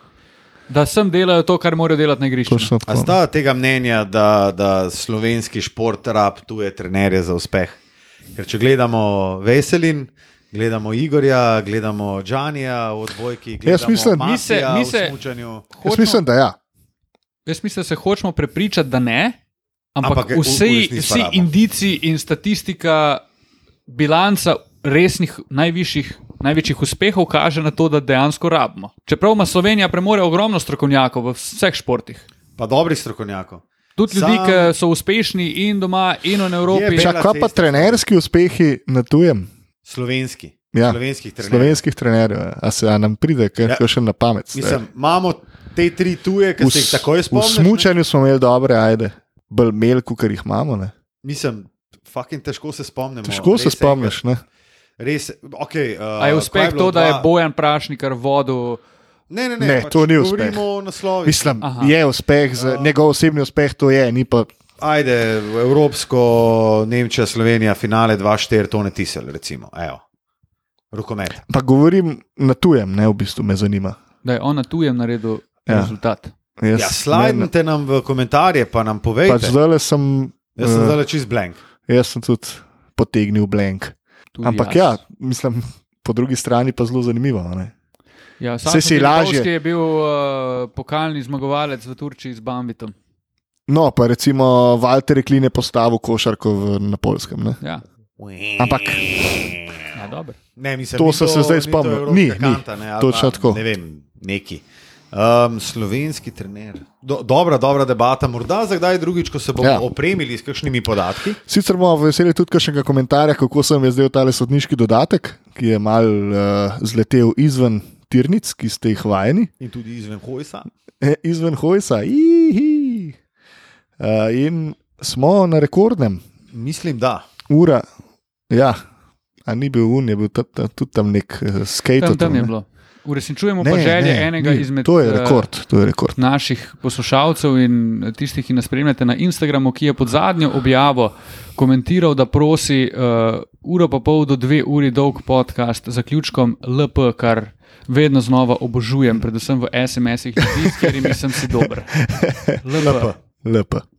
da sem delajo to, kar morajo delati na igrišču. Točno A tako. sta tega mnenja, da, da slovenski šport rab tuje trenerje za uspeh? Ker če gledamo Veselin, gledamo Igorja, gledamo Džanija v odbojki, gledamo mislim- Mi se- Matija mi se- smučanju. Jaz mislim, da ja. Jaz mislim, da se hočemo prepričati, da ne, Ampak, Ampak vsi, vsi indici in statistika, bilanca resnih, najvišjih, največjih uspehov kaže na to, da dejansko rabimo. Čeprav ima Slovenija premore ogromno strokovnjakov v vseh športih. Pa dobrih strokovnjakov. Tudi ljudi, Sam- ki so uspešni in doma, in v Evropi. Bela kaj pa trenerski uspehi na tujem? Slovenski. Ja, Slovenskih trenerjev. Slovenskih trenerjev. ja. A se a nam pride, kaj Ja. še na pamet? Mislim, imamo te tri tuje, ki v, se jih takoj v spomniš. ne? smučanju smo imeli dobre, ajde, bolj mel, kot jih imamo. Ne? Mislim, fucking težko se spomnimo. Težko se spomniš. Ne? Res, okay, uh, A je uspeh to, da je Bojan Prašnikar vodil? Ne, ne, ne, Ne, pač to ni uspeh. Mislim, Aha. je uspeh, z, njegov osebni uspeh to je, ni pa. Ajde, Evropsko, Nemčija, Slovenija, finale 2-4, to ne tisel, recimo. Evo. Rokomet. Pa govorim na tujem, ne v bistvu me zanima. Da je on na tujem naredil Ja. rezultat. Jaz, Ja, slajdite nam v komentarje, pa nam povejte. Pač zdaj sem, Jaz sem eh, zdaj čist blank. jaz sem tudi potegnil blank. Tudi Ampak jaz. ja, mislim, po drugi strani pa zelo zanimivo. Ne? ja saj si lažje. je bil uh, pokalni zmagovalec v Turčiji z Bambitom. No, pa recimo Walter Klin je postavil košarko v, na polskem. Ne? Ja. Ampak Ja, dobro. Ne, mislim, To sem se zdaj spomnil. Ni, ni. Kanta, ne, Točno tako. Ne vem, neki. Um, slovenski trener. Do, dobra, dobra debata. Morda za kdaj drugič, ko se bomo ja. Opremili s kakšnimi podatki. Sicer bomo veseli tudi kakšnega komentarja, kako se vam je zdel tale sodniški dodatek, ki je mal uh, zletel izven tirnic, ki ste jih vajeni, In tudi izven Hojsa. e, izven hojsa. Ihi. Uh, in smo na rekordnem, Mislim, da. ura. Ja, a ni bil un, je bil tudi tam, tudi tam nek uh, skate. Tam, tam je bilo. Uresničujemo pa Ne, želje ne, enega ni. izmed To je eh, rekord, to je rekord. naših poslušalcev in tistih, ki nas spremljate na Instagramu, ki je pod zadnjo objavo komentiral, da prosi uh, uro pa pol do dve uri dolg podcast z zaključkom LP, kar vedno znova obožujem, predvsem v SMS-ih, s katerimi sem si dober. LP. Lepo.